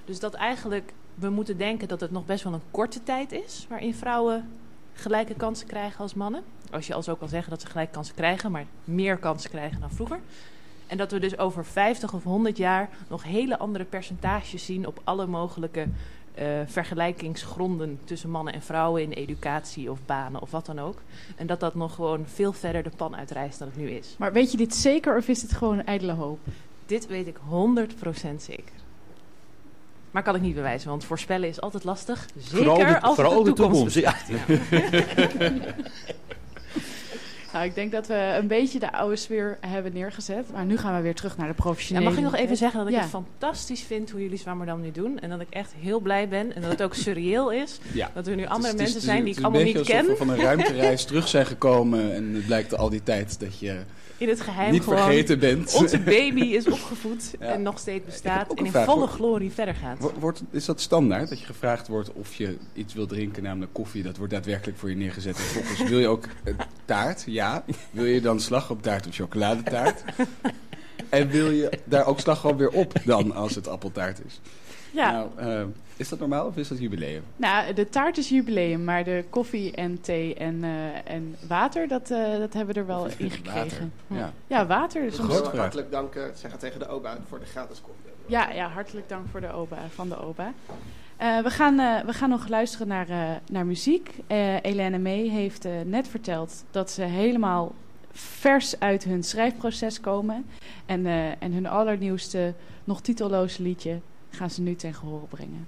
Dus dat eigenlijk we moeten denken dat het nog best wel een korte tijd is waarin vrouwen gelijke kansen krijgen als mannen. Als je als ook al zeggen dat ze gelijke kansen krijgen, maar meer kansen krijgen dan vroeger. En dat we dus over 50 of 100 jaar nog hele andere percentages zien op alle mogelijke eh, vergelijkingsgronden tussen mannen en vrouwen in educatie of banen of wat dan ook. En dat dat nog gewoon veel verder de pan uitreist dan het nu is. Maar weet je dit zeker of is het gewoon een ijdele hoop? Dit weet ik 100% zeker. Maar kan ik niet bewijzen, want voorspellen is altijd lastig. Zeker Vooral de- als het vooral de de toekomst toekomst, betreft. Nou, ik denk dat we een beetje de oude sfeer hebben neergezet. Maar nu gaan we weer terug naar de Ja, professionele. mag ik nog even zeggen dat ik Ja. het fantastisch vind hoe jullie Zwammerdam nu doen. En dat ik echt heel blij ben. En dat het ook surreëel is. Ja. Dat er nu Het andere is- het is- mensen het is- zijn die het ik is allemaal een niet beetje ken. alsof we van een ruimtereis terug zijn gekomen. En het blijkt al die tijd dat je In het geheim niet gewoon. vergeten bent. Onze baby is opgevoed Ja. en nog steeds bestaat. En in vraag. volle Wordt- glorie verder gaat. Wo- Wordt, is dat standaard, dat je gevraagd wordt of je iets wil drinken, namelijk koffie? Dat wordt daadwerkelijk voor je neergezet. En volgens wil je ook taart? Ja. Wil je dan slagroomtaart of chocoladetaart? En wil je daar ook slagroom weer op dan, als het appeltaart is? Ja. Nou, eh, is dat normaal of is dat jubileum? Nou, de taart is jubileum, maar de koffie en thee en, eh, en water, dat, eh, dat hebben we er wel in gekregen. Water, ja. Ja, water. Dus Groot soms- vraag. Hartelijk dank eh, zeggen tegen de OBA voor de gratis koffie. Ja, ja, hartelijk dank voor de OBA, van de OBA. Eh, we, gaan, eh, we gaan nog luisteren naar, eh, naar muziek. Eh Elene May heeft eh, net verteld dat ze helemaal vers uit hun schrijfproces komen. En, eh, en hun allernieuwste, nog titelloze liedje gaan ze nu ten gehore brengen.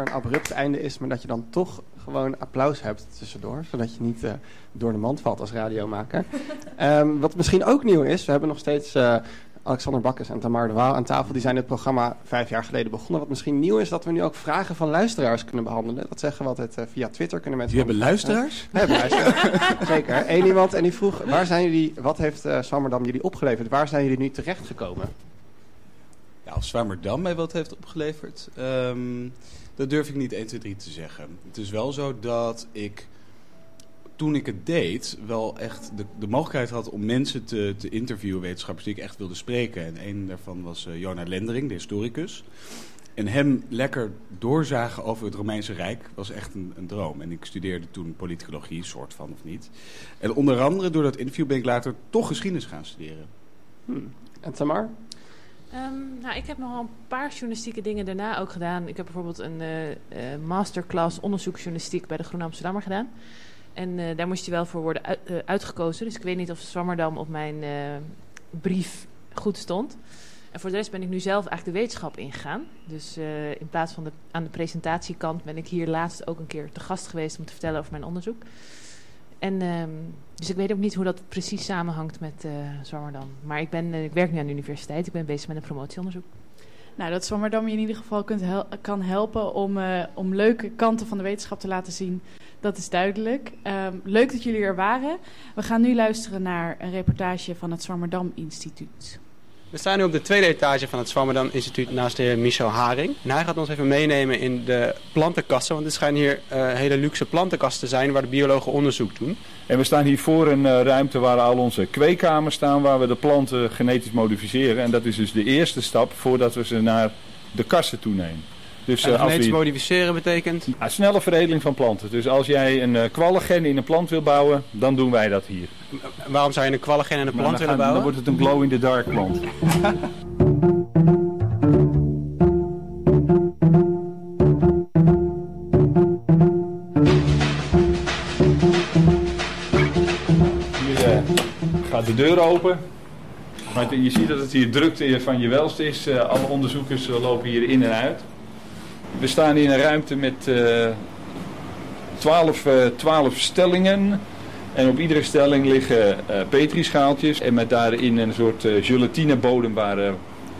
Er een abrupt einde is, maar dat je dan toch gewoon applaus hebt tussendoor. Zodat je niet eh, door de mand valt als radiomaker. Ehm, wat misschien ook nieuw is, we hebben nog steeds eh, Alexander Bakkes en Tamar de Waal aan tafel. Die zijn dit programma vijf jaar geleden begonnen. Wat misschien nieuw is, dat we nu ook vragen van luisteraars kunnen behandelen. Dat zeggen we altijd eh, via Twitter. Kunnen mensen hebben luisteraars? We hebben luisteraars. Zeker. Eén iemand en die vroeg, waar zijn jullie, wat heeft eh Zwammerdam jullie opgeleverd? Waar zijn jullie nu terechtgekomen? Ja, of Zwammerdam mij wat heeft opgeleverd, ehm, dat durf ik niet 1, 2, 3 te zeggen. Het is wel zo dat ik, toen ik het deed, wel echt de, de mogelijkheid had om mensen te, te interviewen, wetenschappers die ik echt wilde spreken. En een daarvan was eh Jona Lendering, de historicus. En hem lekker doorzagen over het Romeinse Rijk was echt een, een droom. En ik studeerde toen politicologie, soort van of niet. En onder andere door dat interview ben ik later toch geschiedenis gaan studeren. En Tamar? Ehm, nou, ik heb nogal een paar journalistieke dingen daarna ook gedaan. Ik heb bijvoorbeeld een eh, eh, masterclass onderzoeksjournalistiek bij de Groene Amsterdammer gedaan. En eh, daar moest je wel voor worden uit- uitgekozen. Dus ik weet niet of Zwammerdam op mijn brief goed stond. En voor de rest ben ik nu zelf eigenlijk de wetenschap ingegaan. Dus in plaats van de, aan de presentatiekant ben ik hier laatst ook een keer te gast geweest om te vertellen over mijn onderzoek. En, ehm, dus ik weet ook niet hoe dat precies samenhangt met eh Zwammerdam. Maar ik, ben, eh, ik werk nu aan de universiteit. Ik ben bezig met een promotieonderzoek. Nou, dat Zwammerdam je in ieder geval kunt kan helpen om, eh, om leuke kanten van de wetenschap te laten zien. Dat is duidelijk. Ehm, leuk dat jullie er waren. We gaan nu luisteren naar een reportage van het Zwammerdam Instituut. We staan nu op de tweede etage van het Zwammerdam Instituut naast de heer Michel Haring. En hij gaat ons even meenemen in de plantenkasten, want er schijnen hier eh, hele luxe plantenkasten te zijn waar de biologen onderzoek doen. En we staan hier voor een eh, ruimte waar al onze kweekkamers staan, waar we de planten genetisch modificeren. En dat is dus de eerste stap voordat we ze naar de kassen toenemen. Dus, en eh, genetisch modificeren betekent? Ja, snelle veredeling van planten. Dus als jij een eh kwallen in een plant wil bouwen, dan doen wij dat hier. Waarom zou je een kwallen in een plant willen gaan- bouwen? Dan wordt het een glow-in-the-dark plant. Hier eh, gaat de deur open. Maar je ziet dat het hier drukte van je welst is. Alle onderzoekers lopen hier in en uit. We staan in een ruimte met eh 12, eh, 12 stellingen. En op iedere stelling liggen eh petrischaaltjes. En met daarin een soort eh, gelatinebodem waar eh,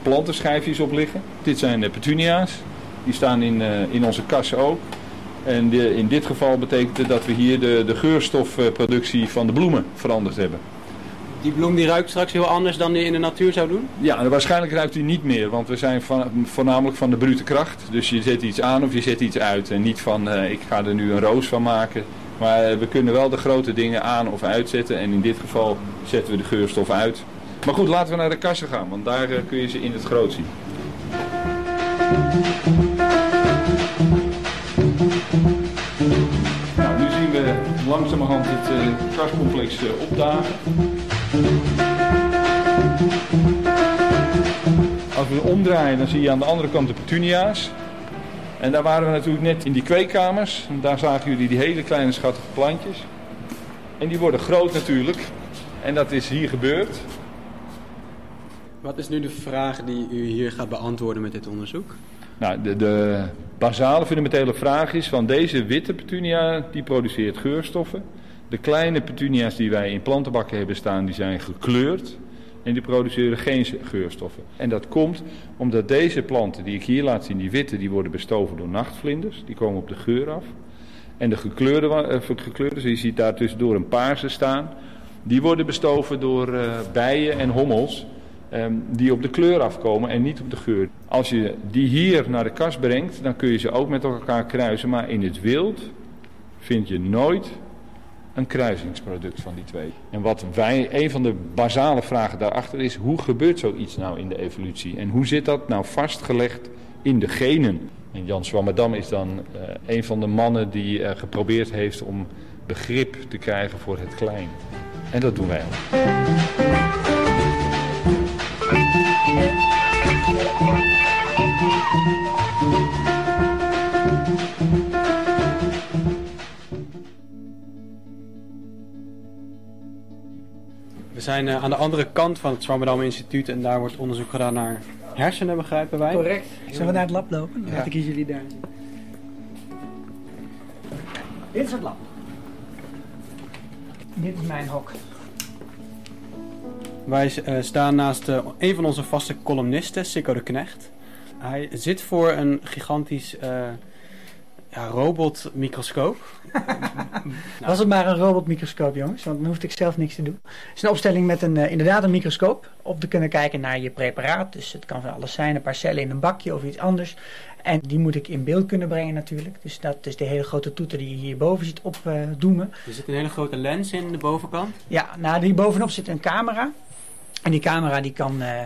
plantenschijfjes op liggen. Dit zijn petunia's. Die staan in, in onze kassen ook. En in dit geval betekent het dat we hier de, de geurstofproductie van de bloemen veranderd hebben. Die bloem die ruikt straks heel anders dan die in de natuur zou doen? Ja, waarschijnlijk ruikt hij niet meer, want we zijn van, voornamelijk van de brute kracht. Dus je zet iets aan of je zet iets uit. En niet van eh, ik ga er nu een roos van maken. Maar eh, we kunnen wel de grote dingen aan of uitzetten. En in dit geval zetten we de geurstof uit. Maar goed, laten we naar de kassen gaan, want daar eh, kun je ze in het groot zien. Nou, nu zien we langzamerhand uh, kastcomplex opdagen. Als we omdraaien, dan zie je aan de andere kant de petunia's. En daar waren we natuurlijk net in die kweekkamers. En daar zagen jullie die hele kleine schattige plantjes. En die worden groot natuurlijk. En dat is hier gebeurd. Wat is nu de vraag die u hier gaat beantwoorden met dit onderzoek? Nou, de, de basale fundamentele vraag is van deze witte petunia, die produceert geurstoffen. De kleine petunia's die wij in plantenbakken hebben staan, die zijn gekleurd. En die produceren geen geurstoffen. En dat komt omdat deze planten die ik hier laat zien, die witte, die worden bestoven door nachtvlinders. Die komen op de geur af. En de gekleurde, uh, gekleurde je ziet daar tussendoor een paarse staan. Die worden bestoven door uh, bijen en hommels. Um, die op de kleur afkomen en niet op de geur. Als je die hier naar de kast brengt, dan kun je ze ook met elkaar kruisen. Maar in het wild vind je nooit een kruisingsproduct van die twee. En wat wij, een van de basale vragen daarachter is, hoe gebeurt zoiets nou in de evolutie? En hoe zit dat nou vastgelegd in de genen? En Jan Swammerdam is dan uh, een van de mannen die uh, geprobeerd heeft om begrip te krijgen voor het klein. En dat doen wij ook. Zijn uh, aan de andere kant van het Zwammerdam Instituut en daar wordt onderzoek gedaan naar hersenen, begrijpen wij. Correct. Zullen we naar het lab lopen? Dan Ja. laat ik jullie daar zien. Dit is het lab. Dit is mijn hok. Wij eh, staan naast eh, een van onze vaste columnisten, Sikko de Knecht. Hij zit voor een gigantisch eh, ja, robotmicroscoop. Was het maar een robotmicroscoop, jongens, want dan hoefde ik zelf niks te doen. Het is een opstelling met een, eh, inderdaad een microscoop. Op te kunnen kijken naar je preparaat. Dus het kan van alles zijn, een paar cellen in een bakje of iets anders. En die moet ik in beeld kunnen brengen natuurlijk. Dus dat is de hele grote toeter die je hierboven ziet opdoemen. Er zit een hele grote lens in de bovenkant. Ja, nou, hier bovenop zit een camera. En die camera die kan eh,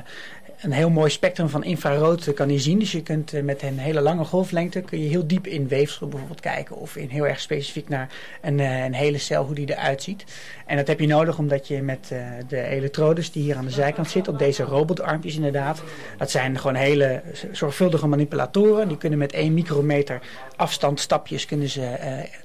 een heel mooi spectrum van infrarood kan die zien. Dus je kunt eh, met een hele lange golflengte kun je heel diep in weefsel bijvoorbeeld kijken. Of in heel erg specifiek naar een, eh, een hele cel, hoe die eruit ziet. En dat heb je nodig omdat je met eh, de elektrodes die hier aan de zijkant zitten, op deze robotarmpjes inderdaad. Dat zijn gewoon hele zorgvuldige manipulatoren. Die kunnen met 1 micrometer afstand stapjes kunnen ze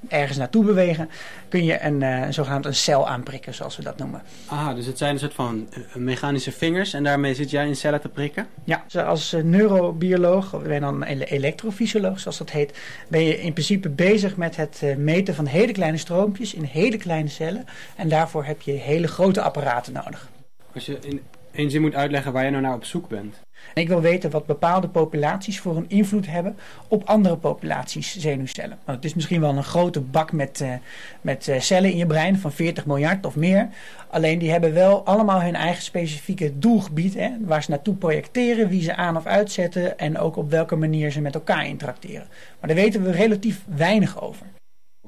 ergens naartoe bewegen. Kun je een, zogenaamd een cel aanprikken, zoals we dat noemen. Ah, dus het zijn een soort van mechanische vingers en daarmee zit jij in cellen te prikken? Ja, dus als eh, neurobioloog, of ben je dan ele- elektrofysioloog zoals dat heet, ben je in principe bezig met het eh, meten van hele kleine stroompjes in hele kleine cellen. En daarvoor heb je hele grote apparaten nodig. Als je in één zin moet uitleggen waar je nou naar op zoek bent. Ik wil weten wat bepaalde populaties voor een invloed hebben op andere populaties zenuwcellen. Want het is misschien wel een grote bak met, eh, met eh, cellen in je brein van 40 miljard of meer. Alleen die hebben wel allemaal hun eigen specifieke doelgebied. Hè, waar ze naartoe projecteren, wie ze aan of uitzetten en ook op welke manier ze met elkaar interacteren. Maar daar weten we relatief weinig over.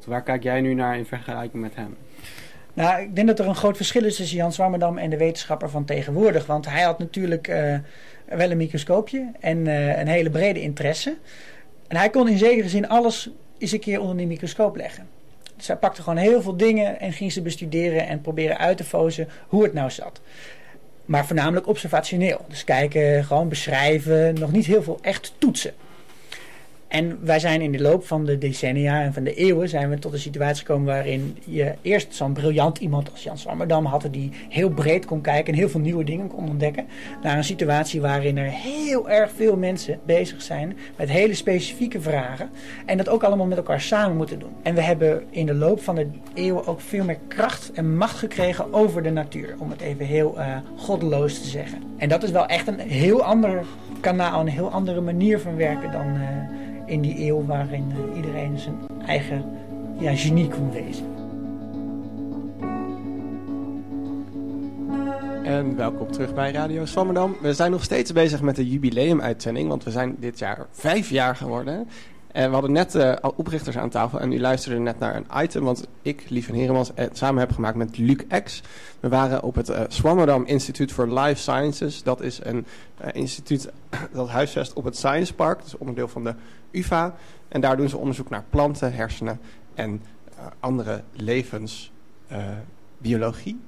Waar kijk jij nu naar in vergelijking met hem? Nou, ik denk dat er een groot verschil is tussen Jan Swammerdam en de wetenschapper van tegenwoordig. Want hij had natuurlijk eh, wel een microscoopje en eh, een hele brede interesse. En hij kon in zekere zin alles eens een keer onder die microscoop leggen. Dus hij pakte gewoon heel veel dingen en ging ze bestuderen en proberen uit te fozen hoe het nou zat. Maar voornamelijk observationeel. Dus kijken, gewoon beschrijven, nog niet heel veel echt toetsen. En wij zijn in de loop van de decennia en van de eeuwen zijn we tot een situatie gekomen waarin je eerst zo'n briljant iemand als Jan Swammerdam had die heel breed kon kijken en heel veel nieuwe dingen kon ontdekken. Naar een situatie waarin er heel erg veel mensen bezig zijn met hele specifieke vragen. En dat ook allemaal met elkaar samen moeten doen. En we hebben in de loop van de eeuwen ook veel meer kracht en macht gekregen over de natuur. Om het even heel eh, goddeloos te zeggen. En dat is wel echt een heel ander kanaal, een heel andere manier van werken dan eh, in die eeuw waarin eh, iedereen zijn eigen ja, genie kon wezen. En welkom terug bij Radio Swammerdam. We zijn nog steeds bezig met de jubileumuitzending, want we zijn dit jaar vijf jaar geworden. En we hadden net eh, al oprichters aan tafel en u luisterde net naar een item, want ik, Lieve Heremans, het samen heb gemaakt met Luc X. We waren op het eh, Swammerdam Instituut for Life Sciences. Dat is een eh, instituut dat huisvest op het Science Park, is onderdeel van de UvA. En daar doen ze onderzoek naar planten, hersenen en eh, andere levensbiologie.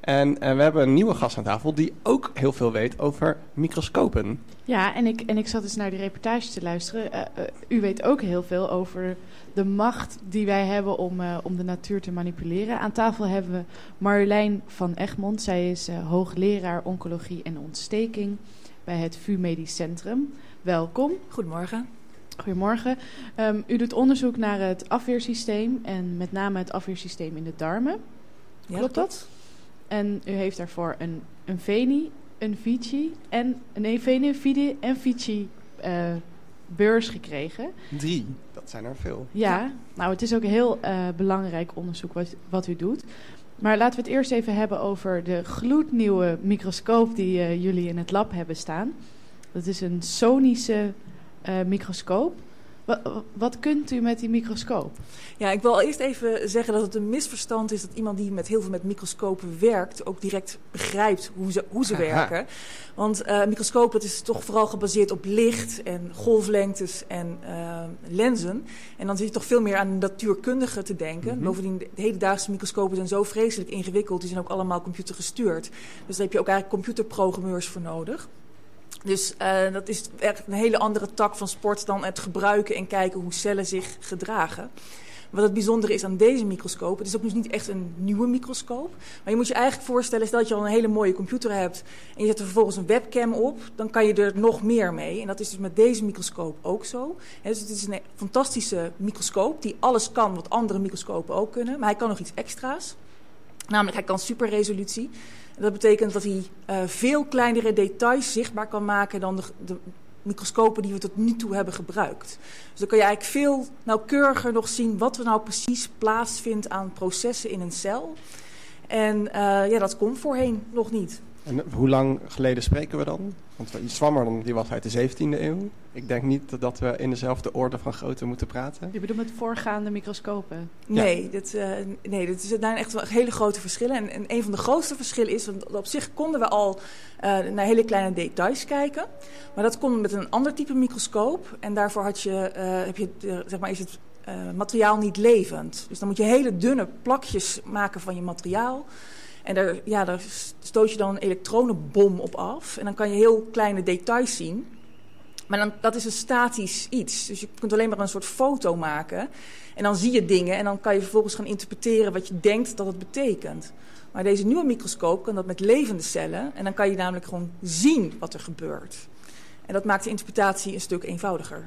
En eh, we hebben een nieuwe gast aan tafel die ook heel veel weet over microscopen. Ja, en ik, en ik zat eens naar die reportage te luisteren. Eh, eh, u weet ook heel veel over de macht die wij hebben om, eh, om de natuur te manipuleren. Aan tafel hebben we Marjolein van Egmond. Zij is eh, hoogleraar oncologie en ontsteking bij het VU Medisch Centrum. Welkom. Goedemorgen. Goedemorgen. Ehm, u doet onderzoek naar het afweersysteem en met name het afweersysteem in de darmen. Ja, Klopt dat? En u heeft daarvoor een, een Veni, een Vici en nee, Veni, Vidi en Vici eh, beurs gekregen. Drie, dat zijn er veel. Ja, nou het is ook een heel eh, belangrijk onderzoek wat, wat u doet. Maar laten we het eerst even hebben over de gloednieuwe microscoop die eh, jullie in het lab hebben staan. Dat is een sonische eh, microscoop. Wat, kunt u met die microscoop? Ja, ik wil eerst even zeggen dat het een misverstand is dat iemand die met heel veel met microscopen werkt ook direct begrijpt hoe ze, hoe ze Aha. werken. Want eh microscopen het is toch vooral gebaseerd op licht en golflengtes en eh, lenzen. En dan zit je toch veel meer aan natuurkundige te denken. Mhm. Bovendien, de hedendaagse microscopen zijn zo vreselijk ingewikkeld. Die zijn ook allemaal computergestuurd. Dus daar heb je ook eigenlijk computerprogrammeurs voor nodig. Dus eh, dat is echt een hele andere tak van sport dan het gebruiken en kijken hoe cellen zich gedragen. Wat het bijzondere is aan deze microscoop, het is ook dus niet echt een nieuwe microscoop. Maar je moet je eigenlijk voorstellen, stel dat je al een hele mooie computer hebt en je zet er vervolgens een webcam op, dan kan je er nog meer mee. En dat is dus met deze microscoop ook zo. Dus het is een fantastische microscoop die alles kan wat andere microscopen ook kunnen. Maar hij kan nog iets extra's. Namelijk, hij kan superresolutie. Dat betekent dat hij eh, veel kleinere details zichtbaar kan maken dan de, de microscopen die we tot nu toe hebben gebruikt. Dus dan kan je eigenlijk veel nauwkeuriger nog zien wat er nou precies plaatsvindt aan processen in een cel. En eh, ja, dat kon voorheen nog niet. En hoe lang geleden spreken we dan? Want die Swammerdam die was uit de 17e eeuw. Ik denk niet dat we in dezelfde orde van grootte moeten praten. Je bedoelt met voorgaande microscopen? Nee, dit, eh, nee dit zijn echt wel hele grote verschillen. En, en een van de grootste verschillen is, want op zich konden we al eh, naar hele kleine details kijken. Maar dat kon met een ander type microscoop. En daarvoor had je, eh, heb je, zeg maar, is het eh, materiaal niet levend. Dus dan moet je hele dunne plakjes maken van je materiaal. En daar, ja, stoot je dan een elektronenbom op af. En dan kan je heel kleine details zien. Maar dan, dat is een statisch iets. Dus je kunt alleen maar een soort foto maken. En dan zie je dingen en dan kan je vervolgens gaan interpreteren wat je denkt dat het betekent. Maar deze nieuwe microscoop kan dat met levende cellen. En dan kan je namelijk gewoon zien wat er gebeurt. En dat maakt de interpretatie een stuk eenvoudiger.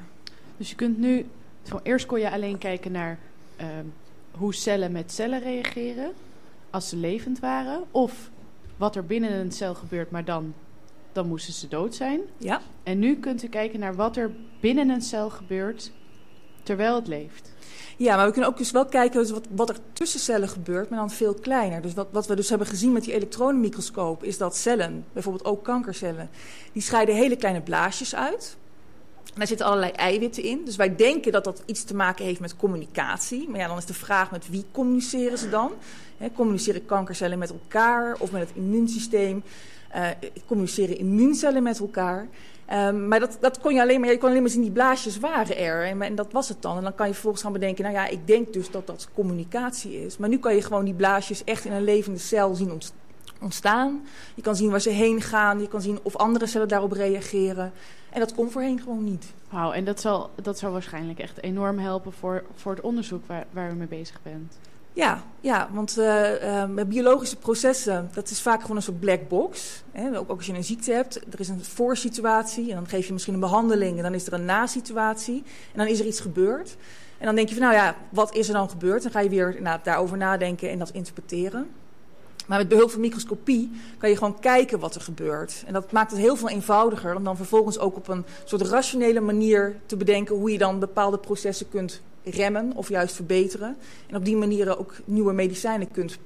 Dus je kunt nu... Eerst kon je alleen kijken naar ehm, hoe cellen met cellen reageren als ze levend waren. Of wat er binnen een cel gebeurt, maar dan, dan moesten ze dood zijn. Ja. En nu kunt u kijken naar wat er binnen een cel gebeurt terwijl het leeft. Ja, maar we kunnen ook dus wel kijken dus wat, wat er tussen cellen gebeurt, maar dan veel kleiner. Dus wat, wat we dus hebben gezien met die elektronenmicroscoop is dat cellen, bijvoorbeeld ook kankercellen, die scheiden hele kleine blaasjes uit. En daar zitten allerlei eiwitten in. Dus wij denken dat dat iets te maken heeft met communicatie. Maar ja, dan is de vraag met wie communiceren ze dan? Communiceren kankercellen met elkaar of met het immuunsysteem? Eh, communiceren immuuncellen met elkaar? Um, maar dat, dat kon je alleen maar, je kon alleen maar zien, die blaasjes waren er. En, en dat was het dan. En dan kan je vervolgens gaan bedenken, nou ja, ik denk dus dat dat communicatie is. Maar nu kan je gewoon die blaasjes echt in een levende cel zien ontstaan. Je kan zien waar ze heen gaan. Je kan zien of andere cellen daarop reageren. En dat kon voorheen gewoon niet. Wauw, en dat zal, dat zal waarschijnlijk echt enorm helpen voor, voor het onderzoek waar, waar u mee bezig bent. Ja, ja want uh, biologische processen, dat is vaak gewoon een soort black box. Hè? Ook, ook als je een ziekte hebt, er is een voorsituatie en dan geef je misschien een behandeling en dan is er een na-situatie en dan is er iets gebeurd. En dan denk je van, nou ja, wat is er dan gebeurd? Dan ga je weer nou, daarover nadenken en dat interpreteren. Maar met behulp van microscopie kan je gewoon kijken wat er gebeurt. En dat maakt het heel veel eenvoudiger om dan vervolgens ook op een soort rationele manier te bedenken hoe je dan bepaalde processen kunt remmen of juist verbeteren. En op die manier ook nieuwe medicijnen kunt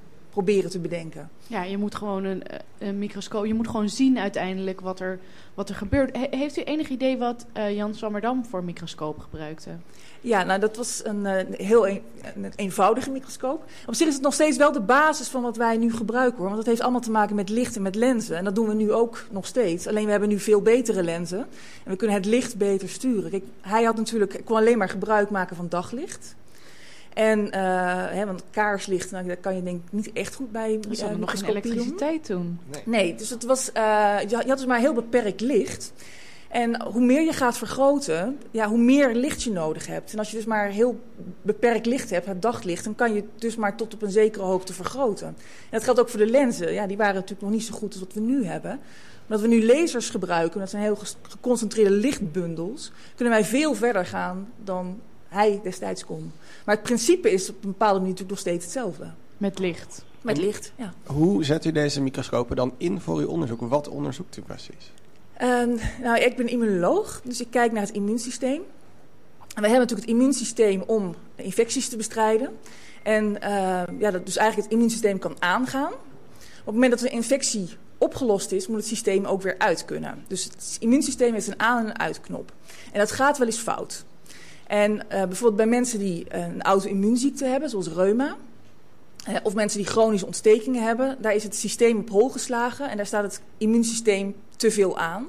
proberen te bedenken. Ja, je moet gewoon een, een microscoop, je moet gewoon zien uiteindelijk wat er, wat er gebeurt. He, heeft u enig idee wat uh, Jan Swammerdam voor microscoop gebruikte? Ja, nou dat was een, uh, heel een, een, eenvoudige microscoop. Op zich is het nog steeds wel de basis van wat wij nu gebruiken hoor. Want dat heeft allemaal te maken met licht en met lenzen. En dat doen we nu ook nog steeds. Alleen we hebben nu veel betere lenzen. En we kunnen het licht beter sturen. Kijk, hij had natuurlijk, kon alleen maar gebruik maken van daglicht. En, eh, hè, want kaarslicht, nou, daar kan je denk ik niet echt goed bij Ze uh, hadden nog geen doen. elektriciteit toen. Nee, dus het was, eh, je, had- je had dus maar heel beperkt licht. En hoe meer je gaat vergroten, ja, hoe meer licht je nodig hebt. En als je dus maar heel beperkt licht hebt, het daglicht, dan kan je het dus maar tot op een zekere hoogte vergroten. En dat geldt ook voor de lenzen. Ja, die waren natuurlijk nog niet zo goed als wat we nu hebben. Omdat we nu lasers gebruiken, dat zijn heel geconcentreerde lichtbundels, kunnen wij veel verder gaan dan hij destijds kon. Maar het principe is op een bepaalde manier natuurlijk nog steeds hetzelfde. Met licht. Met licht, ja. Hoe zet u deze microscopen dan in voor uw onderzoek? Wat onderzoekt u precies? Ehm, nou, ik ben immunoloog, dus ik kijk naar het immuunsysteem. En wij hebben natuurlijk het immuunsysteem om infecties te bestrijden. En ehm, ja, dat dus eigenlijk het immuunsysteem kan aangaan. Op het moment dat een infectie opgelost is, moet het systeem ook weer uit kunnen. Dus het immuunsysteem heeft een aan- en een uitknop. En dat gaat wel eens fout. En eh, bijvoorbeeld bij mensen die een auto-immuunziekte hebben, zoals reuma, eh, of mensen die chronische ontstekingen hebben, daar is het systeem op hol geslagen en daar staat het immuunsysteem te veel aan.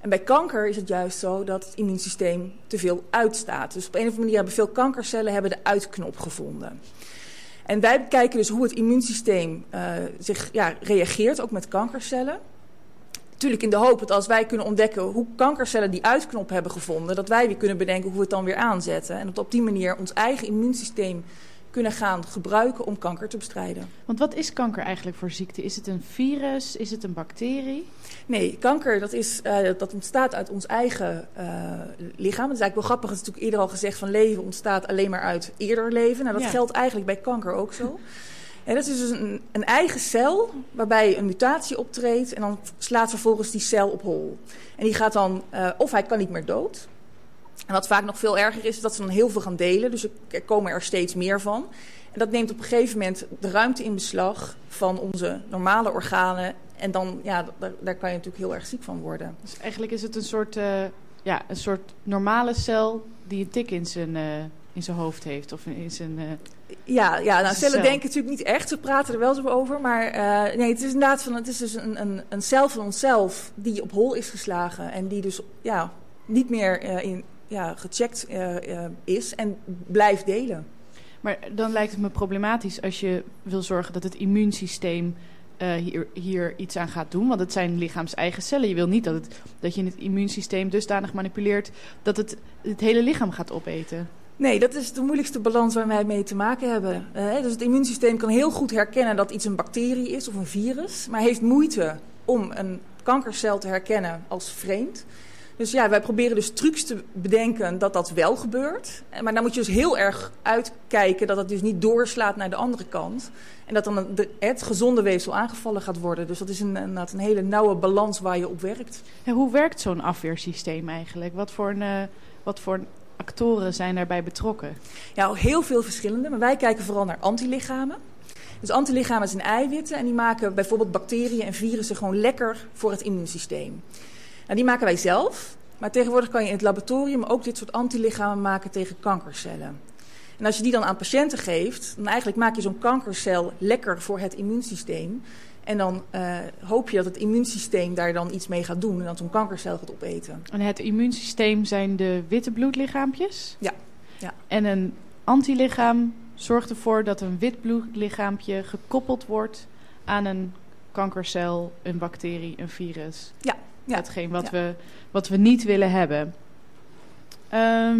En bij kanker is het juist zo dat het immuunsysteem te veel uitstaat. Dus op een of andere manier hebben veel kankercellen hebben de uitknop gevonden. En wij bekijken dus hoe het immuunsysteem eh, zich ja, reageert, ook met kankercellen. Natuurlijk in de hoop dat als wij kunnen ontdekken hoe kankercellen die uitknop hebben gevonden, dat wij weer kunnen bedenken hoe we het dan weer aanzetten. En dat op die manier ons eigen immuunsysteem kunnen gaan gebruiken om kanker te bestrijden. Want wat is kanker eigenlijk voor ziekte? Is het een virus? Is het een bacterie? Nee, kanker dat is, eh, dat ontstaat uit ons eigen eh, lichaam. Het is eigenlijk wel grappig, het is natuurlijk eerder al gezegd van leven ontstaat alleen maar uit eerder leven. Nou, dat Ja. geldt eigenlijk bij kanker ook zo. En dat is dus een, eigen cel waarbij een mutatie optreedt en dan slaat vervolgens die cel op hol. En die gaat dan, eh, of hij kan niet meer dood. En wat vaak nog veel erger is, is dat ze dan heel veel gaan delen. Dus er- komen er steeds meer van. En dat neemt op een gegeven moment de ruimte in beslag van onze normale organen. En dan, ja, daar, kan je natuurlijk heel erg ziek van worden. Dus eigenlijk is het een soort, eh, ja, een soort normale cel die een tik in zijn, eh, in zijn hoofd heeft. Of in zijn... Ja, ja nou, cellen cel. denken natuurlijk niet echt. Ze praten er wel zo over. Maar eh, nee, het is inderdaad van, het is dus een, een, een cel van onszelf die op hol is geslagen. En die dus ja, niet meer eh, in, ja, gecheckt eh, is en blijft delen. Maar dan lijkt het me problematisch als je wil zorgen dat het immuunsysteem hier, hier iets aan gaat doen. Want het zijn lichaams-eigen cellen. Je wil niet dat, het, dat je het immuunsysteem dusdanig manipuleert dat het het hele lichaam gaat opeten. Nee, dat is de moeilijkste balans waar wij mee te maken hebben. Eh, dus het immuunsysteem kan heel goed herkennen dat iets een bacterie is of een virus, maar heeft moeite om een kankercel te herkennen als vreemd. Dus ja, wij proberen dus trucs te bedenken dat dat wel gebeurt. Eh, Maar dan moet je dus heel erg uitkijken dat het dus niet doorslaat naar de andere kant. En dat dan het gezonde weefsel aangevallen gaat worden. Dus dat is een, een, een hele nauwe balans waar je op werkt. Hoe werkt zo'n afweersysteem eigenlijk? Wat voor, een, eh, wat voor actoren zijn daarbij betrokken? Ja, heel veel verschillende. Maar wij kijken vooral naar antilichamen. Dus antilichamen zijn eiwitten en die maken bijvoorbeeld bacteriën en virussen gewoon lekker voor het immuunsysteem. Nou, die maken wij zelf. Maar tegenwoordig kan je in het laboratorium ook dit soort antilichamen maken tegen kankercellen. En als je die dan aan patiënten geeft, dan eigenlijk maak je zo'n kankercel lekker voor het immuunsysteem. En dan eh, hoop je dat het immuunsysteem daar dan iets mee gaat doen en dat zo'n kankercel gaat opeten. En het immuunsysteem zijn de witte bloedlichaampjes. Ja. ja. En een antilichaam zorgt ervoor dat een wit bloedlichaampje gekoppeld wordt aan een kankercel, een bacterie, een virus. Ja. ja. Datgene wat, Ja. we, wat we niet willen hebben. Ehm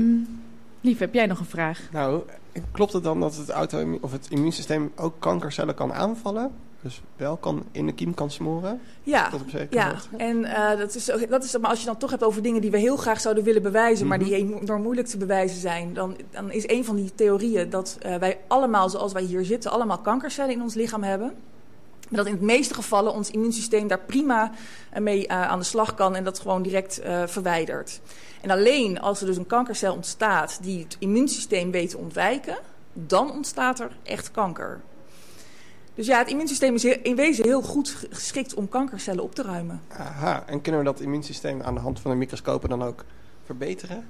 Lief, heb jij nog een vraag? Nou, klopt het dan dat het, auto of het immuunsysteem ook kankercellen kan aanvallen? Dus wel kan in de kiem kan smoren? Ja, Tot op zekere ja. hoogte? en eh, dat, is, dat is maar als je dan toch hebt over dingen die we heel graag zouden willen bewijzen, maar Mhm. die enorm moeilijk te bewijzen zijn, dan, dan is een van die theorieën dat eh, wij allemaal, zoals wij hier zitten, allemaal kankercellen in ons lichaam hebben. Maar dat in het meeste gevallen ons immuunsysteem daar prima eh, mee aan de slag kan en dat gewoon direct verwijdert. En alleen als er dus een kankercel ontstaat die het immuunsysteem weet te ontwijken, dan ontstaat er echt kanker. Dus ja, het immuunsysteem is in wezen heel goed ge- geschikt om kankercellen op te ruimen. Aha, en kunnen we dat immuunsysteem aan de hand van de microscopen dan ook verbeteren?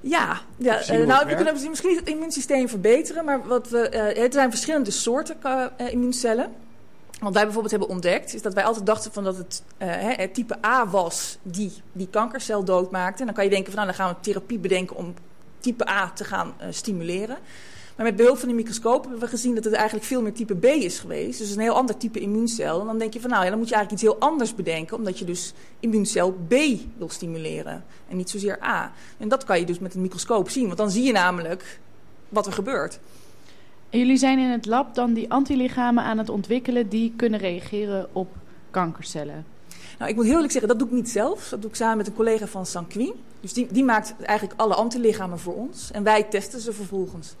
Ja, ja eh, nou, we kunnen misschien niet het immuunsysteem verbeteren, maar wat we, eh, er zijn verschillende soorten eh, immuuncellen. Wat wij bijvoorbeeld hebben ontdekt, is dat wij altijd dachten van dat het, eh, type A was die die kankercel doodmaakte. En dan kan je denken van nou, dan gaan we therapie bedenken om type A te gaan stimuleren. Maar met behulp van die microscoop hebben we gezien dat het eigenlijk veel meer type B is geweest. Dus een heel ander type immuuncel. En dan denk je van nou ja, dan moet je eigenlijk iets heel anders bedenken. Omdat je dus immuuncel B wil stimuleren. En niet zozeer A. En dat kan je dus met een microscoop zien. Want dan zie je namelijk wat er gebeurt. En jullie zijn in het lab dan die antilichamen aan het ontwikkelen die kunnen reageren op kankercellen. Nou, ik moet heel eerlijk zeggen, dat doe ik niet zelf. Dat doe ik samen met een collega van Sanqui. Dus die, die maakt eigenlijk alle antilichamen voor ons. En wij testen ze vervolgens.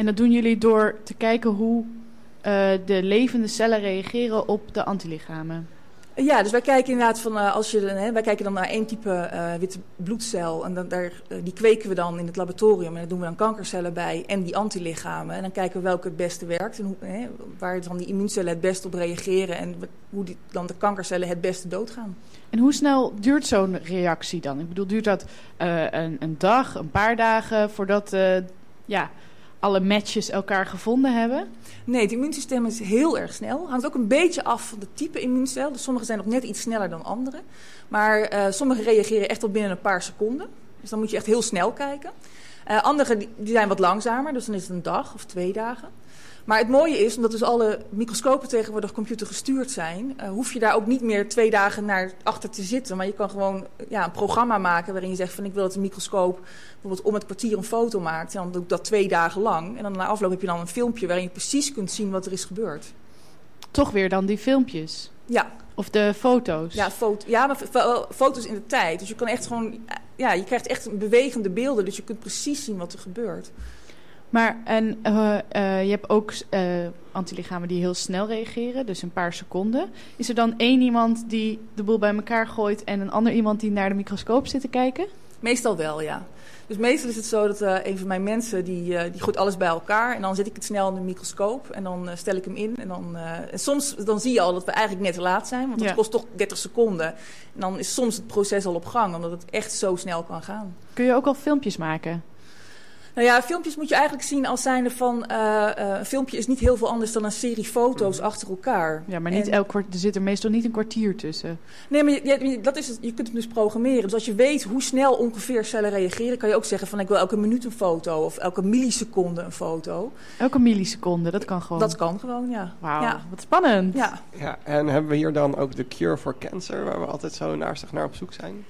En dat doen jullie door te kijken hoe uh, de levende cellen reageren op de antilichamen. Ja, dus wij kijken inderdaad van uh, als je hè, wij kijken dan naar één type uh, witte bloedcel en dan, daar, die kweken we dan in het laboratorium en daar doen we dan kankercellen bij en die antilichamen en dan kijken we welke het beste werkt en hoe, hè, waar dan die immuuncellen het best op reageren en hoe die, dan de kankercellen het beste doodgaan. En hoe snel duurt zo'n reactie dan? Ik bedoel, duurt dat een, een, dag, een paar dagen voordat ja, alle matches elkaar gevonden hebben? Nee, het immuunsysteem is heel erg snel. Hangt ook een beetje af van de type immuuncel. Dus sommige zijn nog net iets sneller dan andere. Maar uh, sommige reageren echt al binnen een paar seconden. Dus dan moet je echt heel snel kijken. Uh, andere die, die zijn wat langzamer, dus dan is het een dag of twee dagen. Maar het mooie is, omdat dus alle microscopen tegenwoordig computergestuurd zijn, uh, hoef je daar ook niet meer twee dagen naar achter te zitten. Maar je kan gewoon ja, een programma maken waarin je zegt van ik wil dat een microscoop bijvoorbeeld om het kwartier een foto maakt. En dan doe ik dat twee dagen lang. En dan na afloop heb je dan een filmpje waarin je precies kunt zien wat er is gebeurd. Toch weer dan die filmpjes? Ja. Of de foto's? Ja, foto, ja maar foto's in de tijd. Dus je kan echt gewoon, ja, je krijgt echt bewegende beelden. Dus je kunt precies zien wat er gebeurt. Maar en uh, uh, je hebt ook uh, antilichamen die heel snel reageren, dus een paar seconden. Is er dan één iemand die de boel bij elkaar gooit en een ander iemand die naar de microscoop zit te kijken? Meestal wel, ja. Dus meestal is het zo dat een van mijn mensen die, die gooit alles bij elkaar en dan zet ik het snel in de microscoop en dan stel ik hem in. En, dan, en soms dan zie je al dat we eigenlijk net te laat zijn, want het ja. kost toch 30 seconden. En dan is soms het proces al op gang, omdat het echt zo snel kan gaan. Kun je ook al filmpjes maken? Nou ja, filmpjes moet je eigenlijk zien als zijnde van... Uh, uh, een filmpje is niet heel veel anders dan een serie foto's mm. achter elkaar. Ja, maar niet en... elk kwart, er zit er meestal niet een kwartier tussen. Nee, maar je, dat is het, je kunt hem dus programmeren. Dus als je weet hoe snel ongeveer cellen reageren... kan je ook zeggen van ik wil elke minuut een foto... of elke milliseconde een foto. Elke milliseconde, dat kan gewoon? Dat kan gewoon, ja. Wauw, ja. wat spannend. Ja. ja. En hebben we hier dan ook de Cure for Cancer... waar we altijd zo naastig naar op zoek zijn?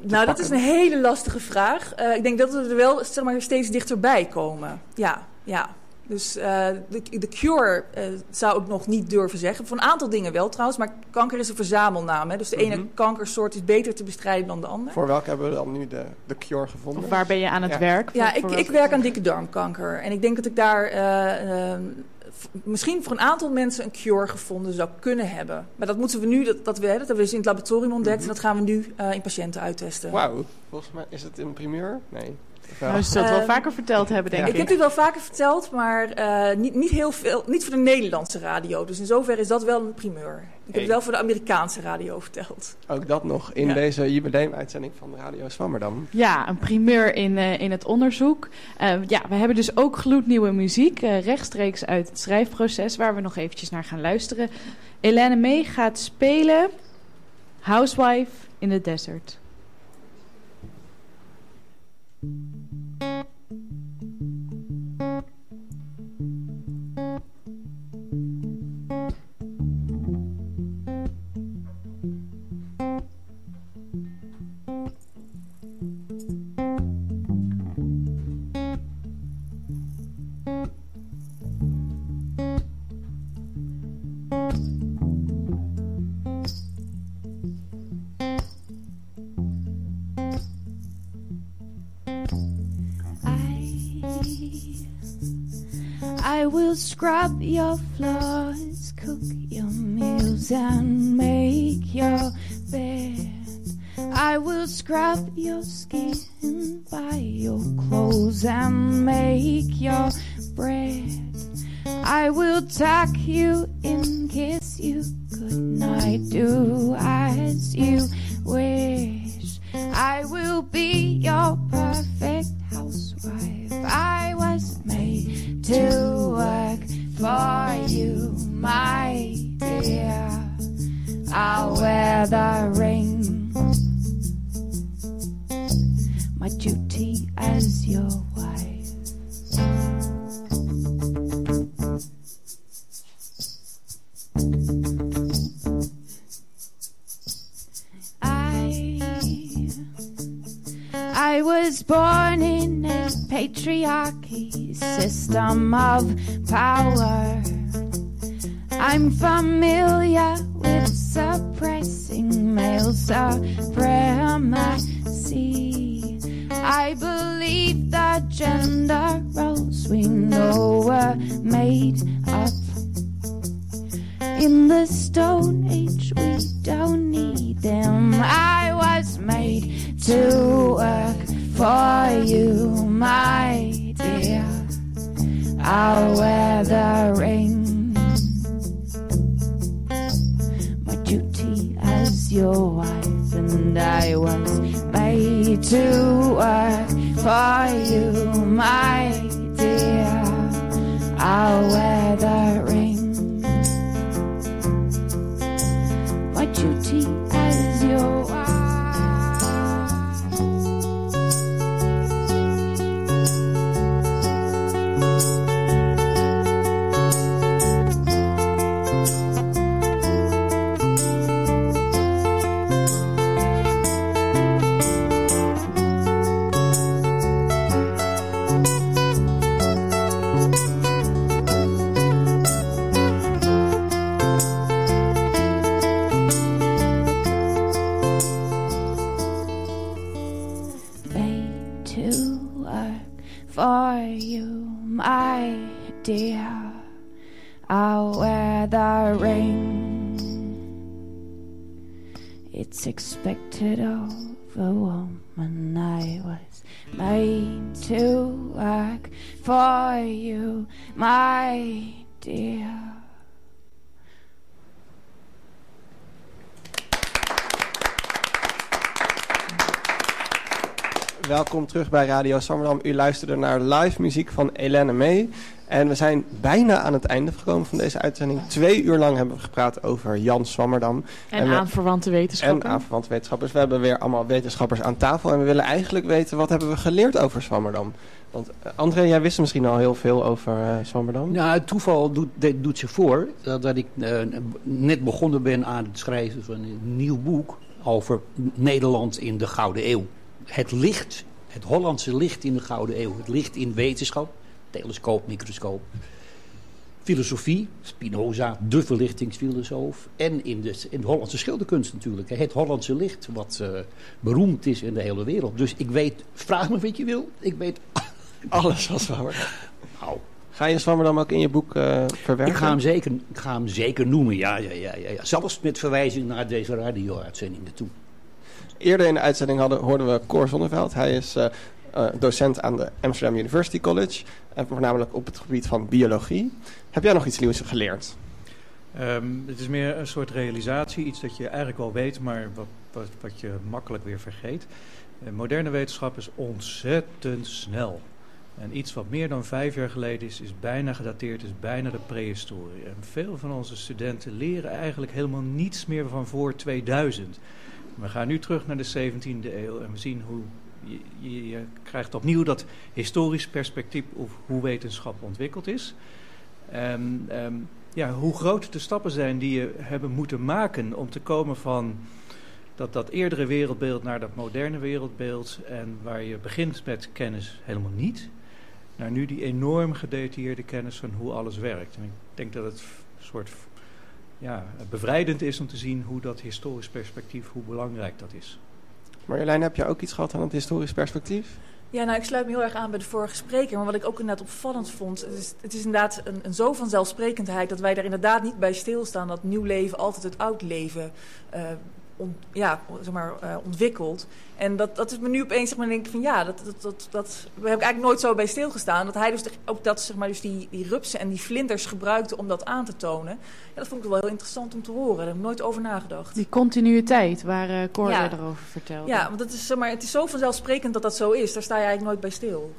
Nou, dat is een hele lastige vraag. Uh, ik denk dat we er wel zeg maar, steeds dichterbij komen. Ja, ja. Dus uh, de, de, cure uh, zou ik nog niet durven zeggen. Voor een aantal dingen wel trouwens, maar kanker is een verzamelnaam. Hè? Dus de ene mm -hmm. kankersoort is beter te bestrijden dan de andere. Voor welke hebben we dan nu de, de cure gevonden? Of waar ben je aan het ja. werk? Ja, ik, ik werk aan dikke darmkanker. En ik denk dat ik daar uh, misschien voor een aantal mensen een cure gevonden zou kunnen hebben. Maar dat moeten we nu, dat, dat, we, dat hebben we dus in het laboratorium ontdekt. Mm -hmm. En dat gaan we nu uh, in patiënten uittesten. Wauw, volgens mij is het een primeur? Nee. Nou, je zult het wel vaker verteld hebben, denk ja. ik. Ik heb het wel vaker verteld, maar uh, niet, niet heel veel, niet voor de Nederlandse radio. Dus in zoverre is dat wel een primeur. Ik heb hey. het wel voor de Amerikaanse radio verteld. Ook dat nog in ja. deze jubileumuitzending van Radio Swammerdam. Ja, een primeur in, uh, in het onderzoek. Uh, ja, we hebben dus ook gloednieuwe muziek, rechtstreeks uit het schrijfproces, waar we nog eventjes naar gaan luisteren. Helene May gaat spelen Housewife in the Desert. I will scrub your floors, cook your meals, and make your bed. I will scrub your skin, buy your clothes, and make your bread. I will tuck you in, kiss you goodnight, do as you wish. I will be your perfect housewife. I was made to work for you, my dear. I'll wear the ring, my duty as your I was born in a patriarchy system of power. I'm familiar with suppressing male supremacy. I believe the gender roles we know were made up. In the Stone Age, we don't need them. I was made to work for you, my dear. I'll wear the ring. My duty as your wife, and I was made to work for you, my dear. I'll wear the ring. пути. Welkom terug bij Radio Sammerdam. U luisterde naar live muziek van Helene May. En we zijn bijna aan het einde gekomen van deze uitzending. Twee uur lang hebben we gepraat over Jan Swammerdam. En, we- aanverwante wetenschappen. En aanverwante wetenschappers. We hebben weer allemaal wetenschappers aan tafel. En we willen eigenlijk weten, wat hebben we geleerd over Swammerdam? Want eh, André, jij wist misschien al heel veel over eh Swammerdam. Nou, het toeval doet, dit doet zich voor dat, dat ik eh, net begonnen ben aan het schrijven van een nieuw boek over Nederland in de Gouden Eeuw. Het licht, het Hollandse licht in de Gouden Eeuw. Het licht in wetenschap, telescoop, microscoop, filosofie, Spinoza, de verlichtingsfilosoof. En in de, in de Hollandse schilderkunst natuurlijk. Het Hollandse licht, wat eh, beroemd is in de hele wereld. Dus ik weet, vraag me wat je wil, ik weet alles van Swammerdam. Nou, Ga je Swammerdam ook in je boek eh, verwerken? ik ga, hem zeker, ik ga hem zeker noemen, ja, ja, ja, ja. Zelfs met verwijzing naar deze radio-uitzendingen toe. Eerder in de uitzending hadden, hoorden we Cor Zonneveld. Hij is eh, eh, docent aan de Amsterdam University College. En voornamelijk op het gebied van biologie. Heb jij nog iets nieuws geleerd? Ehm, het is meer een soort realisatie, iets dat je eigenlijk wel weet, maar wat, wat, je makkelijk weer vergeet. Eh, moderne wetenschap is ontzettend snel. En iets wat meer dan vijf jaar geleden is, is bijna gedateerd, is bijna de prehistorie. En veel van onze studenten leren eigenlijk helemaal niets meer van voor 2000. We gaan nu terug naar de 17e eeuw en we zien hoe je, je, krijgt opnieuw dat historisch perspectief op hoe wetenschap ontwikkeld is. En ehm, ja, hoe groot de stappen zijn die je hebben moeten maken om te komen van dat, dat eerdere wereldbeeld naar dat moderne wereldbeeld. En waar je begint met kennis helemaal niet, naar nu die enorm gedetailleerde kennis van hoe alles werkt. En ik denk dat het soort ja, bevrijdend is om te zien hoe dat historisch perspectief, hoe belangrijk dat is. Marjolein, heb jij ook iets gehad aan het historisch perspectief? Ja, nou, ik sluit me heel erg aan bij de vorige spreker. Maar wat ik ook inderdaad opvallend vond... het is, het is inderdaad een, een zo vanzelfsprekendheid... dat wij er inderdaad niet bij stilstaan... dat nieuw leven altijd het oud leven eh, on- ja, zeg maar, eh, ontwikkelt. En dat, dat is me nu opeens, zeg maar, denk ik van ja, dat, dat, dat, dat heb ik eigenlijk nooit zo bij stilgestaan. Dat hij dus ook dat, zeg maar, dus die, die rupsen en die vlinders gebruikte om dat aan te tonen. Ja, dat vond ik wel heel interessant om te horen. Daar heb ik nooit over nagedacht. Die continuïteit waar eh Cor Ja. eerder over vertelde. Ja, want het is, zeg maar, het is zo vanzelfsprekend dat dat zo is. Daar sta je eigenlijk nooit bij stil.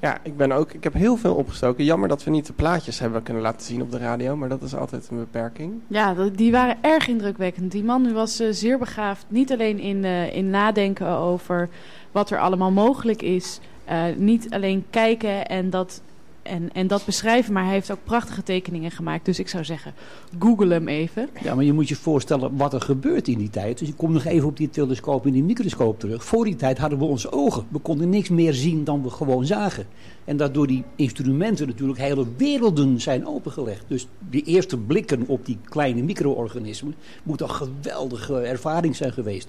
Ja, ik ben ook. Ik heb heel veel opgestoken. Jammer dat we niet de plaatjes hebben kunnen laten zien op de radio, maar dat is altijd een beperking. Ja, die waren erg indrukwekkend. Die man was eh, zeer begaafd, niet alleen in, eh, in nadenken over wat er allemaal mogelijk is. eh, niet alleen kijken en dat en, en dat beschrijven. Maar hij heeft ook prachtige tekeningen gemaakt. Dus ik zou zeggen, google hem even. Ja, maar je moet je voorstellen wat er gebeurt in die tijd. Dus ik kom nog even op die telescoop en die microscoop terug. Voor die tijd hadden we onze ogen. We konden niks meer zien dan we gewoon zagen. En dat door die instrumenten natuurlijk hele werelden zijn opengelegd. Dus die eerste blikken op die kleine micro-organismen moet een geweldige ervaring zijn geweest.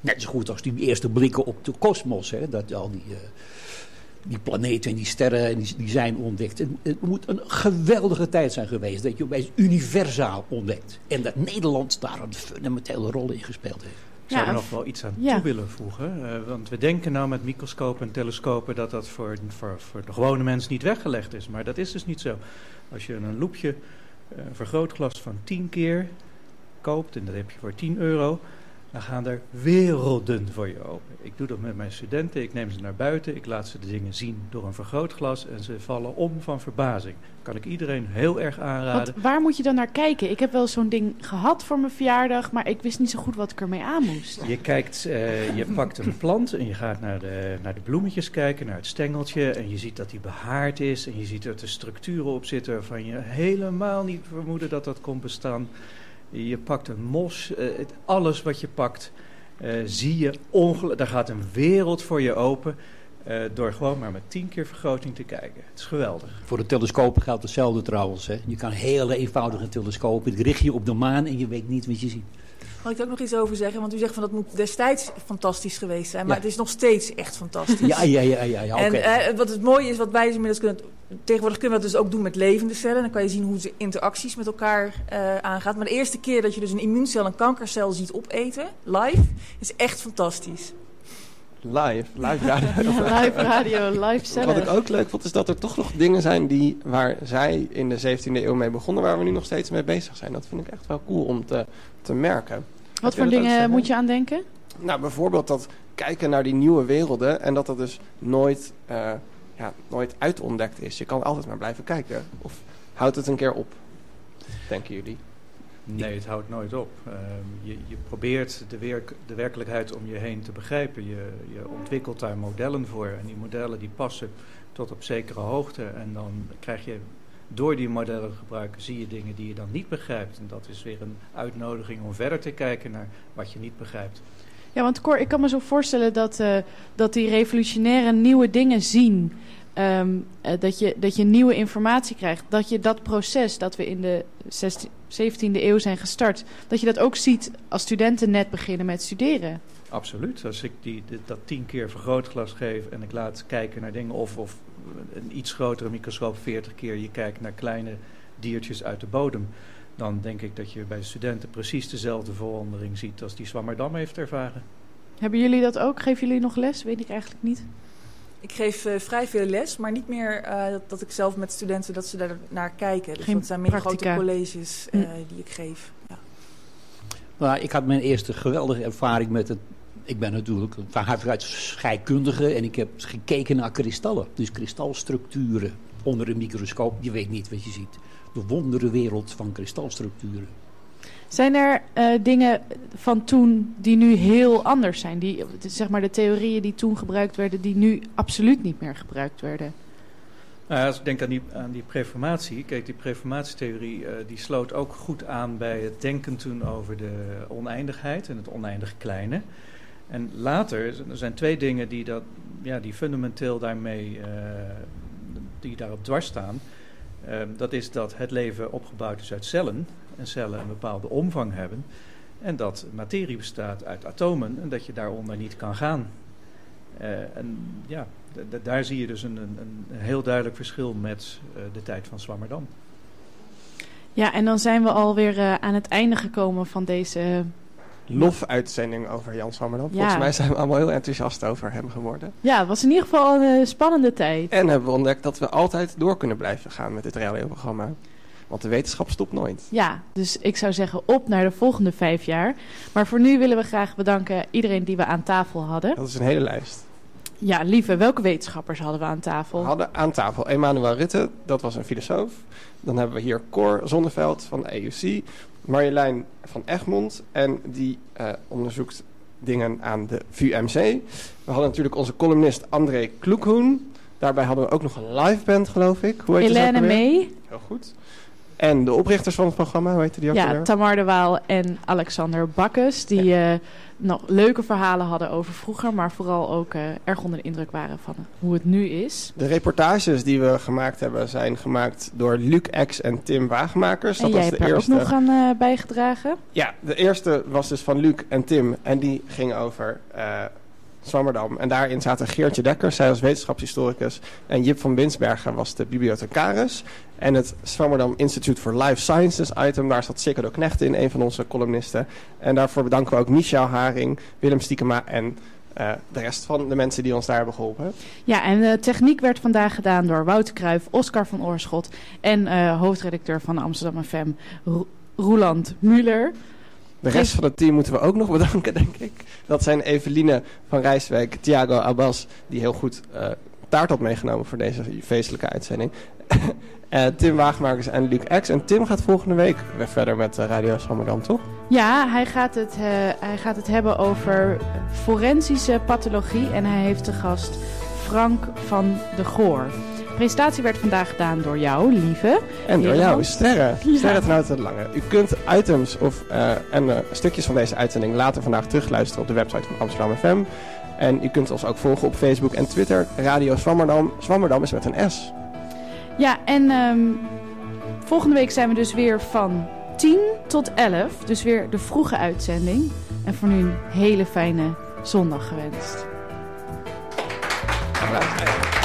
Net zo goed als die eerste blikken op de kosmos. Dat al die, eh, die planeten en die sterren en die, die zijn ontdekt. Het, het moet een geweldige tijd zijn geweest dat je opeens universaal ontdekt. En dat Nederland daar een fundamentele rol in gespeeld heeft. Ik zou Ja, er nog wel iets aan ja. toe willen voegen. eh, want we denken nou met microscopen en telescopen dat dat voor, voor, voor de gewone mens niet weggelegd is. Maar dat is dus niet zo. Als je een loepje, eh, een vergrootglas van 10 keer koopt, en dat heb je voor 10 euro, dan gaan er werelden voor je open. Ik doe dat met mijn studenten, ik neem ze naar buiten, ik laat ze de dingen zien door een vergrootglas en ze vallen om van verbazing. Kan ik iedereen heel erg aanraden. Want waar moet je dan naar kijken? Ik heb wel zo'n ding gehad voor mijn verjaardag, maar ik wist niet zo goed wat ik ermee aan moest. Je kijkt, eh, je pakt een plant en je gaat naar de, naar de bloemetjes kijken, naar het stengeltje. En je ziet dat die behaard is. En je ziet dat er structuren op zitten waarvan je helemaal niet vermoedde dat dat kon bestaan. Je pakt een mos, eh, het- alles wat je pakt, eh, zie je ongelooflijk. Daar gaat een wereld voor je open. eh, door gewoon maar met tien keer vergroting te kijken. Het is geweldig. Voor de telescopen geldt hetzelfde trouwens. Hè. Je kan hele eenvoudige telescopen, die richt je op de maan en je weet niet wat je ziet. Mag ik ook nog iets over zeggen? Want u zegt van dat moet destijds fantastisch geweest zijn. Maar Ja. het is nog steeds echt fantastisch. Ja, ja, ja, ja, ja En eh, wat het mooie is, wat wij dus inmiddels kunnen... Tegenwoordig kunnen we dat dus ook doen met levende cellen. Dan kan je zien hoe ze interacties met elkaar eh aangaan. Maar de eerste keer dat je dus een immuuncel een kankercel ziet opeten, live, is echt fantastisch. Live, live radio. Ja, live radio, live cellen. Wat ik ook leuk vond, is dat er toch nog dingen zijn die, waar zij in de 17e eeuw mee begonnen, waar we nu nog steeds mee bezig zijn. Dat vind ik echt wel cool om te, te merken. Wat voor dingen moet je aan denken? Nou, bijvoorbeeld dat kijken naar die nieuwe werelden en dat dat dus nooit, eh, ja, nooit uitontdekt is. Je kan altijd maar blijven kijken. Of houdt het een keer op, denken jullie? Nee, het houdt nooit op. Ehm, je, je probeert de, werk, de werkelijkheid om je heen te begrijpen. Je, je ontwikkelt daar modellen voor. En die modellen die passen tot op zekere hoogte. En dan krijg je door die modellen te gebruiken, zie je dingen die je dan niet begrijpt. En dat is weer een uitnodiging om verder te kijken naar wat je niet begrijpt. Ja, want Cor, ik kan me zo voorstellen dat, eh, dat die revolutionaire nieuwe dingen zien. ehm, eh, dat, je, dat je nieuwe informatie krijgt. Dat je dat proces dat we in de 16, 17e eeuw zijn gestart. Dat je dat ook ziet als studenten net beginnen met studeren. Absoluut. Als ik die, dat tien keer vergrootglas geef en ik laat kijken naar dingen, of, of een iets grotere microscoop, 40 keer je kijkt naar kleine diertjes uit de bodem, dan denk ik dat je bij studenten precies dezelfde verwondering ziet als die Zwammerdam heeft ervaren. Hebben jullie dat ook? Geven jullie nog les? Weet ik eigenlijk niet. Ik geef eh, vrij veel les, maar niet meer eh, dat, dat ik zelf met studenten dat ze daar naar kijken. Dus Geen dat zijn meer practica. grote colleges eh, Hm. die ik geef. Ja. Nou, ik had mijn eerste geweldige ervaring met het. Ik ben natuurlijk van huis uit scheikundige en ik heb gekeken naar kristallen. Dus kristalstructuren onder een microscoop. Je weet niet wat je ziet. De wonderenwereld van kristalstructuren. Zijn er eh, dingen van toen die nu heel anders zijn? Die, zeg maar de theorieën die toen gebruikt werden, die nu absoluut niet meer gebruikt werden? Nou, als ik denk aan die, aan die preformatie, kijk, die preformatietheorie eh, die sloot ook goed aan bij het denken toen over de oneindigheid en het oneindig kleine. En later er zijn twee dingen die, dat, ja, die fundamenteel daarmee, eh, die daarop dwars staan. Eh, dat is dat het leven opgebouwd is uit cellen en cellen een bepaalde omvang hebben. En dat materie bestaat uit atomen en dat je daaronder niet kan gaan. Eh, en ja, daar zie je dus een, een, een heel duidelijk verschil met eh, de tijd van Zwammerdam. Ja, en dan zijn we alweer eh aan het einde gekomen van deze... Lofuitzending over Jan Swammerdam. Ja. Volgens mij zijn we allemaal heel enthousiast over hem geworden. Ja, het was in ieder geval een eh, spannende tijd. En hebben we ontdekt dat we altijd door kunnen blijven gaan met dit radioprogramma. Want de wetenschap stopt nooit. Ja, dus ik zou zeggen op naar de volgende vijf jaar. Maar voor nu willen we graag bedanken iedereen die we aan tafel hadden. Dat is een hele lijst. Ja, lieve, welke wetenschappers hadden we aan tafel? We hadden aan tafel Emanuel Rutte, dat was een filosoof. Dan hebben we hier Cor Zonneveld van de EUC. Marjolein van Egmond en die eh, onderzoekt dingen aan de VUMC. We hadden natuurlijk onze columnist André Kloekhoen. Daarbij hadden we ook nog een live band, geloof ik. Hoe heet Helene? May. Heel goed. En de oprichters van het programma, hoe heette die ook Ja? Tamar de Waal en Alexander Bakkes. Die eh, nog leuke verhalen hadden over vroeger. Maar vooral ook eh, erg onder de indruk waren van hoe het nu is. De reportages die we gemaakt hebben zijn gemaakt door Luc X en Tim Waagmakers. en jij was hebt de daar eerste. ook nog aan eh, bijgedragen. Ja, de eerste was dus van Luc en Tim. En die ging over eh Zwammerdam. En daarin zaten Geertje Dekker, zij was wetenschapshistoricus. En Jip van Binsbergen was de bibliothecaris. En het Zwammerdam Institute for Life Sciences item, daar zat Sikkerdo Knecht in, een van onze columnisten. En daarvoor bedanken we ook Michel Haring, Willem Stiekema en eh, de rest van de mensen die ons daar hebben geholpen. Ja, en de techniek werd vandaag gedaan door Wouter Kruijf, Oscar van Oorschot en eh, hoofdredacteur van Amsterdam FM, Ro- Roeland Muller. De rest van het team moeten we ook nog bedanken, denk ik. Dat zijn Eveline van Rijswijk, Thiago Abbas, die heel goed eh, taart had meegenomen voor deze feestelijke uitzending. Eh, Tim Waagmakers en Luc X. En Tim gaat volgende week weer verder met eh, Radio Zwammerdam, toch? Ja, hij gaat, het, eh, hij gaat het hebben over forensische pathologie en hij heeft de gast Frank van de Goor. De presentatie werd vandaag gedaan door jou, lieve. En door jou. Sterren. Ja. Sterren ten de Lange. U kunt items of, en stukjes van deze uitzending later vandaag terugluisteren op de website van Amsterdam FM. En u kunt ons ook volgen op Facebook en Twitter. Radio Zwammerdam. Zwammerdam is met een S. Ja, en ehm, volgende week zijn we dus weer van 10 tot 11. Dus weer de vroege uitzending. En voor nu een hele fijne zondag gewenst. Applaus.